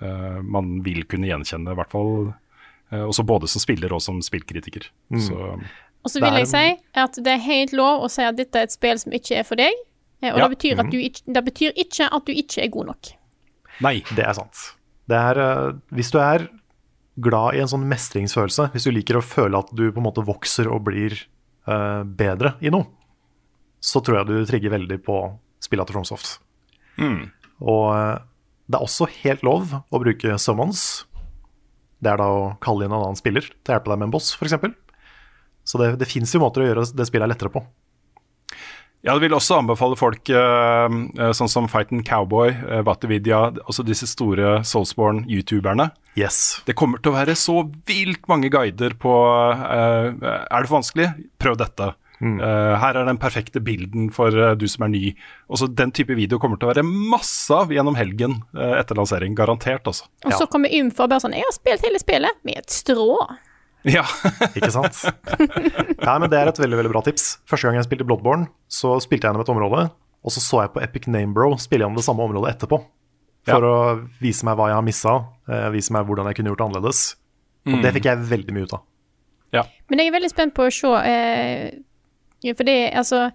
eh, man vil kunne gjenkjenne, i hvert fall. også både som spiller og som spillkritiker. Mm. Så Og så vil jeg si at det er helt lov å si at dette er et spill som ikke er for deg, Og Ja. det, betyr at Mhm. du ikke, det betyr ikke at du ikke er god nok. Nei. Det er sant. Det er, eh, hvis du er glad i en sånn mestringsfølelse, hvis du liker å føle at du på en måte vokser og blir uh, bedre i noe, så tror jeg du trigger veldig på spillet til FromSoft. Mm. Og eh, det er også helt lov å bruke summons. Det er da å kalle inn en annen spiller til å hjelpe deg med en boss, f.eks. Så det, det fins jo måter å gjøre det spillet lettere på. Jeg vil også anbefale folk eh, eh, sånn som Fighten Cowboy, Vatividia, også disse store Soulsborne-youtuberne. Yes. Det kommer til å være så vilt mange guider på eh, Er det for vanskelig? Prøv dette. Eh, her er den perfekte bilden for eh, du som er ny. Også Den type video kommer til å være masse av gjennom helgen eh, etter lansering. Garantert, altså. Og så kommer info og bare sånn 'Jeg har spilt hele spillet med et strå'. Ja. Ikke sant? Nei, men Det er et veldig veldig bra tips. Første gang jeg spilte Bloodborne, så spilte jeg gjennom et område, og så så jeg på Epic Namebro spille gjennom det samme området etterpå. For å vise meg hva jeg har missa, eh, vise meg hvordan jeg kunne gjort det annerledes. Og Mm. det fikk jeg veldig mye ut av. Ja. Men jeg er veldig spent på å se eh, For det er altså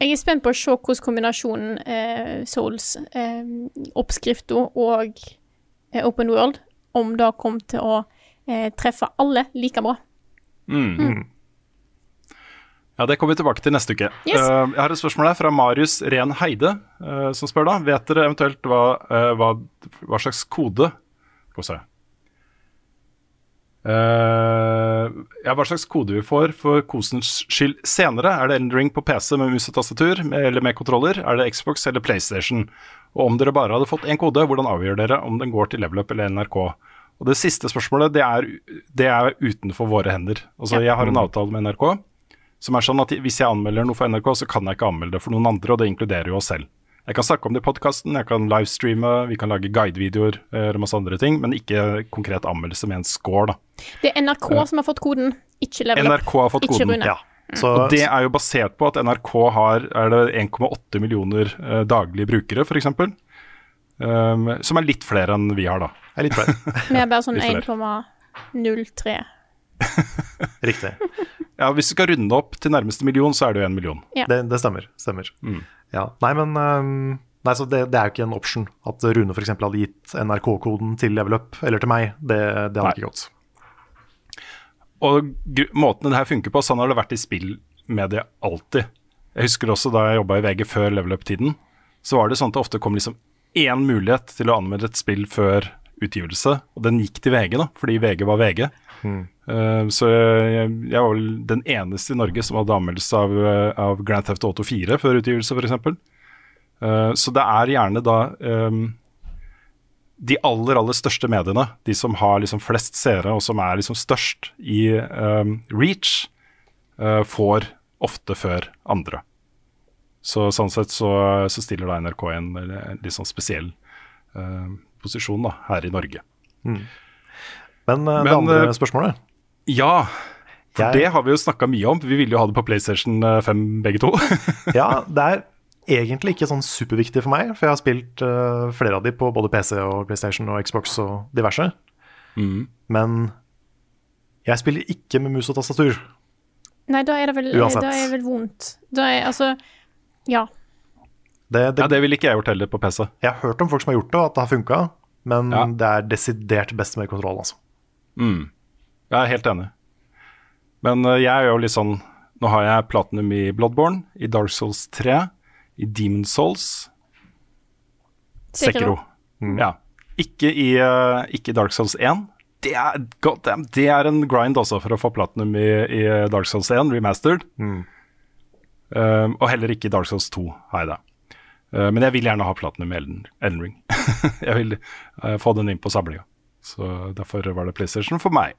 Jeg er spent på å se hvordan kombinasjonen eh, Souls, eh, oppskrifta og eh, Open World, om det kommer til å eh, treffe alle like bra. Mm. Ja, Det kommer vi tilbake til neste uke. Yes. Uh, jeg har et spørsmål her fra Marius Ren Heide, uh, som spør da Vet dere eventuelt hva, uh, hva, hva slags kode Skal vi se. Ja, hva slags kode vi får for kosens skyld senere. Er det Endring på PC med mus og tastatur eller med kontroller? Er det Xbox eller PlayStation? Og om dere bare hadde fått én kode, hvordan avgjør dere om den går til Level Up eller NRK? Og Det siste spørsmålet det er, det er utenfor våre hender. Altså, Jeg har en avtale med NRK som er sånn at hvis jeg anmelder noe for NRK, så kan jeg ikke anmelde det for noen andre, og det inkluderer jo oss selv. Jeg kan snakke om det i podkasten, jeg kan livestreame, vi kan lage guidevideoer eller og masse andre ting, men ikke konkret anmeldelse med en score, da. Det er NRK som har fått koden, ikke Level Up. NRK har fått ikke koden. Rune. Ja. og det er jo basert på at NRK har er det 1,8 millioner eh, daglige brukere, f.eks. Um, som er litt flere enn vi har, da. Er litt flere. Vi er bare sånn 1,03. Riktig. Ja, Hvis du skal runde opp til nærmeste million, så er det jo én million. Ja. Det, det stemmer. stemmer. Mm. Ja. Nei, men um, nei, så det, det er jo ikke en option at Rune f.eks. hadde gitt NRK-koden til Level Up, eller til meg. Det, det hadde Nei. ikke gått. Og måten det her funker på, sånn har det vært i spillmediet alltid. Jeg husker også da jeg jobba i VG før level up-tiden, så var det sånn at det ofte kom liksom én mulighet til å anmelde et spill før utgivelse, og den gikk til VG, da, fordi VG var VG. Mm. Uh, så jeg, jeg var vel den eneste i Norge som hadde anmeldelse av, eh, av Grand Theft Auto 4 før utgivelse, f.eks. Uh, så det er gjerne da um, de aller, aller største mediene, de som har liksom flest seere og som er liksom størst i um, reach, uh, får ofte før andre. Så sånn sett så, så stiller da NRK i en, en litt sånn spesiell uh, posisjon da, her i Norge. Mm. Men, det Men, andre øh, spørsmålet Ja, for Jeg- det har vi jo snakka mye om. Vi ville jo ha det på PlayStation 5 begge to. Ja, det er egentlig ikke sånn superviktig for meg, for jeg har spilt uh, flere av de på både PC og PlayStation og Xbox og diverse. Mm. Men jeg spiller ikke med mus og tastatur. Nei, da er det vel, Uansett. da er det vel vondt. Da er altså Ja. Det, det, Ja, det ville ikke jeg gjort heller på PC. Jeg har hørt om folk som har gjort det, og at det har funka, men Ja. det er desidert best med kontroll, altså. Mm. Jeg er helt enig. Men uh, jeg er jo litt sånn Nå har jeg platinum i Bloodborne, i Dark Souls 3, i Demon Souls Sekiro. Mm. Ja. Ikke i, uh, ikke i Dark Souls 1. Det er, God damn, det er en grind også for å få platinum i, i Dark Souls 1, remastered. Mm. Um, og heller ikke Dark Souls 2 har jeg det. Uh, men jeg vil gjerne ha platinum i Elden, Elden Ring. jeg vil uh, få den inn på samlinga. Så derfor var det PlayStation for meg.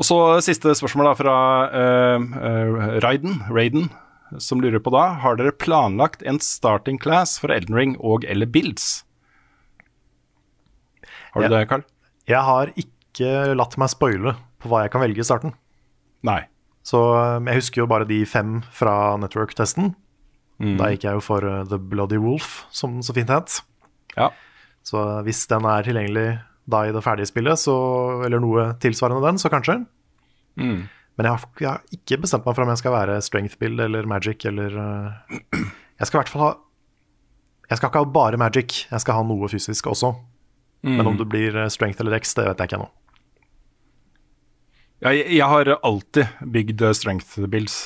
Og så siste spørsmål da fra uh, Raiden, Raiden, som lurer på da Har dere planlagt en starting class for Elden Ring og eller Builds? Har du Ja. det, Carl? Jeg har ikke latt meg spoile på hva jeg kan velge i starten. Nei. Så um, jeg husker jo bare de fem fra Network-testen. Mm. Da gikk jeg jo for uh, The Bloody Wolf, som den så fint het. Ja. Så uh, hvis den er tilgjengelig da i det ferdige spillet, så, eller noe tilsvarende den, så kanskje. Mm. Men jeg har, jeg har ikke bestemt meg for om jeg skal være strength build eller magic eller eh, Jeg skal i hvert fall ha Jeg skal ikke ha bare magic, jeg skal ha noe fysisk også. Men om det blir eh, strength eller dex, det vet jeg ikke ennå. Ja, jeg, jeg har alltid bygd eh, strength builds.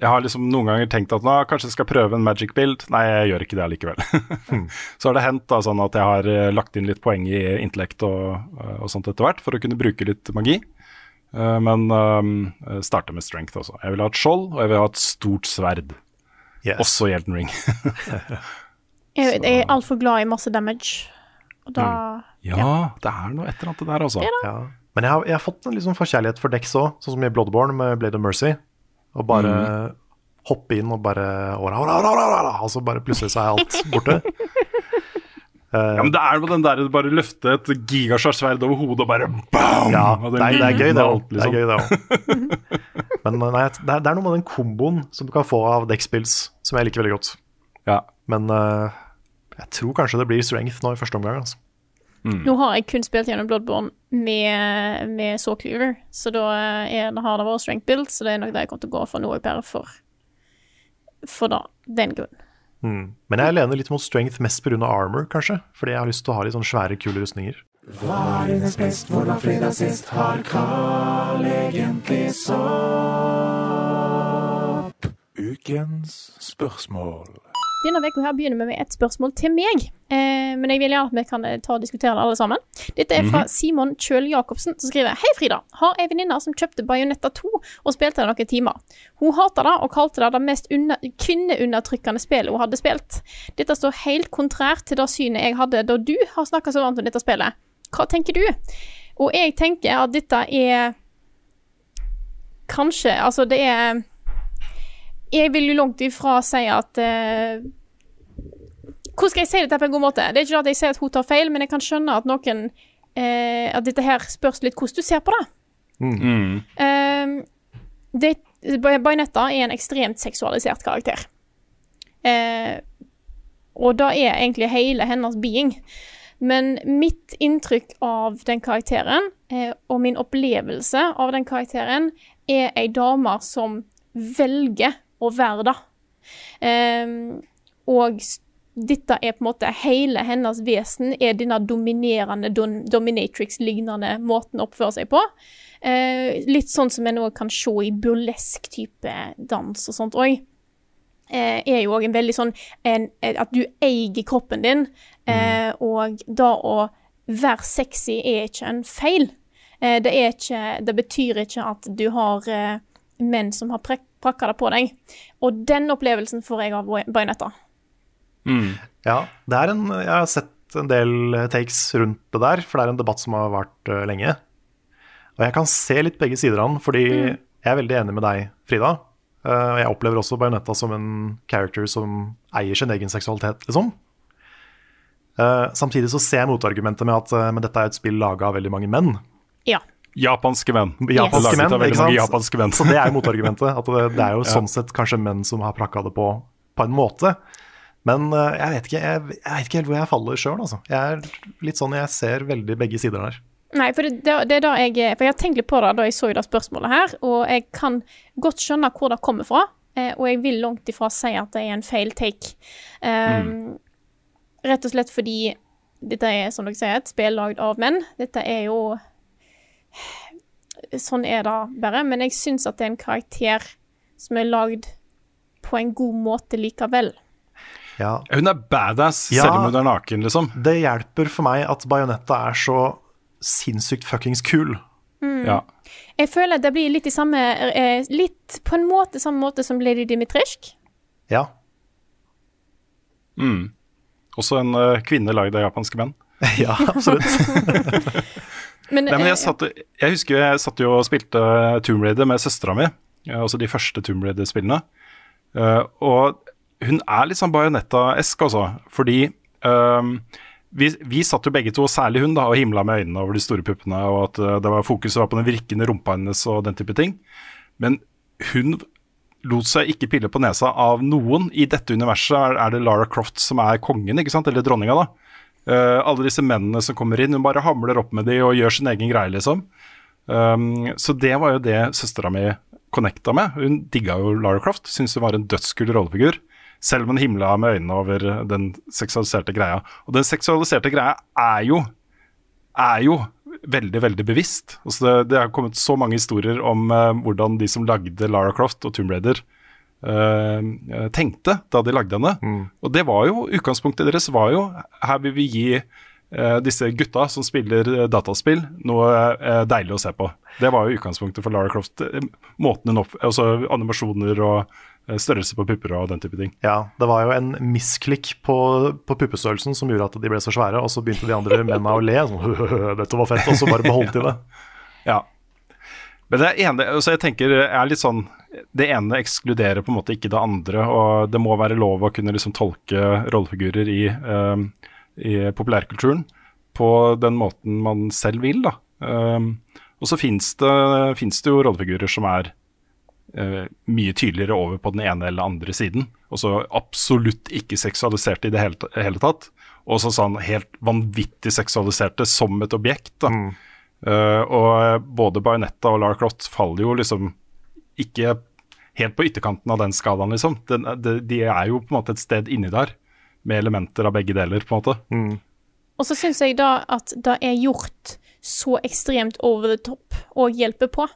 Jeg har liksom noen ganger tenkt at nå kanskje jeg skal prøve en magic build. Nei, jeg gjør ikke det allikevel. Så har det hendt da sånn at jeg har eh, lagt inn litt poeng i intellekt og, eh, og sånt etter hvert for å kunne bruke litt magi. Eh, Men um, starte med strength også. Jeg vil ha et skjold, og jeg vil ha et stort sverd. Også i Elden Ring. Jeg, jeg er altfor glad i masse damage. Og da ja, det er noe et eller annet der, altså. Ja. Men jeg har, jeg har fått en liksom forkjærlighet for Dex òg, sånn som i Bloodborne med Blade of Mercy. Og bare hoppe inn og bare ora, ora, ora, ora, ora, Og så bare plutselig så er alt borte. Uh, Ja, men det er jo den der bare løfte et gigasvært sverd over hodet og bare bam! Ja, det er, det er gøy, det òg. Liksom. Det er liksom. gøy, det òg. Men nei, det er noe med den komboen som du kan få av dekkspills, som jeg liker veldig godt. Ja. Men uh, jeg tror kanskje det blir strength nå i første omgang. Altså. Nå har jeg kun spilt gjennom Bloodborne med, med Saw Cleaver, så da er, det har det vært strength build, så det er nok det jeg kommer til å gå for nå, bare for, for da, den grunn. Mm. Men jeg lener litt mot strength mest pga. armor, kanskje. Fordi jeg har lyst til å ha litt sånn svære, kule rustninger. Hva er dines best, hvor var fredag sist? Har Carl egentlig sopp? Ukens spørsmål. Denne uka her begynner vi med et spørsmål til meg, eh, men jeg vil gjerne at vi kan eh, ta og diskutere det alle sammen. Dette er fra Simon Kjøl Jacobsen, som skriver Hei, Frida. Har ei venninne som kjøpte Bajonetta 2 og spilte det noen timer. Hun hata det og kalte det det mest under, kvinneundertrykkende spillet hun hadde spilt. Dette står helt kontrært til det synet jeg hadde da du har snakka så varmt om dette spillet. Hva tenker du? Og jeg tenker at dette er Kanskje Altså, det er jeg vil jo langt ifra si at eh, Hvordan skal jeg si dette på en god måte? Det er ikke at jeg sier at hun tar feil, men jeg kan skjønne at noen eh, At dette her spørs litt hvordan du ser på det. Mm. Eh, det Bajonetta er en ekstremt seksualisert karakter. Eh, og det er egentlig hele hennes being. Men mitt inntrykk av den karakteren, eh, og min opplevelse av den karakteren, er ei dame som velger å være det. Eh, og dette er på en måte hele hennes vesen, er denne dominerende, dominatrix-lignende måten å oppføre seg på. Eh, litt sånn som en også kan se i burlesk type dans og sånt òg. Eh, er jo òg en veldig sånn en, At du eier kroppen din, eh, og da å være sexy er ikke en feil. Eh, det, ikke, det betyr ikke at du har eh, menn som har prek- prakka det på deg. Og den opplevelsen får jeg av Bajonetta. Ja, det er en, jeg har sett en del takes rundt det der, for det er en debatt som har vart uh, lenge. Og jeg kan se litt begge sider av den, fordi jeg er veldig enig med deg, Frida. Uh, jeg opplever også Bajonetta som en character som eier sin egen seksualitet, liksom. Uh, samtidig så ser jeg motargumentet med at uh, men dette er et spill laga av veldig mange menn. Ja. Japanske menn. Japanske yes. menn, ikke sant? japanske menn. Så det er jo motargumentet. At det, det er jo Ja. sånn sett kanskje menn som har prakka det på på en måte. Men eh, jeg vet ikke, jeg, jeg vet ikke helt hvor jeg faller sjøl, altså. Jeg er litt sånn, jeg ser veldig begge sider der. Nei, for det, det, er da jeg For jeg har tenkt litt på det da jeg så det spørsmålet her, og jeg kan godt skjønne hvor det kommer fra, eh, og jeg vil langt ifra si at det er en feil take. Um, Rett og slett fordi dette er, som dere sier, et spill lagd av menn. Dette er jo Sånn er det bare. Men jeg syns at det er en karakter som er lagd på en god måte likevel. Ja. Hun er badass Ja. selv om hun er naken, liksom. Det hjelper for meg at Bajonetta er så sinnssykt fuckings kul. Mm. Ja. Jeg føler at det blir litt i samme eh, Litt på en måte samme måte som Lady Dimitrisk. Ja. Mm. Også en eh, kvinne lagd av japanske menn. ja, absolutt. Men, Nei, men eh, jeg, satt, jeg husker jeg satt jo og spilte Tomb Raider med søstera mi, eh, altså de første Tomb Raider-spillene. Eh, og hun er litt sånn bajonetta-esk, altså. Fordi ehm, vi, vi satt jo begge to, særlig hun, da, og himla med øynene over de store puppene, og at eh, det var fokuset var på den virkende rumpa hennes og den type ting. Men hun lot seg ikke pille på nesa av noen. I dette universet er, er det Lara Croft som er kongen, ikke sant? Eller dronninga, da. Eh, alle disse mennene som kommer inn, hun bare hamler opp med de og gjør sin egen greie, liksom. Um, så det var jo det søstera mi connecta med. Hun digga jo Lara Croft, syntes hun var en dødskul rollefigur. Selv om hun himla med øynene over den seksualiserte greia. Og den seksualiserte greia er jo er jo veldig, veldig bevisst. Altså det, det har kommet så mange historier om uh, hvordan de som lagde Lara Croft og Tomb Raider tenkte da de lagde henne. Og det var jo utgangspunktet deres var jo her vil vi gi Uh, disse gutta som spiller eh, dataspill, noe uh, deilig å se på. Det var jo utgangspunktet for Lara Croft. eh, Måten hun opp... Altså animasjoner og eh, størrelse på pupper og den type ting. Ja, det var jo en misklikk på, på puppestørrelsen som gjorde at de ble så svære, og så begynte de andre mennene å le. Sånn, dette var fett, og så bare beholdt de det. Ja. Men det ene, så jeg tenker er litt sånn Det ene ekskluderer på en måte ikke det andre, og det må være lov å kunne liksom tolke rollefigurer i, um, i populærkulturen på den måten man selv vil, da. Um, og så fins det, det jo rollefigurer som er uh, mye tydeligere over på den ene eller andre siden. Og så absolutt ikke seksualiserte i det hele, hele tatt. Og så sånn helt vanvittig seksualiserte som et objekt. da. Eh, og både Bajonetta og Lara Croft faller jo liksom ikke helt på ytterkanten av den skalaen, liksom. Den, de, de er jo på en måte et sted inni der, med elementer av begge deler, på en måte. Og så syns jeg da at det er gjort så ekstremt over the top og hjelper på.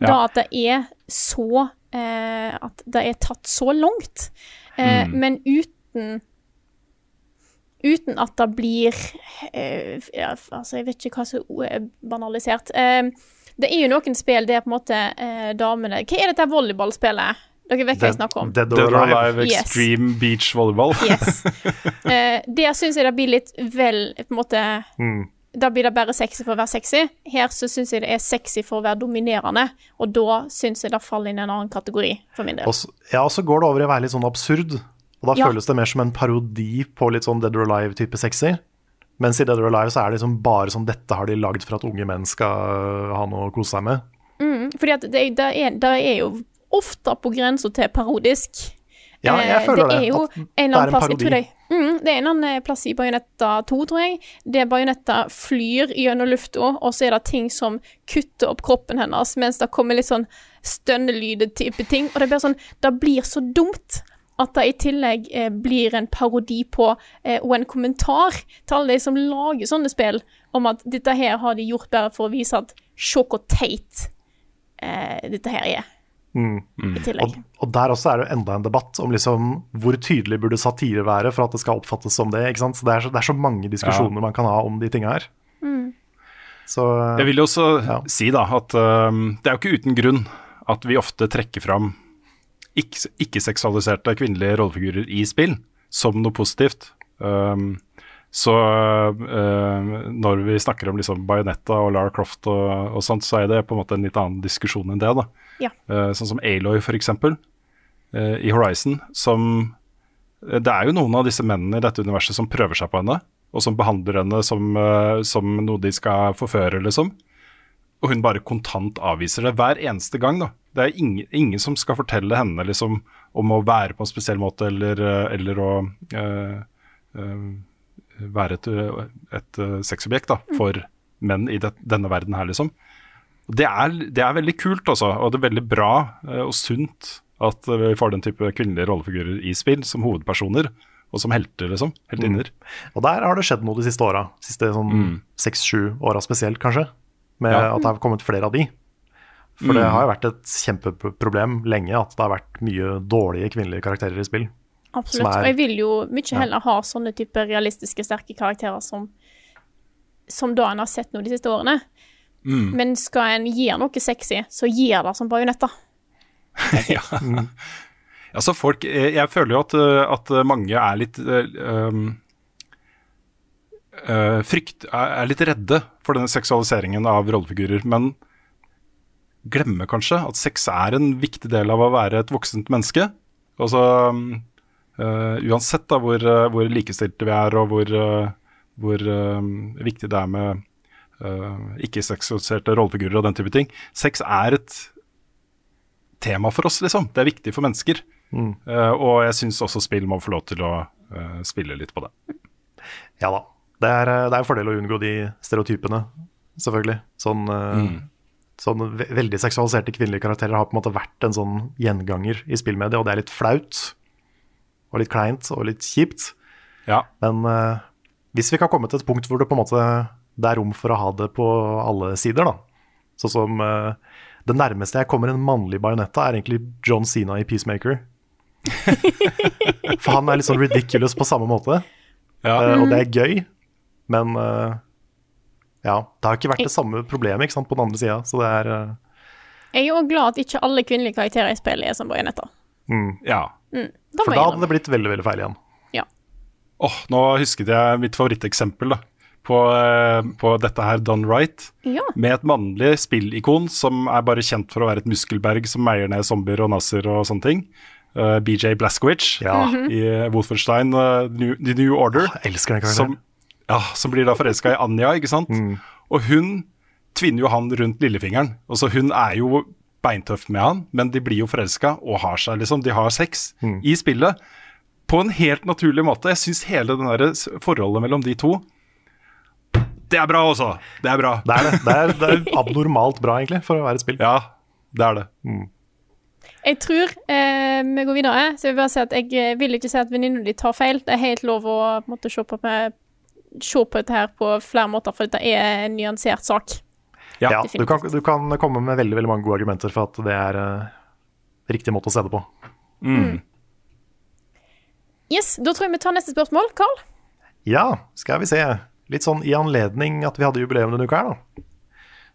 Da Ja. at det er så eh, At det er tatt så langt. Eh, Mm. Men uten Uten at det blir eh, Altså, jeg vet ikke hva som er banalisert. Eh, det er jo noen spill der på en måte eh, damene Hva er dette volleyballspillet? Dere vet hva jeg snakker om? Dead or Alive Yes. Extreme Beach Volleyball. Yes. Eh, der syns jeg det blir litt vel på en måte Da blir det bare sexy for å være sexy. Her så syns jeg det er sexy for å være dominerende, og da syns jeg det faller inn i en annen kategori, for min del. Også, ja, og så går det over i å være litt sånn absurd. Og da Ja. føles det mer som en parodi på litt sånn Dead or Alive-type sexy. Mens i Dead or Alive så er det liksom bare sånn dette har de lagd for at unge menn skal ha noe å kose seg med. Mm, fordi at det, det, er, det er jo ofte på grensa til parodisk. Ja, jeg Eh, føler det. det, er jo at en det eller er annen en plass jeg tror parodi. det, mm, det er en eller annen plass i Bajonetta 2, tror jeg, der Bajonetta flyr gjennom lufta, og så er det ting som kutter opp kroppen hennes, mens det kommer litt sånn stønnelyd-type ting. Og det blir sånn Det blir så dumt. At det i tillegg eh, blir en parodi på, eh, og en kommentar til alle de som lager sånne spill, om at dette her har de gjort bare for å vise at se hvor teit eh, dette her er. Mm. I tillegg. Og, og der også er det enda en debatt om liksom hvor tydelig burde satire være for at det skal oppfattes som det. ikke sant? Så Det er så, det er så mange diskusjoner man kan ha om de tinga her. Mm. Så Jeg vil jo også si da at uh, det er jo ikke uten grunn at vi ofte trekker fram ikke- ikke-seksualiserte kvinnelige rollefigurer i spill som noe positivt. Um, så um, når vi snakker om liksom Bajonetta og Lara Croft og, og sånt, så er det på en måte en litt annen diskusjon enn det. da. Ja. Uh, sånn som Aloy, for eksempel, uh, i Horizon, som uh, Det er jo noen av disse mennene i dette universet som prøver seg på henne, og som behandler henne som, uh, som noe de skal forføre, liksom. Og hun bare kontant avviser det hver eneste gang. da. Det er ingen, ingen som skal fortelle henne liksom, om å være på en spesiell måte, eller, uh, eller å øh, øh, være et, et sexobjekt da, for menn i det, denne verden her, liksom. Og Det er, det er veldig kult, altså, og det er veldig bra og sunt at vi får den type kvinnelige rollefigurer i spill som hovedpersoner, og som helter, liksom. Heltinner. Og der har det skjedd noe de siste åra. Siste sånn Mm. seks-sju åra spesielt, kanskje. Med Ja. at det har kommet flere av de. For det Mm. har jo vært et kjempeproblem lenge at det har vært mye dårlige kvinnelige karakterer i spill. Absolutt. Er- Og jeg vil jo mye Ja. heller ha sånne type realistiske, sterke karakterer som Som da en har sett nå de siste årene. Mm. Men skal en gjøre noe sexy, så gjør det som bajonetter. ja. Altså folk, jeg, jeg føler jo at, uh, at mange er litt uh, um, uh, frykt, er, er litt redde for denne seksualiseringen av rollefigurer, men glemmer kanskje at sex er en viktig del av å være et voksent menneske. Altså, uh, uansett da hvor, uh, hvor likestilte vi er, og hvor, uh, hvor viktig det er med ikke-seksualiserte rollefigurer og den type ting. Sex er et tema for oss, liksom. Det er viktig for mennesker. Mm. Eh, og jeg syns også spill må få lov til å eh, spille litt på det. Ja da. Det er, eh, det er en fordel å unngå de stereotypene, selvfølgelig. Sånn eh, Mm. sånn ve veldig seksualiserte kvinnelige karakterer har på en måte vært en sånn gjenganger i spillmediet, og det er litt flaut. Og litt kleint og litt kjipt. Men uh, hvis vi kan komme til et punkt hvor det på en måte det er rom for å ha det på alle sider, da. Sånn som uh, Det nærmeste jeg kommer en mannlig bajonetta, er egentlig John Sina i Peacemaker. For han er litt sånn ridiculous på samme måte. Eh, og det er gøy, men eh, ja, det har ikke vært det samme problemet ikke sant, på den andre sida. Så det er eh, Jeg er jo glad at ikke alle kvinnelige karakterer i spillet er som bajonetter. mm. Ja. Mm, da For da hadde det blitt veldig, veldig feil igjen. Åh, nå husket jeg mitt favoritteksempel da, på, eh, på dette her done right. Ja. Med et mannlig spillikon som er bare kjent for å være et muskelberg som meier ned zombier og nazier og sånne ting. Uh, BJ Blazkowicz Ja. Mhm. i Wolfenstein uh, New, The New Order. elsker den karakteren. Som, ja, som blir da forelska i Anja, ikke sant? Og hun tvinner jo han rundt lillefingeren. Og så hun er jo beintøff med han, men de blir jo forelska og har seg, liksom. De har sex i spillet på en helt naturlig måte. Jeg syns hele det der forholdet mellom de to Det er bra, altså. Det er bra. Det er det. Det er, det er abnormalt bra, egentlig, for å være et spill. Ja, det er det. Jeg tror eh, vi går videre. Så jeg vil bare si at jeg eh, vil ikke si at venninna di tar feil. Det er helt lov å på en måte, se, på, med, se på dette her på flere måter, for dette er en nyansert sak. Ja, du, kan, du kan komme med veldig veldig mange gode argumenter for at det er uh, riktig måte å se det på. Mm. Yes, Da tror jeg vi tar neste spørsmål. Carl? Ja, skal vi se. Litt sånn i anledning at vi hadde jubileum denne uka her, da.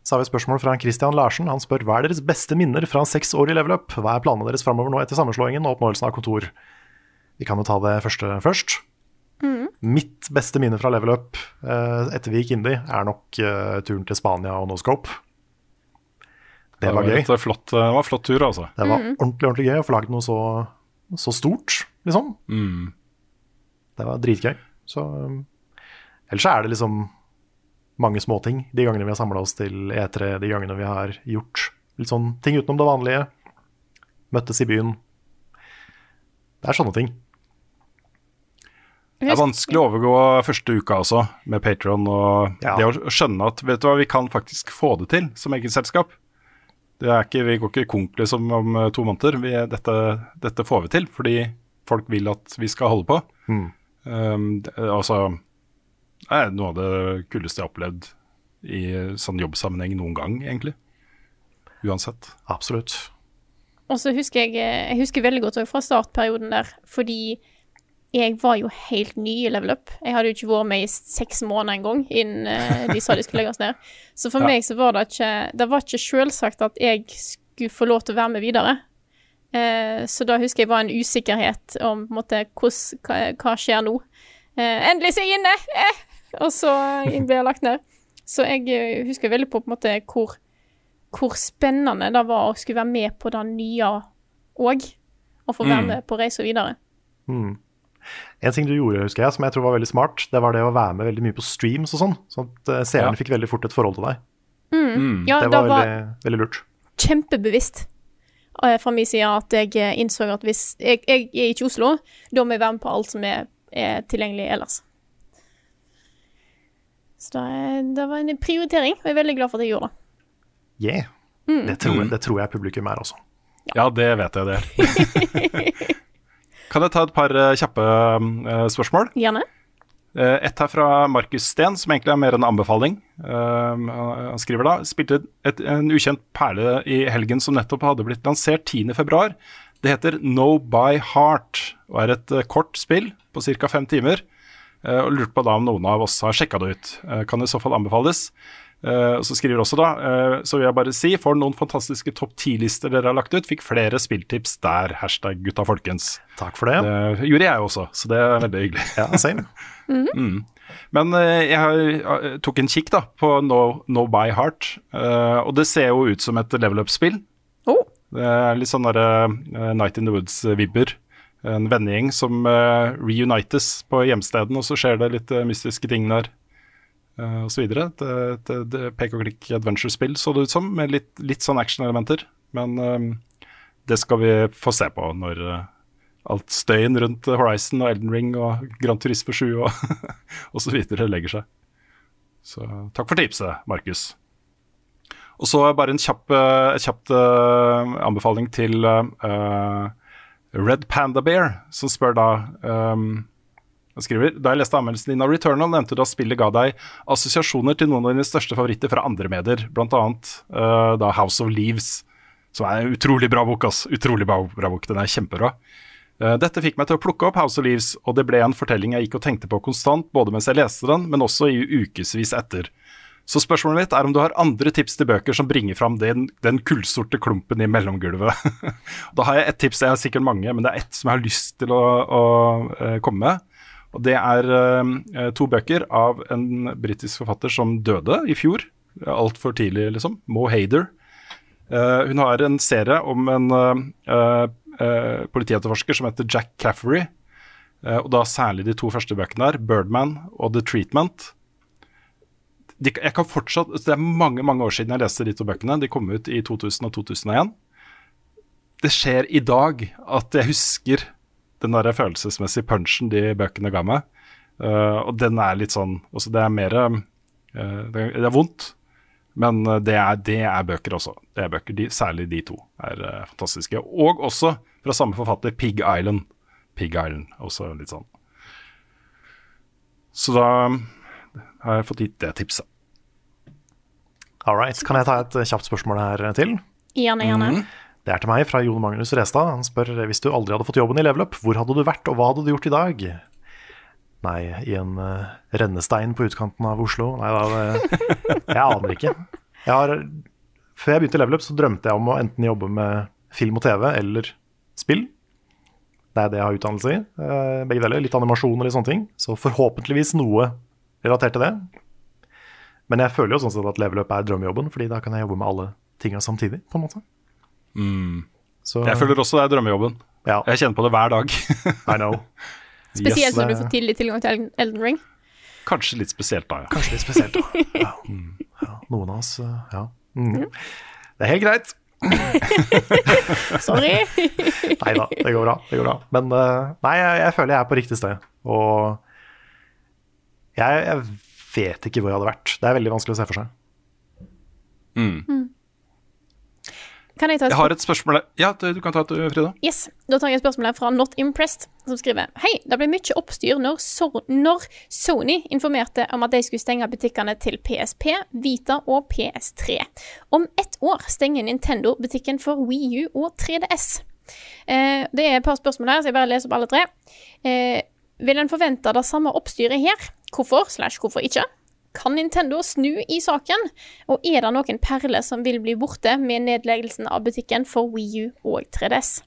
Så har vi et spørsmål fra Christian Larsen. Han spør hva er deres beste minner fra seks år i level up? Hva er planene deres framover nå etter sammenslåingen og oppnåelsen av kontor? Vi kan jo ta det første først. Mitt beste minne fra level up eh, etter vi gikk indie, er nok eh, turen til Spania og Noscope. Det var gøy. et flott, det var en flott tur, altså. Det var ordentlig ordentlig gøy å få laget noe så, så stort, liksom. Mm. Det var dritgøy. Så um, Ellers så er det liksom mange småting de gangene vi har samla oss til E3, de gangene vi har gjort litt sånn ting utenom det vanlige. Møttes i byen. Det er sånne ting. Det er vanskelig å overgå første uka også, med Patron og det å skjønne at vet du hva, vi kan faktisk få det til som eget selskap. Det er ikke, vi går ikke konk liksom om eh, to måneder. Vi, dette, dette får vi til fordi folk vil at vi skal holde på. Mm. Um, det, altså, det er noe av det kuleste jeg har opplevd i sånn jobbsammenheng noen gang, egentlig. Uansett. Absolutt. Og så husker jeg Jeg husker veldig godt fra startperioden der, fordi jeg var jo helt ny i Level Up. Jeg hadde jo ikke vært med i seks måneder engang innen eh, de sa de skulle legge oss ned. Så for Ja. meg så var det ikke Det var ikke selvsagt at jeg skulle få lov til å være med videre. Eh, så da husker jeg var en usikkerhet om på en måte hos, hva, hva skjer nå. Eh, endelig så er jeg inne! Eh! Og så ble jeg lagt ned. Så jeg husker veldig på, på en måte hvor, hvor spennende det var å skulle være med på det nye òg. Og få være Mm. med på reisa videre. Mm. En ting du gjorde, husker jeg, som jeg tror var veldig smart, det var det å være med veldig mye på streams og sånn. Sånn at eh, seerne Ja. fikk veldig fort et forhold til deg. Mm. Ja, det det var, var- veldig, veldig lurt. Kjempebevisst eh, fra min side at jeg eh, innså at hvis jeg, jeg er ikke i Oslo, da må jeg være med på alt som er, er tilgjengelig ellers. Så det, var en prioritering, og jeg er veldig glad for at jeg gjorde det. Yeah. Mm. Det, tror jeg, det tror jeg publikum er også. Ja, det vet jeg det. kan jeg ta et par eh, kjappe eh, spørsmål? Gjerne. Eh, Et her fra Markus Steen, som egentlig er mer en anbefaling. Uh, han skriver da spilte et, en ukjent perle i helgen som nettopp hadde blitt lansert 10.2. Det heter No By Heart og er et uh, kort spill på ca. fem timer. Uh, og lurte på da om noen av oss har sjekka det ut. Kan i så fall anbefales. Eh, og så skriver også da, uh, så vil jeg bare si, for noen fantastiske topp 10-lister dere har lagt ut, fikk flere spilltips der. Hashtag gutta folkens. Takk for det. Det gjorde jeg også, så det er veldig hyggelig. Ja, same. Mm. Men uh, jeg har, tok en kikk da på No, no By Heart, eh, og det ser jo ut som et level up-spill. Oh. Det er litt sånn derre Night in the Woods-vibber. En vennegjeng som reunites på hjemsteden, og så skjer det litt mystiske ting der. Uh, videre. Et, et, et, pek og klikk adventure-spill så det ut som, med litt, litt sånn action-elementer. Men um, det skal vi få se på når uh, alt støyen rundt Horizon og Elden Ring og Grand Turisme 7 og, så videre legger seg. Så takk for tipset, Markus. Og så bare en kjapp, uh, kjapt uh, anbefaling til uh, Red Panda Bear, som spør da um, skriver, Da jeg leste anmeldelsen din av Returnal, nevnte du at spillet ga deg assosiasjoner til noen av dine største favoritter fra andre medier, bl.a. Uh, da House of Leaves, som er en utrolig bra bok. ass. Utrolig bra, bra bok, Den er kjempebra. Uh, dette fikk meg til å plukke opp House of Leaves, og det ble en fortelling jeg gikk og tenkte på konstant, både mens jeg leste den, men også i ukevis etter. Så spørsmålet mitt er om du har andre tips til bøker som bringer fram den, den kullsorte klumpen i mellomgulvet. da har jeg ett tips, jeg har sikkert mange, men det er ett som jeg har lyst til å, å uh, komme med. Og Det er uh, to bøker av en britisk forfatter som døde i fjor. Altfor tidlig, liksom. Mo Hader. Uh, hun har en serie om en uh, politietterforsker som heter Jack Caffery. og da særlig de to første bøkene her, 'Birdman' og 'The Treatment'. De, jeg kan fortsatt, Det er mange mange år siden jeg leste de to bøkene. De kom ut i 2000 og 2001. Det skjer i dag at jeg husker den der følelsesmessige punchen de bøkene ga meg. Uh, og den er litt sånn altså Det er mer uh, det, det, er vondt, men det er, det er bøker også. Det er bøker, de, Særlig de to er uh, fantastiske. Og også fra samme forfatter, Pig Island. Pig Island, også litt sånn. Så da har jeg fått gitt det tipset. All right. Kan jeg ta et kjapt spørsmål her til? Gjerne, gjerne. Mm. Det er til meg fra Jon Magnus Restad. Han spør hvis du aldri hadde fått jobben i Level Up, hvor hadde du vært, og hva hadde du gjort i dag? Nei, i en uh, rennestein på utkanten av Oslo? Nei da, jeg aner ikke. Jeg har, før jeg begynte i Level Up, så drømte jeg om å enten jobbe med film og TV eller spill. Det er det jeg har utdannelse i. Uh, begge deler. Litt animasjon litt sånne ting. Så forhåpentligvis noe relatert til det. Men jeg føler jo sånn sett at Level Up er drømmejobben, fordi da kan jeg jobbe med alle tinga samtidig, på en måte. Mm. Så, jeg føler også det er drømmejobben. Ja. Jeg kjenner på det hver dag. I know. Spesielt Yes, når du får tidlig tilgang til Elden Ring. Kanskje litt spesielt da, ja. Kanskje litt spesielt, da. Ja. Ja, noen av oss, uh, ja. Mm. Det er helt greit. Sorry. Nei da, det går bra. Det går bra. Men uh, nei, jeg, jeg føler jeg er på riktig sted. Og jeg, jeg vet ikke hvor jeg hadde vært. Det er veldig vanskelig å se for seg. Mm. Kan jeg ta et Jeg har et spørsmål Ja, du du kan ta et, Frida. Yes, Da tar jeg et spørsmål her fra Not Impressed, som skriver Hei, det ble mye oppstyr når, når Sony informerte om at de skulle stenge butikkene til PSP, Vita og PS3. Om ett år stenger Nintendo butikken for Wii U og 3DS. Eh, det er et par spørsmål her, så jeg bare leser opp alle tre. Eh, vil en forvente det samme oppstyret her? Hvorfor slash hvorfor ikke? Kan Nintendo snu i saken? Og er det noen perler som vil bli borte med nedleggelsen av butikken for Wii U og 3DS?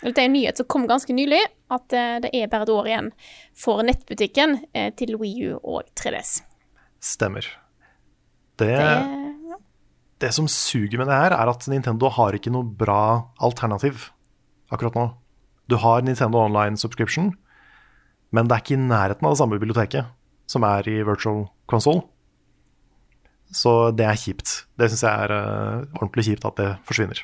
Dette er en nyhet som kom ganske nylig, at eh, det er bare et år igjen for nettbutikken eh, til Wii U og 3DS. Stemmer. Det, Det, det som suger med det her, er at Nintendo har ikke noe bra alternativ akkurat nå. Du har Nintendo Online Subscription, men det er ikke i nærheten av det samme biblioteket som er i Virtual Console. Så det er kjipt. Det syns jeg er eh, ordentlig kjipt at det forsvinner.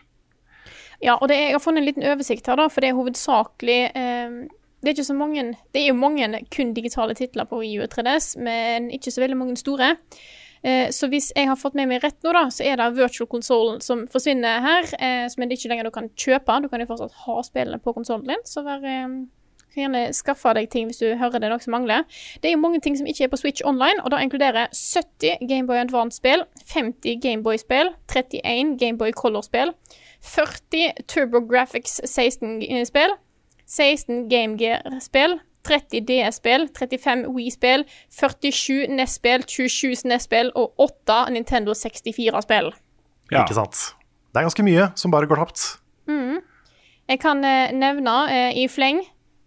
ja, og det, jeg har funnet en liten oversikt her, da, for det er hovedsakelig eh, det er ikke så mange Det er jo mange kun digitale titler på Wii U og 3DS, men ikke så veldig mange store. Eh, så hvis jeg har fått med meg rett nå, da, så er det virtual console som forsvinner her, eh, som ikke lenger du kan kjøpe. Du kan jo fortsatt ha spillene på konsollen din, så vær eh, kan gjerne skaffe deg ting hvis du hører det er noe som mangler. Det er jo mange ting som ikke er på Switch Online, og da inkluderer 70 Gameboy Advance-spill, 50 Gameboy-spill, 31 Gameboy Color-spill, 40 TurboGrafx 16-spill, 16 Game Gear-spill, 30 DS-spill, 35 Wii-spill, 47 NES-spill, 27 SNES-spill og 8 Nintendo 64-spill. Ikke sant? Det er ganske mye som bare går tapt. Mm. Jeg kan eh, nevne eh, i fleng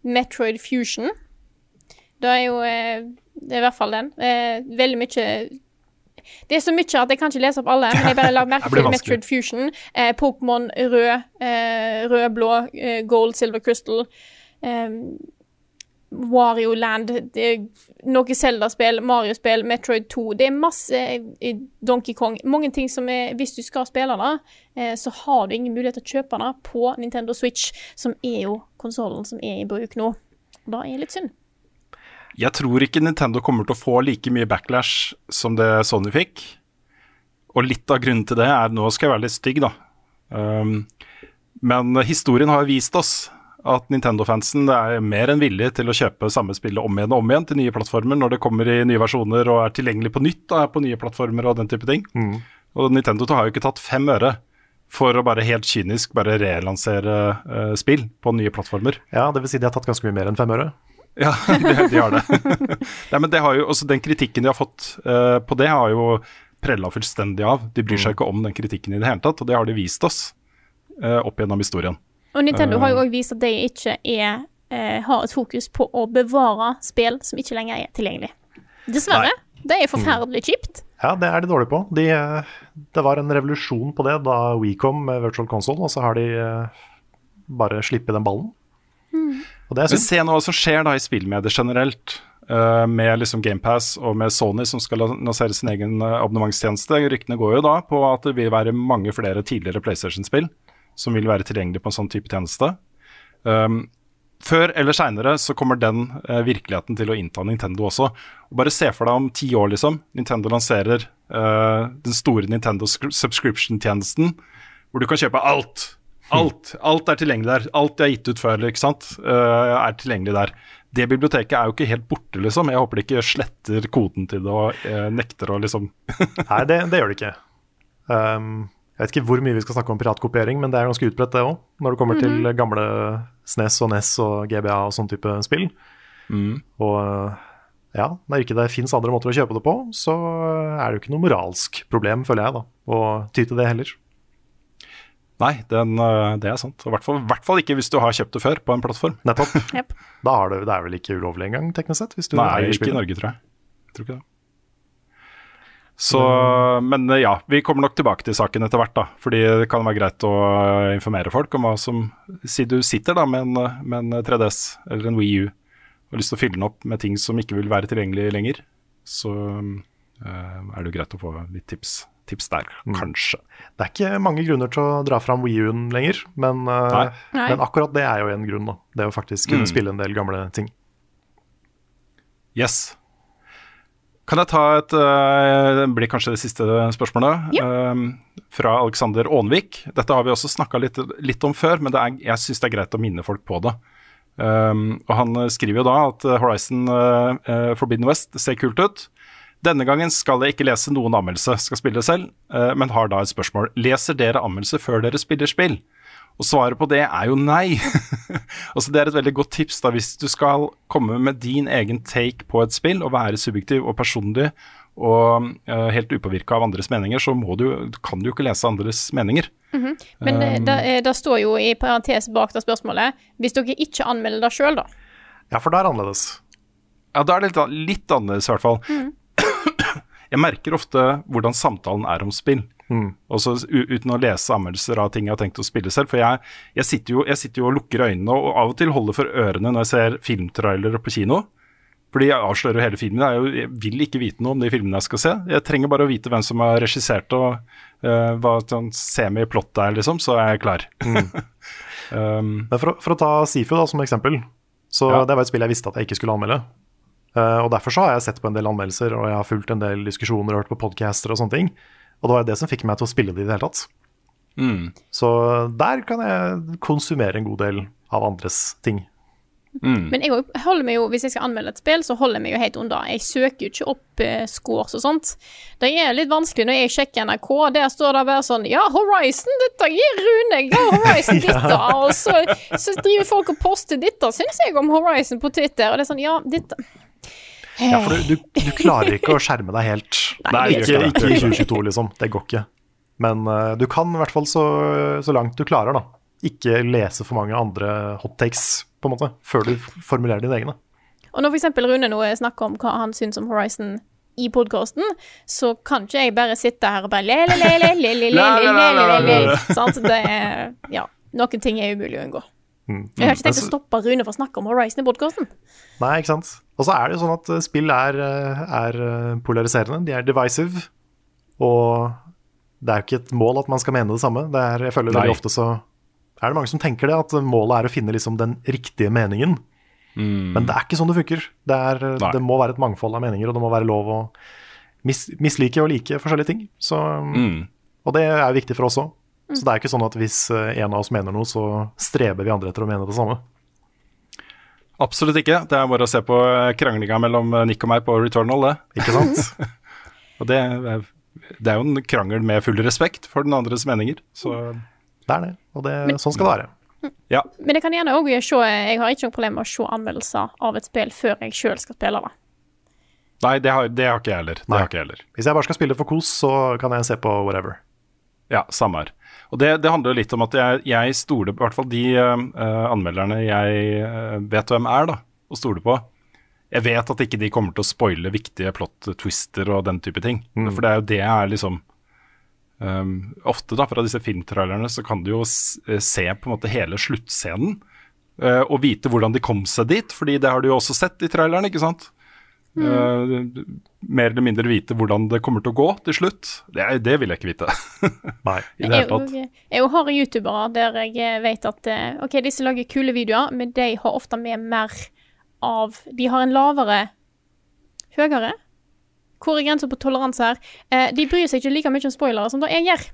Metroid Fusion. Det er jo eh, Det er i hvert fall den. Eh, veldig mye Det er så mye at jeg kan ikke lese opp alle, men jeg bare la merke til. Metroid Fusion. Eh, Pokémon rød, eh, rød, blå, eh, gold, silver crystal. Wario Land, det noe Zelda-spill, Mario-spill, Metroid 2. Det er masse Donkey Kong. Mange ting som er Hvis du skal spille det, eh, så har du ingen mulighet til å kjøpe det på Nintendo Switch, som er jo konsollen som er i bruk nå. Det er litt synd. Jeg tror ikke Nintendo kommer til å få like mye backlash som det Sony fikk. og litt av grunnen til det er Nå skal jeg være litt stygg, da. Um, men historien har vist oss at Nintendo-fansen er mer enn villig til å kjøpe samme spillet om igjen og om igjen til nye plattformer når det kommer i nye versjoner og er tilgjengelig på nytt og er på nye plattformer og den type ting. Og Nintendo har jo ikke tatt fem øre for å bare helt kynisk bare relansere uh, spill på nye plattformer. Ja, det vil si de har tatt ganske mye mer enn fem øre. Ja, de, de har det. Nei, men det har jo, også Den kritikken de har fått uh, på det, har jo prella fullstendig av. De bryr seg ikke om den kritikken i det hele tatt, og det har de vist oss uh, opp gjennom historien. Og Nintendo Eh, har jo òg vist at de ikke er, eh, har et fokus på å bevare spill som ikke lenger er tilgjengelig. Dessverre. Det er forferdelig kjipt. Ja, det er de dårlige på. De, eh, det var en revolusjon på det da We kom med Virtual Console, og så har de eh, bare sluppet den ballen. Og det er Men se nå hva som skjer da i spillmedier generelt. Uh, med liksom GamePass og med Sony som skal lansere sin egen eh, abonnementstjeneste. Ryktene går jo da på at det vil være mange flere tidligere PlayStation-spill som vil være tilgjengelig på en sånn type tjeneste. Um, før eller seinere så kommer den eh, virkeligheten til å innta Nintendo også. Og bare se for deg om ti år, liksom. Nintendo lanserer eh, den store Nintendo subscription-tjenesten, hvor du kan kjøpe alt. Alt alt er tilgjengelig der. Alt de har gitt ut før, ikke sant, eh, er tilgjengelig der. Det biblioteket er jo ikke helt borte, liksom. Jeg håper de ikke sletter koden til det og eh, nekter å liksom Nei, det, det gjør det ikke. Um, jeg vet ikke hvor mye vi skal snakke om piratkopiering, men det er ganske utbredt, det òg. Når det kommer til gamle SNES og NES og GBA og sånn type spill. Og ja, når ikke det fins andre måter å kjøpe det på, så er det jo ikke noe moralsk problem, føler jeg, da, å ty til det heller. Nei, den, eh, det er sant. I hvert fall, hvert fall ikke hvis du har kjøpt det før på en plattform. Nettopp. yep. Da har det, det er vel ikke ulovlig engang, teknisk sett? Hvis du Nei, ikke i. Norge, tror jeg. Jeg tror ikke det. Så, men eh, ja, vi kommer nok tilbake til saken etter hvert, da. Fordi det kan være greit å informere folk om hva som Si du sitter da med en, med en 3DS eller en Wii U og har lyst til å fylle den opp med ting som ikke vil være tilgjengelig lenger, så uh, er det jo greit å få litt tips, tips der, kanskje. Det er ikke mange grunner til å dra fram Wii U-en lenger, men. Nei. men akkurat det er jo en grunn. da. Det å faktisk kunne Mm. spille en del gamle ting. Yes. Kan jeg ta et eh, Det blir kanskje det siste spørsmålet. Ja. fra Alexander Aanvik. Dette har vi også snakka litt, litt om før, men det er, jeg syns det er greit å minne folk på det. Um, og Han eh, skriver jo da at eh, Horizon eh, Forbidden West ser kult ut. Denne gangen skal jeg ikke lese noen anmeldelse, skal spille selv, uh, men har da et spørsmål. Leser dere anmeldelse før dere spiller spill? Og svaret på det er jo nei. altså Det er et veldig godt tips da hvis du skal komme med din egen take på et spill og være subjektiv og personlig og uh, helt upåvirka av andres meninger, så må du, kan du jo ikke lese andres meninger. Mhm. Men um, det, eh, det står jo i parentes bak det spørsmålet Hvis dere ikke anmelder det sjøl, da. Ja, for det er annerledes. Ja, det er litt, litt annerledes i hvert fall. Jeg merker ofte hvordan samtalen er om spill. Også u- uten å lese anmeldelser av ting jeg har tenkt å spille selv. For jeg, jeg, sitter jo, jeg sitter jo og lukker øynene og av og til holder for ørene når jeg ser filmtrailere på kino. Fordi jeg avslører jo hele filmen. Jeg, jo, jeg vil ikke vite noe om de filmene jeg skal se. Jeg trenger bare å vite hvem som har regissert og uh, hva sånn semi-plott er, liksom, så er jeg klar. um, Men for, å- for å ta Sifu da, som eksempel, så Ja. det var et spill jeg visste at jeg ikke skulle anmelde. Uh, og Derfor så har jeg sett på en del anmeldelser og jeg har fulgt en del diskusjoner og hørt på podcaster og sånne ting. Og det var det som fikk meg til å spille det i det hele tatt. mm, Så der kan jeg konsumere en god del av andres ting. mm. Men jeg holder meg jo, hvis jeg skal anmelde et spill, så holder jeg meg jo helt unna. Jeg søker jo ikke opp eh, scores og sånt. Det er litt vanskelig når jeg sjekker NRK. Der står det bare sånn Ja, Horizon, dette gir Rune. Ja, Horizon, dette. Og så, så driver folk og poster dette, syns jeg, om Horizon på Twitter. Og det er sånn, ja, dette ja, for du, du, du, klarer ikke å skjerme deg helt. Nei, ikke, ikke i 2022, liksom. Det går ikke. Men uh, du kan i hvert fall så, så, langt du klarer, da. Ikke lese for mange andre hot takes, på en måte, før du formulerer dine egne. Og når f.eks. Rune nå snakker om hva han syns om Horizon i podkasten, så kan ikke jeg bare sitte her og bare le-le-le-le-le-le-le-le. Det er Ja. Noen ting er umulig å unngå. Mm. Jeg har ikke tenkt å stoppe Rune for å snakke om Horizon i podkasten. Nei, ikke sant. Og så er det jo sånn at eh, spill er, eh, er eh, polariserende. De er divisive. Og det er jo ikke et mål at man skal mene det samme. Det er, jeg føler Nei. veldig ofte så er det mange som tenker det, at målet er å finne liksom den riktige meningen. Men det er ikke sånn det funker. Det, er, det må være et mangfold av meninger, og det må være lov å mis mislike og like forskjellige ting. Så, Mm. Og det er viktig for oss òg. Så det er ikke sånn at hvis eh, en av oss mener noe, så streber vi andre etter å mene det samme. Absolutt ikke. Det er bare å se på kranglinga mellom Nick og meg på Returnal, det. Ikke sant? og det er, det er jo en krangel med full respekt for den andres meninger. Så Det er det, og det, sånn skal det være. ja. Men jeg kan gjerne òg se Jeg har ikke noe problem med å se anmeldelser av et spill før jeg sjøl skal spille det. Nei, det har, det har ikke jeg heller. Det har ikke jeg heller. Hvis jeg bare skal spille for kos, så kan jeg se på whatever. Ja, samme her. Og det, det handler jo litt om at jeg, jeg stoler på I hvert fall de uh, anmelderne jeg eh, vet hvem er, da, og stoler på. Jeg vet at ikke de kommer til å spoile viktige plot-twister og den type ting. For det er jo det jeg er liksom um, Ofte da, fra disse filmtrailerne så kan du jo eh, se på en måte hele sluttscenen. Uh, og vite hvordan de kom seg dit, fordi det har du jo også sett i traileren, ikke sant? Eh, mer eller mindre vite hvordan det kommer til å gå til slutt. Det, er- det vil jeg ikke vite. Nei. I det hele tatt. jeg, jeg har youtubere der jeg eh, vet at eh, OK, disse lager kule videoer, men de har ofte med mer av De har en lavere Høyere? Hvor er grensa på toleranse her? Eh, de bryr seg ikke like mye om spoilere som da jeg gjør.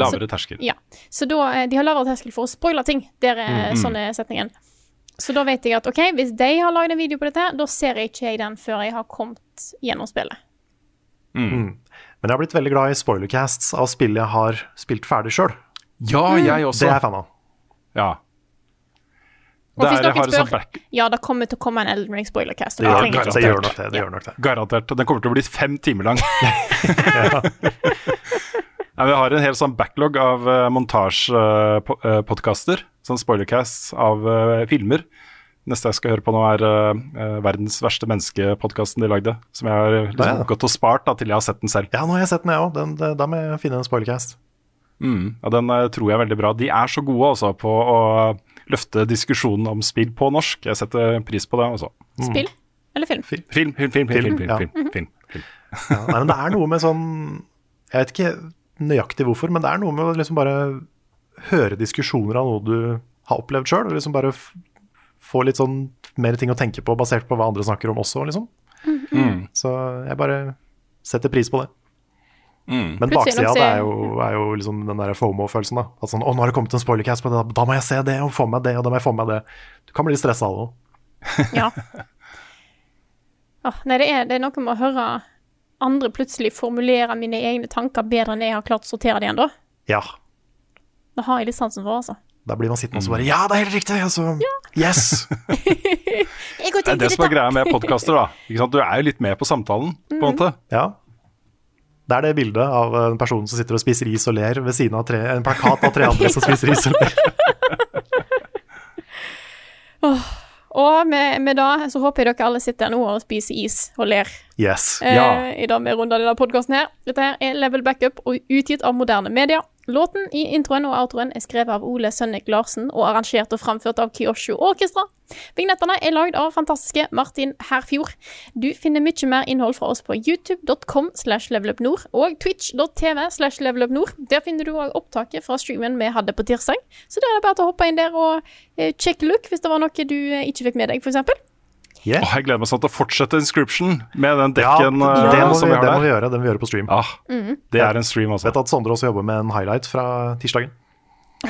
Lavere terskel. Ja. Så da, de har lavere terskel for å spoile ting. Der er Mm, mm. sånn er setningen. Så da vet jeg at OK, hvis de har lagd en video på dette, da ser jeg ikke jeg den før jeg har kommet gjennom spillet. Mm. Men jeg har blitt veldig glad i spoilercasts av spill jeg har spilt ferdig sjøl. Ja, jeg også. Det er jeg fan av. Ja. Og hvis noen har det sånn spør, back- ja, det kommer til å komme en Elden Ring spoilercast. Ja, å Det gjør nok det. det, gjør nok det. Garantert. Den kommer til å bli fem timer lang. Nei, vi har en hel sånn backlog av uh, montasjepodkaster, sånn spoilercasts av uh, filmer. Neste jeg skal høre på nå, er eh, eh, verdens verste menneske-podkasten de lagde. Som jeg har liksom, Ja, ja. gått og spart da, til jeg har sett den selv. Ja, nå har jeg sett den, jeg òg. Da må jeg finne en spoilercast. Mm, ja, den eh, tror jeg er veldig bra. De er så gode altså, på å løfte diskusjonen om spill på norsk. Jeg setter pris på det. Altså. Spill eller film? Film, film, film. film, film, film, film, film, film, film. Ja, nei, men det er noe med sånn Jeg vet ikke nøyaktig hvorfor, men det er noe med å liksom bare høre diskusjoner av noe du har opplevd sjøl, og liksom bare f få litt sånn mer ting å tenke på basert på hva andre snakker om også, liksom. Mm. Så jeg bare setter pris på det. Mm. Men baksida det er jo, er jo liksom den der FOMO-følelsen. da At sånn, Å, nå har det kommet en spoilercast på det, da må jeg se det, og få med det, og da må jeg få med det. Du kan bli stressa av det òg. Ja. Oh, nei, det er, det er noe med å høre andre plutselig formulerer mine egne tanker bedre enn jeg har klart å sortere dem ennå. Ja. Det har jeg litt sansen for, altså. Da blir man sittende og så bare Ja, det er helt riktig! Altså, Yes! Jeg Det er det som er greia med podkaster, da. Ikke sant? Du er jo litt med på samtalen, på en måte. Ja. Det er det bildet av en person som sitter og spiser ris og ler ved siden av tre, en plakat av tre andre som spiser ris og ler. Og med, med det så håper jeg dere alle sitter nå og spiser is og ler. Yes. Eh, I dag vi runder denne podkasten her. Dette her er Level Backup og utgitt av Moderne Media. Låten i introen og outroen er skrevet av Ole Sønnek Larsen og arrangert og framført av Kyosho Orkestra. Vignettene er lagd av fantastiske Martin Herfjord. Du finner mye mer innhold fra oss på youtube.com slash levelupnord og twitch.tv slash levelupnord. Der finner du òg opptaket fra streamen vi hadde på tirsdag. Så da er det bare til å hoppe inn der og eh, check look hvis det var noe du eh, ikke fikk med deg, f.eks. Åh, jeg gleder meg sånn til å fortsette Inscription med den Ja, dekken det, eh, må som vi, det må vi gjøre. Den må vi gjøre på stream. Ah, mm. det er en stream, altså. Vet at Sondre også jobber med en highlight fra tirsdagen.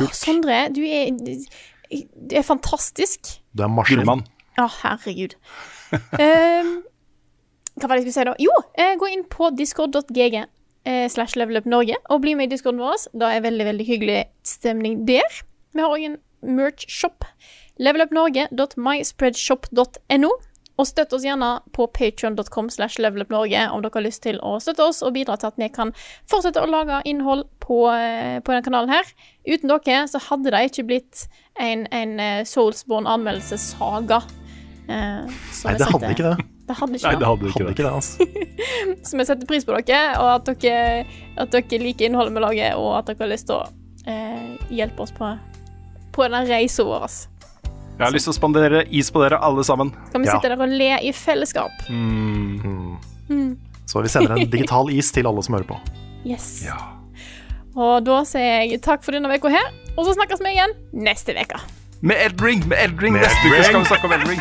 Åh, Sondre, du er, du er fantastisk. Du er maskinmann. Å, oh, herregud. um, hva var det jeg skulle si da? Jo, eh, gå inn på discord.gg eh, slash levelupnorge og bli med i discorden vår. Da er veldig, veldig hyggelig stemning der. Vi har òg en merch-shop. Levelupnorge.myspreadshop.no. Og støtt oss gjerne på patreon.com slash levelupnorge om dere har lyst til å støtte oss og bidra til at vi kan fortsette å lage innhold på, eh, på denne kanalen her. Uten dere så hadde det ikke blitt en, en eh, Soulsborne anmeldelsessaga. Eh, Nei, det hadde ikke det. Det hadde ikke Nei, det. hadde ikke Hadde det. ikke det, altså. Så vi setter pris på dere, og at dere, at dere liker innholdet vi lager, og at dere har lyst til å eh, hjelpe oss på, på denne reisa vår. Jeg har lyst til å spandere is på dere alle sammen. Skal vi Ja. sitte der og le i fellesskap? Mm. Mm. Så vi sender en digital is til alle som hører på. Yes. Ja. Og da sier jeg takk for denne uka her, og så snakkes vi igjen neste uke. Med Eldring! Med Eldring! Med Neste uke skal vi snakke om Eldring.